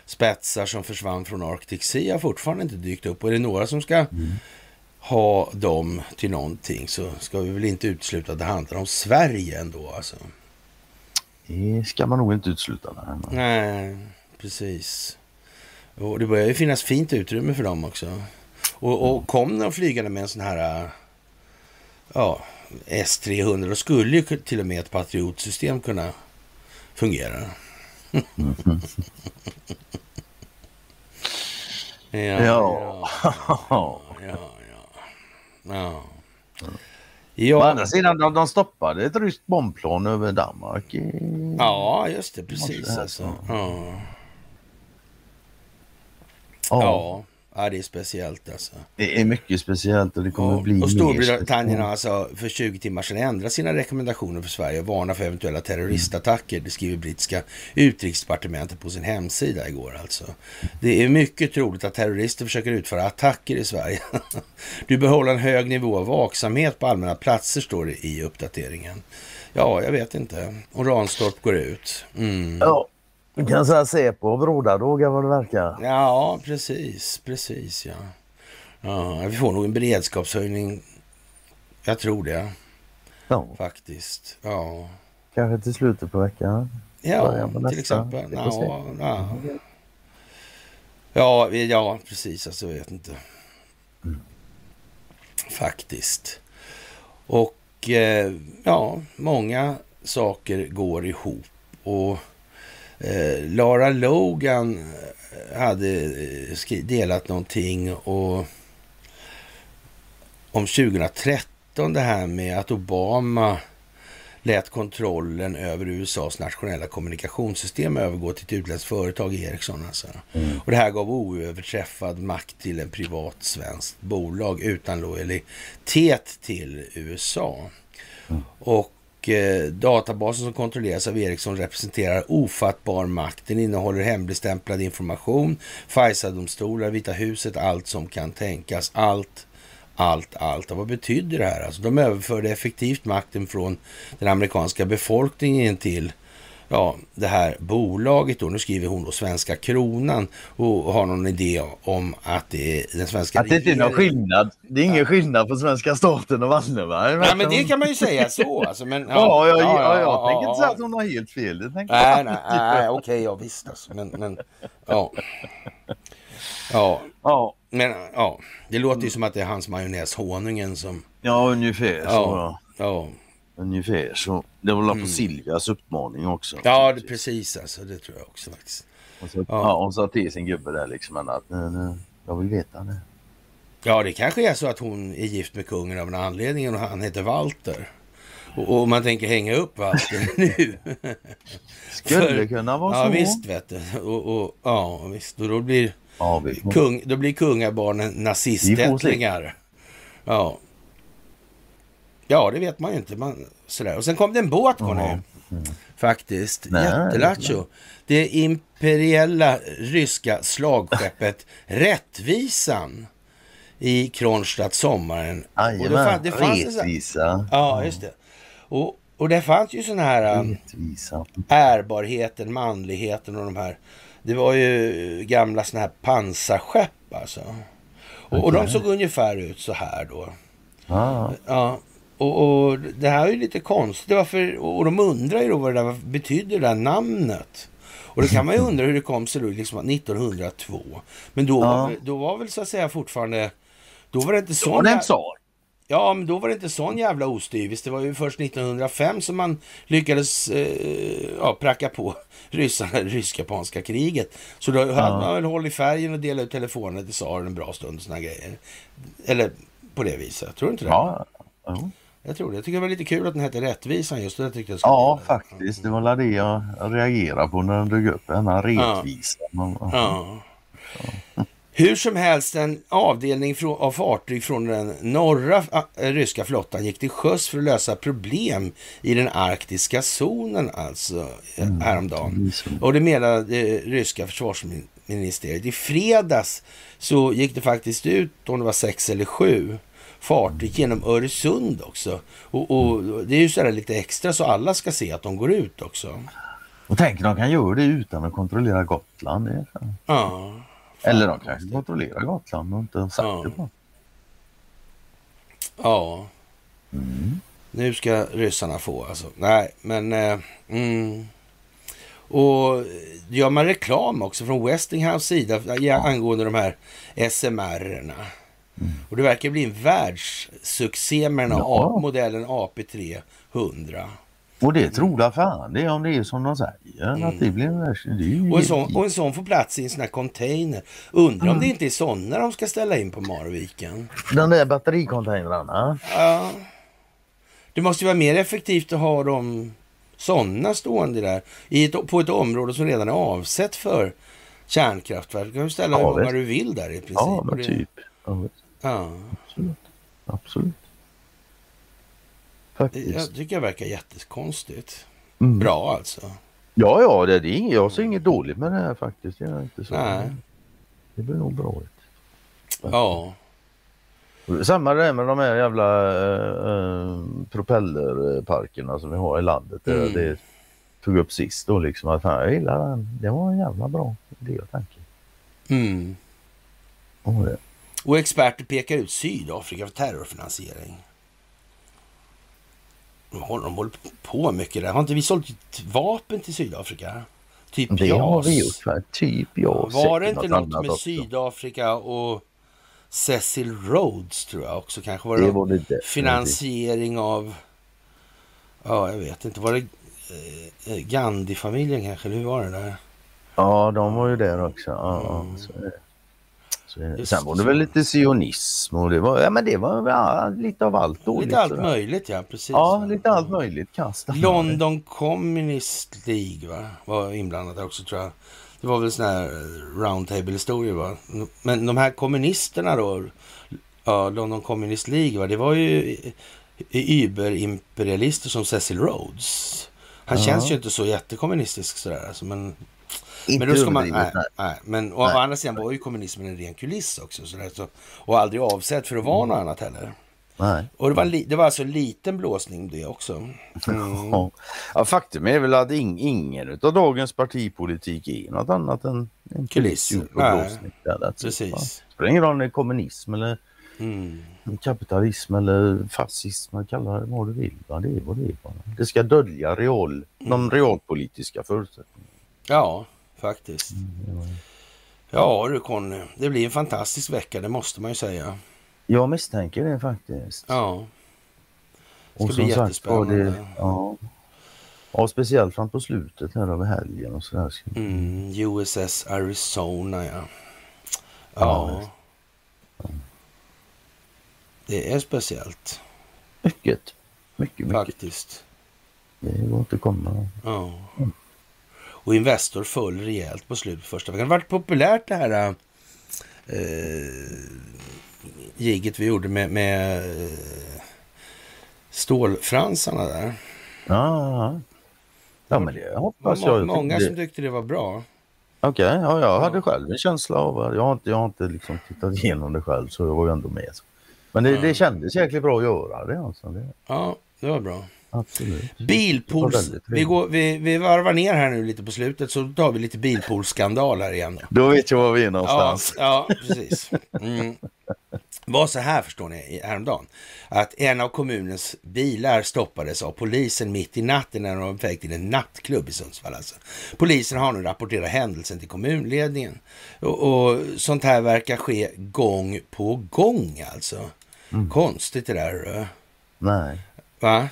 spetsar som försvann från Arctic Sea har fortfarande inte dykt upp. Och är det några som ska ha dem till någonting så ska vi väl inte utesluta att det handlar om Sverige ändå. Alltså. Det ska man nog inte utesluta. Nej, precis. Och det börjar ju finnas fint utrymme för dem också. Och, och kom de flygande med en sån här ja, S-300 då skulle ju till och med ett patriotsystem kunna fungera. [LAUGHS] ja, Ja. ja, ja, ja. Å Ja, andra sidan, de, de stoppade ett ryskt bombplan över Danmark. i- ja just det, precis alltså. Ja. Ja, Ja. det är speciellt alltså. Det är mycket speciellt och det kommer Ja, bli och Storbritannien har alltså för 20 timmar sedan ändrat sina rekommendationer för Sverige och varnar för eventuella terroristattacker. Det skriver brittiska utrikesdepartementet på sin hemsida igår alltså. Det är mycket troligt att terrorister försöker utföra attacker i Sverige. [LAUGHS] Du bör hålla en hög nivå av vaksamhet på allmänna platser står det i uppdateringen. Ja, jag vet inte. Och Ranstorp går ut. Mm. Ja, du kan säga Säpo och brodardågar vad det verkar. Ja, precis, precis ja. ja. Vi får nog en beredskapshöjning. Jag tror det. Ja, Faktiskt. Ja, kanske till slutet på veckan. ja på till exempel. Ja, ja. Ja, ja, precis. Alltså, jag vet inte. Faktiskt. Och eh, ja, många saker går ihop. Och eh, Lara Logan hade eh, delat någonting och om 2013 det här med att Obama lät kontrollen över USAs nationella kommunikationssystem övergå till ett utländskt företag, Ericsson alltså. Mm. Och det här gav oöverträffad makt till en privat svenskt bolag utan lojalitet till USA. Mm. Och eh, Eh, databasen som kontrolleras av Ericsson representerar ofattbar makt. Den innehåller hemligstämplad information, FISA-domstolar, Vita huset, allt som kan tänkas. Allt allt, allt. Och vad betyder det här? Alltså, de överförde effektivt makten från den amerikanska befolkningen till ja, det här bolaget. Då. Nu skriver hon då svenska kronan och har någon idé om att det är den svenska Att det inte är någon skillnad. Det är ingen ja. skillnad på svenska staten och Wallenberg. Ja, men det kan man ju säga så. Alltså, men, [LAUGHS] ja, ja, ja, ja, jag tänker inte säga att hon har helt fel. Det nej, nej, nej, okej, ja visst alltså. Men, men ja. Ja. ja. Men ja, det låter ju som att det är hans majonnäshonungen som... Ja, ungefär så. Ja. ja. Ungefär så. Det var mm. på Silvias uppmaning också. Ja, det, precis alltså. Det tror jag också faktiskt. Och så, ja. ja, hon sa till sin gubbe där liksom att nej, nej, jag vill veta det. Ja, det kanske är så att hon är gift med kungen av en anledning och han heter Walter. Och, och man tänker hänga upp Walter [LAUGHS] nu. Skulle För, kunna vara ja, så. Ja, visst vet du. Och, och, ja, visst. Och då blir Ja, Kung, då blir kungabarnen nazistättlingar. Ja. Ja, det vet man ju inte. Man, sådär. Och sen kom det en båt, Conny. Mm. Faktiskt. Jättelattjo. Det imperiella ryska slagskeppet [LAUGHS] Rättvisan i Kronstadt sommaren. Jajamän, Rättvisa. Ja, just det. Och, och det fanns ju sådana här... Um, Rättvisa. Ärbarheten, manligheten och de här det var ju gamla såna här pansarskepp alltså. Och, okay. och de såg ungefär ut så här då. Ah. Ja. Och, och, det här är ju lite konstigt. Varför, och de undrar ju då vad det där betydde, det där namnet. Och då kan man ju [LAUGHS] undra hur det kom sig då, liksom 1902. Men då, ja. var, då var väl så att säga fortfarande... Då var det inte så... Då var det en tsar. Ja, men då var det inte sån jävla ostyvis. Det var ju först 1905 som man lyckades eh, ja, pracka på [LAUGHS] ryssarna det rysk-japanska kriget. Så då ja. hade man väl håll i färgen och delat ut telefoner till tsaren en bra stund och såna grejer. Eller på det viset. Tror du inte det? Ja. ja. Jag tror det. Jag tycker det var lite kul att den hette Rättvisan just det. Tyckte jag ja, det. faktiskt. Det var det jag reagerade på när den dök upp. Den här rättvisan. Ja. ja. Hur som helst, en avdelning av fartyg från den norra ryska flottan gick till sjöss för att lösa problem i den arktiska zonen alltså mm. häromdagen. Och det menade det ryska försvarsministeriet. I fredags så gick det faktiskt ut, om det var sex eller sju, fartyg genom Öresund också. Och, och det är ju sådär lite extra så alla ska se att de går ut också. Och tänk de kan göra det utan att kontrollera Gotland. Det ja. Eller de kanske kontrollerar Gotland och inte har sagt ja. det på. Ja. Mm. Nu ska ryssarna få alltså. Nej, men... Eh, mm. Och gör man reklam också från Westinghouse sida ja. angående de här SMR-erna. Mm. Och det verkar bli en världssuccé med den här ja. modellen AP300. Och det tror jag fan det är om det är som de säger. Mm. Att det blir en det och, en sån, och en sån får plats i en sån här container. Undrar mm. om det inte är såna de ska ställa in på Marviken. De där battericontainrarna? Ja. Det måste ju vara mer effektivt att ha dem sådana stående där i ett, på ett område som redan är avsett för kärnkraftverk. Du kan ställa ja, hur många du vill där i princip. Ja, men typ. Ja. Ja. Absolut. Absolut. Faktiskt. Jag tycker det verkar jättekonstigt. Mm. Bra alltså. Ja, ja, det är inget, jag ser inget dåligt med det här faktiskt. Jag är inte så. Nej. Det blir nog bra. Ja. Samma det med de här jävla äh, propellerparkerna som vi har i landet. Mm. Det tog upp sist då liksom att fan, jag gillar den. Det var en jävla bra idé och tanke. Mm. Och, det. Och experter pekar ut Sydafrika för terrorfinansiering. De håller, de håller på mycket där. Har inte vi sålt vapen till Sydafrika? Typ det JAS. har vi gjort. Typ JAS. Var det inte något med också. Sydafrika och Cecil Rhodes tror jag också kanske. Var Det det, var det finansiering av, ja jag vet inte, var det eh, Gandhi-familjen kanske? Eller hur var det där? Ja, de var ju där också. Ja, Mm. så är det. Just Sen var det väl lite sionism och det var, ja, men det var ja, lite av allt dåligt. Lite allt sådär. möjligt ja, precis. Ja, lite allt möjligt. Kasta. London Communist League va? var inblandat också tror jag. Det var väl sån här eh, roundtable-historier va? Men de här kommunisterna då, ja, London Communist League va? Det var ju überimperialister som Cecil Rhodes. Han Ja. känns ju inte så jättekommunistisk sådär alltså, men, Inte men då ska man, nej, nej. nej, men å, å andra sidan var ju kommunismen en ren kuliss också sådär, så, och aldrig avsedd för att vara något annat heller. nej. Och det var, li, det var alltså en liten blåsning det också. Mm. [LAUGHS] Ja. Faktum är väl att ing, ingen av dagens partipolitik är något annat än en Kuliss. kuliss Nej. va? Precis. spelar ingen roll om det är kommunism eller Mm. kapitalism eller fascism, man kallar det vad du vill. Va? Det är vad det är. Bara. Det ska dölja real, de realpolitiska förutsättningarna. Ja, faktiskt. Ja du Conny, det blir en fantastisk vecka, det måste man ju säga. Jag misstänker det faktiskt. Ja, och bli som sagt jättespännande. det, ja, ja, speciellt fram på slutet här över helgen och sådär. mm, USS Arizona ja. Ja, Ja. Det är speciellt Mycket, mycket, mycket. faktiskt. Det går inte att komma. Ja. Och Investor föll rejält på slutet första veckan. Det varit populärt det här eh, giget vi gjorde med, med eh, stålfransarna där. Ja, ja. ja men det hoppas jag. många det, som tyckte det var bra. Okej, ja, jag hade själv en känsla av jag har inte, jag har inte liksom tittat igenom det själv så jag var ju ändå med. Men det, Ja. det kändes jäkligt bra att göra det alltså. Det, Ja, det var bra. Absolut. Bilpools... Vi, går, vi, vi varvar ner här nu lite på slutet så tar vi lite bilpoolskandal här igen. Då. Då vet jag var vi är Ja, någonstans. ja, precis. Mm. Var så här förstår ni i- häromdagen. Att en av kommunens bilar stoppades av polisen mitt i natten när de var på väg till en nattklubb i Sundsvall. Alltså. Polisen har nu rapporterat händelsen till kommunledningen. Och, och sånt här verkar ske gång på gång alltså. Konstigt det där. hörru. Nej. Va?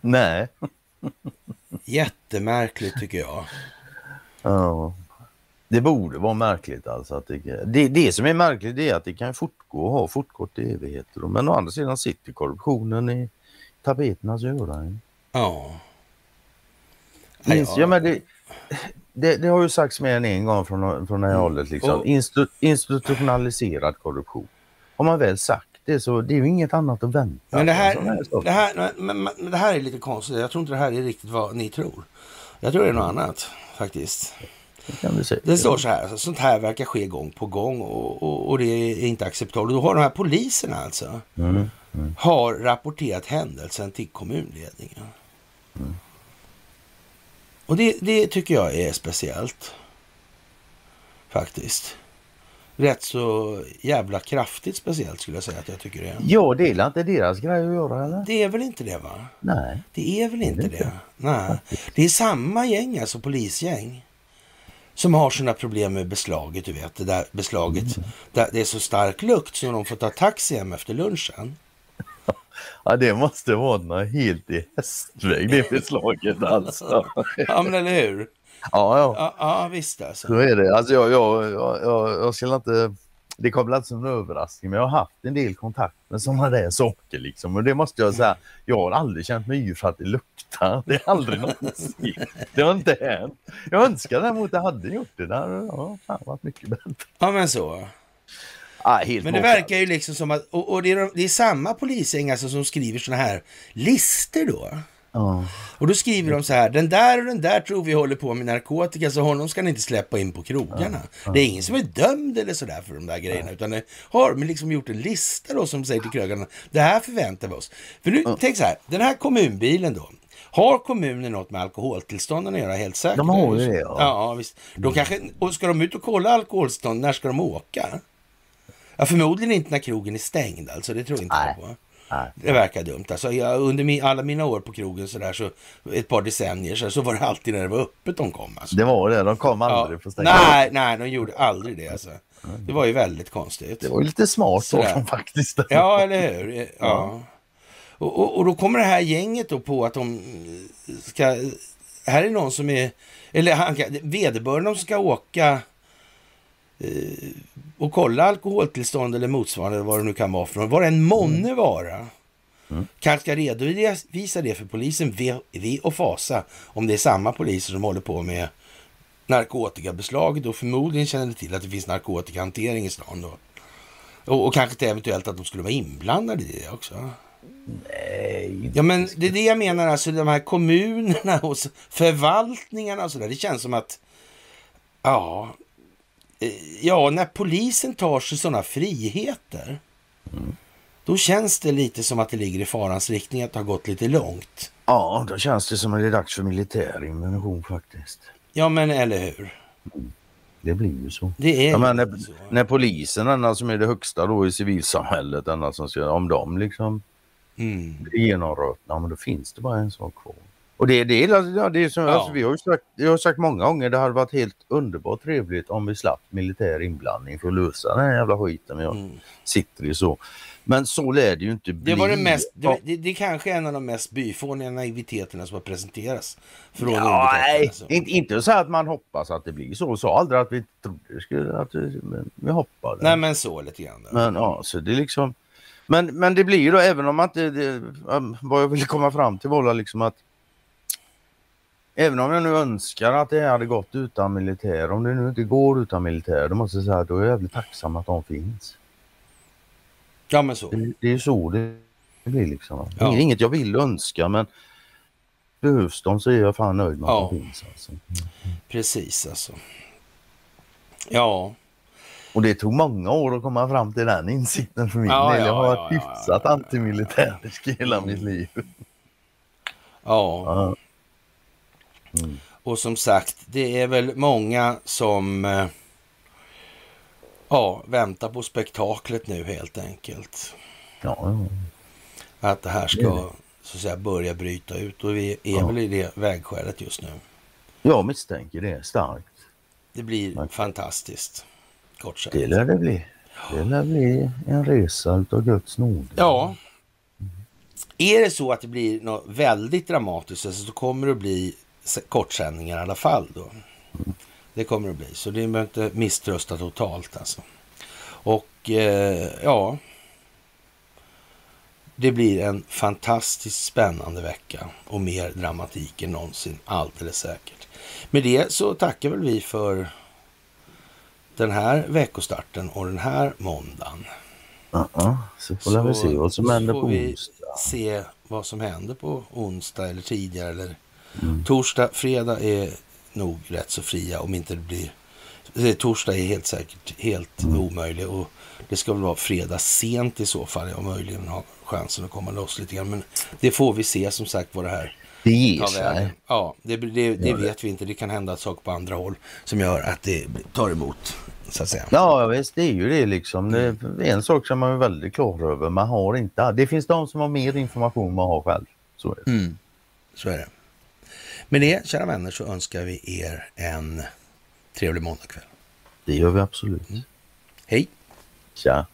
Nej. Jättemärkligt tycker jag. Ja. Det borde vara märkligt alltså. Att det, det, det som är märkligt är att det kan fortgå och ha fortgått i evigheter. Men å andra sidan sitter korruptionen i tapeternas öron. Ja. Minns, ja. men det, det, det har ju sagts mer än en gång från, från det här hållet. Liksom. Mm. Instu, institutionaliserad korruption. Har man väl sagt det så det är ju inget annat att vänta. Men det här, det, här, men, men, det här är lite konstigt. Jag tror inte det här är riktigt vad ni tror. Jag tror det är något annat faktiskt. Det. Det står så här, sånt här verkar ske gång på gång och, och, och det är inte acceptabelt. Då har de här poliserna alltså Mm. har rapporterat händelsen till kommunledningen. Och det, det tycker jag är speciellt. Faktiskt. Rätt så jävla kraftigt speciellt skulle jag säga att jag tycker det är. Ja, det är inte deras grej att göra eller? Det är väl inte det va? Nej. Det är väl inte det det? inte. Nej. Det är samma gäng, alltså polisgäng. Som har sina problem med beslaget, du vet. Det där beslaget. Mm. Där det är så stark lukt så de får ta taxi hem efter lunchen. [LAUGHS] Ja, det måste vara helt i hästväg det [LAUGHS] beslaget alltså. Ja, men eller hur? Ja, ja. Ja, ja visst alltså. Så är det. Alltså jag, jag, jag, jag, jag skulle inte... Det kommer inte som en överraskning, men jag har haft en del kontakt med sådana där saker liksom. Och det måste jag säga, jag har aldrig känt mig yr för att det luktar. Det är aldrig någonsin. Det har inte hänt. Jag önskar däremot att det hade gjort det. Det hade ja, fan varit mycket bättre. Ja, men så. Ah, helt Men det borta. verkar ju liksom som att, och, och det, är, de- det är samma polisgäng alltså som skriver såna här lister då. Ja. Och då skriver de så här, den där och den där tror vi håller på med narkotika så honom ska ni inte släppa in på krogarna. Det är ingen som är dömd eller sådär för de där grejerna utan det har de liksom gjort en lista då som säger till krögarna, det här förväntar vi oss. För nu, tänk så här, den här kommunbilen då, har kommunen något med alkoholtillstånden att göra helt säkert? De har ju det, ja. Ja, visst. De kanske, och ska de ut och kolla alkoholstånd, när ska de åka? Ja, förmodligen inte när krogen är stängd alltså, det tror jag inte Nej. på. Nej. Det verkar dumt. Alltså, jag, under mi, alla mina år på krogen så där, så ett par decennier så, så var det alltid när det var öppet de kom. Alltså. Det var det, de kom Ja. aldrig stänga. Nej, nej, de gjorde aldrig det. Alltså. Det var ju väldigt konstigt. Det var ju lite smart av [LAUGHS] dem faktiskt. Ja, eller hur? Ja. Och, och, och då kommer det här gänget då på att de ska... Här är någon som är... Eller han, vederbörande som ska åka eh, och kolla alkoholtillstånd eller motsvarande, vad det nu kan vara för något. Vad det än månne vara. Kanske ska redovisa det för polisen, ve och fasa, om det är samma poliser som håller på med narkotikabeslaget och förmodligen känner till att det finns narkotikahantering i stan då. Och, och kanske till eventuellt att de skulle vara inblandade i det också. Nej. Ja, men det är det jag menar, alltså de här kommunerna och förvaltningarna och sådär. Det känns som att, ja, ja, när polisen tar sig sådana friheter, då känns det lite som att det ligger i farans riktning att det har gått lite långt. Ja, då känns det som att det är dags för militär invasion faktiskt. Ja, men eller hur? Det blir ju så. Det är Ja, men när, så. när polisen, denna som är det högsta då i civilsamhället, denna som ska, om de liksom Mm. blir genomrötna, men då finns det bara en sak kvar. Och det, det, är, ja, det är som, Ja. alltså, vi har sagt, jag har sagt många gånger, det hade varit helt underbart trevligt om vi slapp militär inblandning för att lösa den här jävla skiten vi har- Mm. sitter i så. Men så lär det ju inte bli. Det var det mest, det, det, det är kanske en av de mest byfåniga naiviteterna som har presenterats. Från Ja, nej, alltså. inte, inte så att man hoppas att det blir så. Så aldrig att vi trodde det skulle, att det, men vi hoppade. Nej, men så lite grann. Men ja, så det är liksom. Men, men det blir ju då även om man inte, det, vad jag ville komma fram till var liksom att Även om jag nu önskar att det hade gått utan militär, om det nu inte går utan militär, då måste jag säga att då är jag jävligt tacksam att de finns. Ja, men så. Det, det är så det blir liksom. Ja. Inget jag vill önska men behövs de så är jag fan nöjd med att Ja. de finns. Alltså. Precis alltså. Ja, Och det tog många år att komma fram till den insikten för min Ja, del. ja, Jag har ja, varit ja, hyfsat antimilitärisk i hela mitt liv. ja. Ja. Och som sagt, det är väl många som eh, ja, väntar på spektaklet nu helt enkelt. Ja. Att det här ska så att säga börja bryta ut och vi är Ja. väl i det vägskälet just nu. Jag misstänker det starkt. Det blir Okej. fantastiskt. Kort sagt. Det lär det bli. Det lär bli en resa utav Guds nåd. Ja. Är det så att det blir något väldigt dramatiskt så kommer det att bli kortsändningar i alla fall då. Det kommer det att bli. Så det behöver inte misströsta totalt alltså. Och eh, ja. Det blir en fantastiskt spännande vecka och mer dramatik än någonsin, alldeles säkert. Med det så tackar väl vi för den här veckostarten och den här måndagen. Ja, ja. Så får vi se vad som så händer på vi onsdag. se vad som händer på onsdag eller tidigare. Eller Mm. Torsdag, fredag är nog rätt så fria om inte det blir... Torsdag är helt säkert helt Mm. omöjlig och det ska väl vara fredag sent i så fall. Jag möjligen har chansen att komma loss lite grann. Men det får vi se som sagt vad det här Det ger sig. Ja, det, det, det vet vi inte. Det kan hända saker på andra håll som gör att det tar emot, så att säga. Ja visst, det är ju det liksom. Det är en sak som man är väldigt klar över. Man har inte... Det finns de som har mer information än man har själv. Så är det. Mm, så är det. Med det, kära vänner, så önskar vi er en trevlig måndagkväll. Det gör vi absolut. Hej! Tja!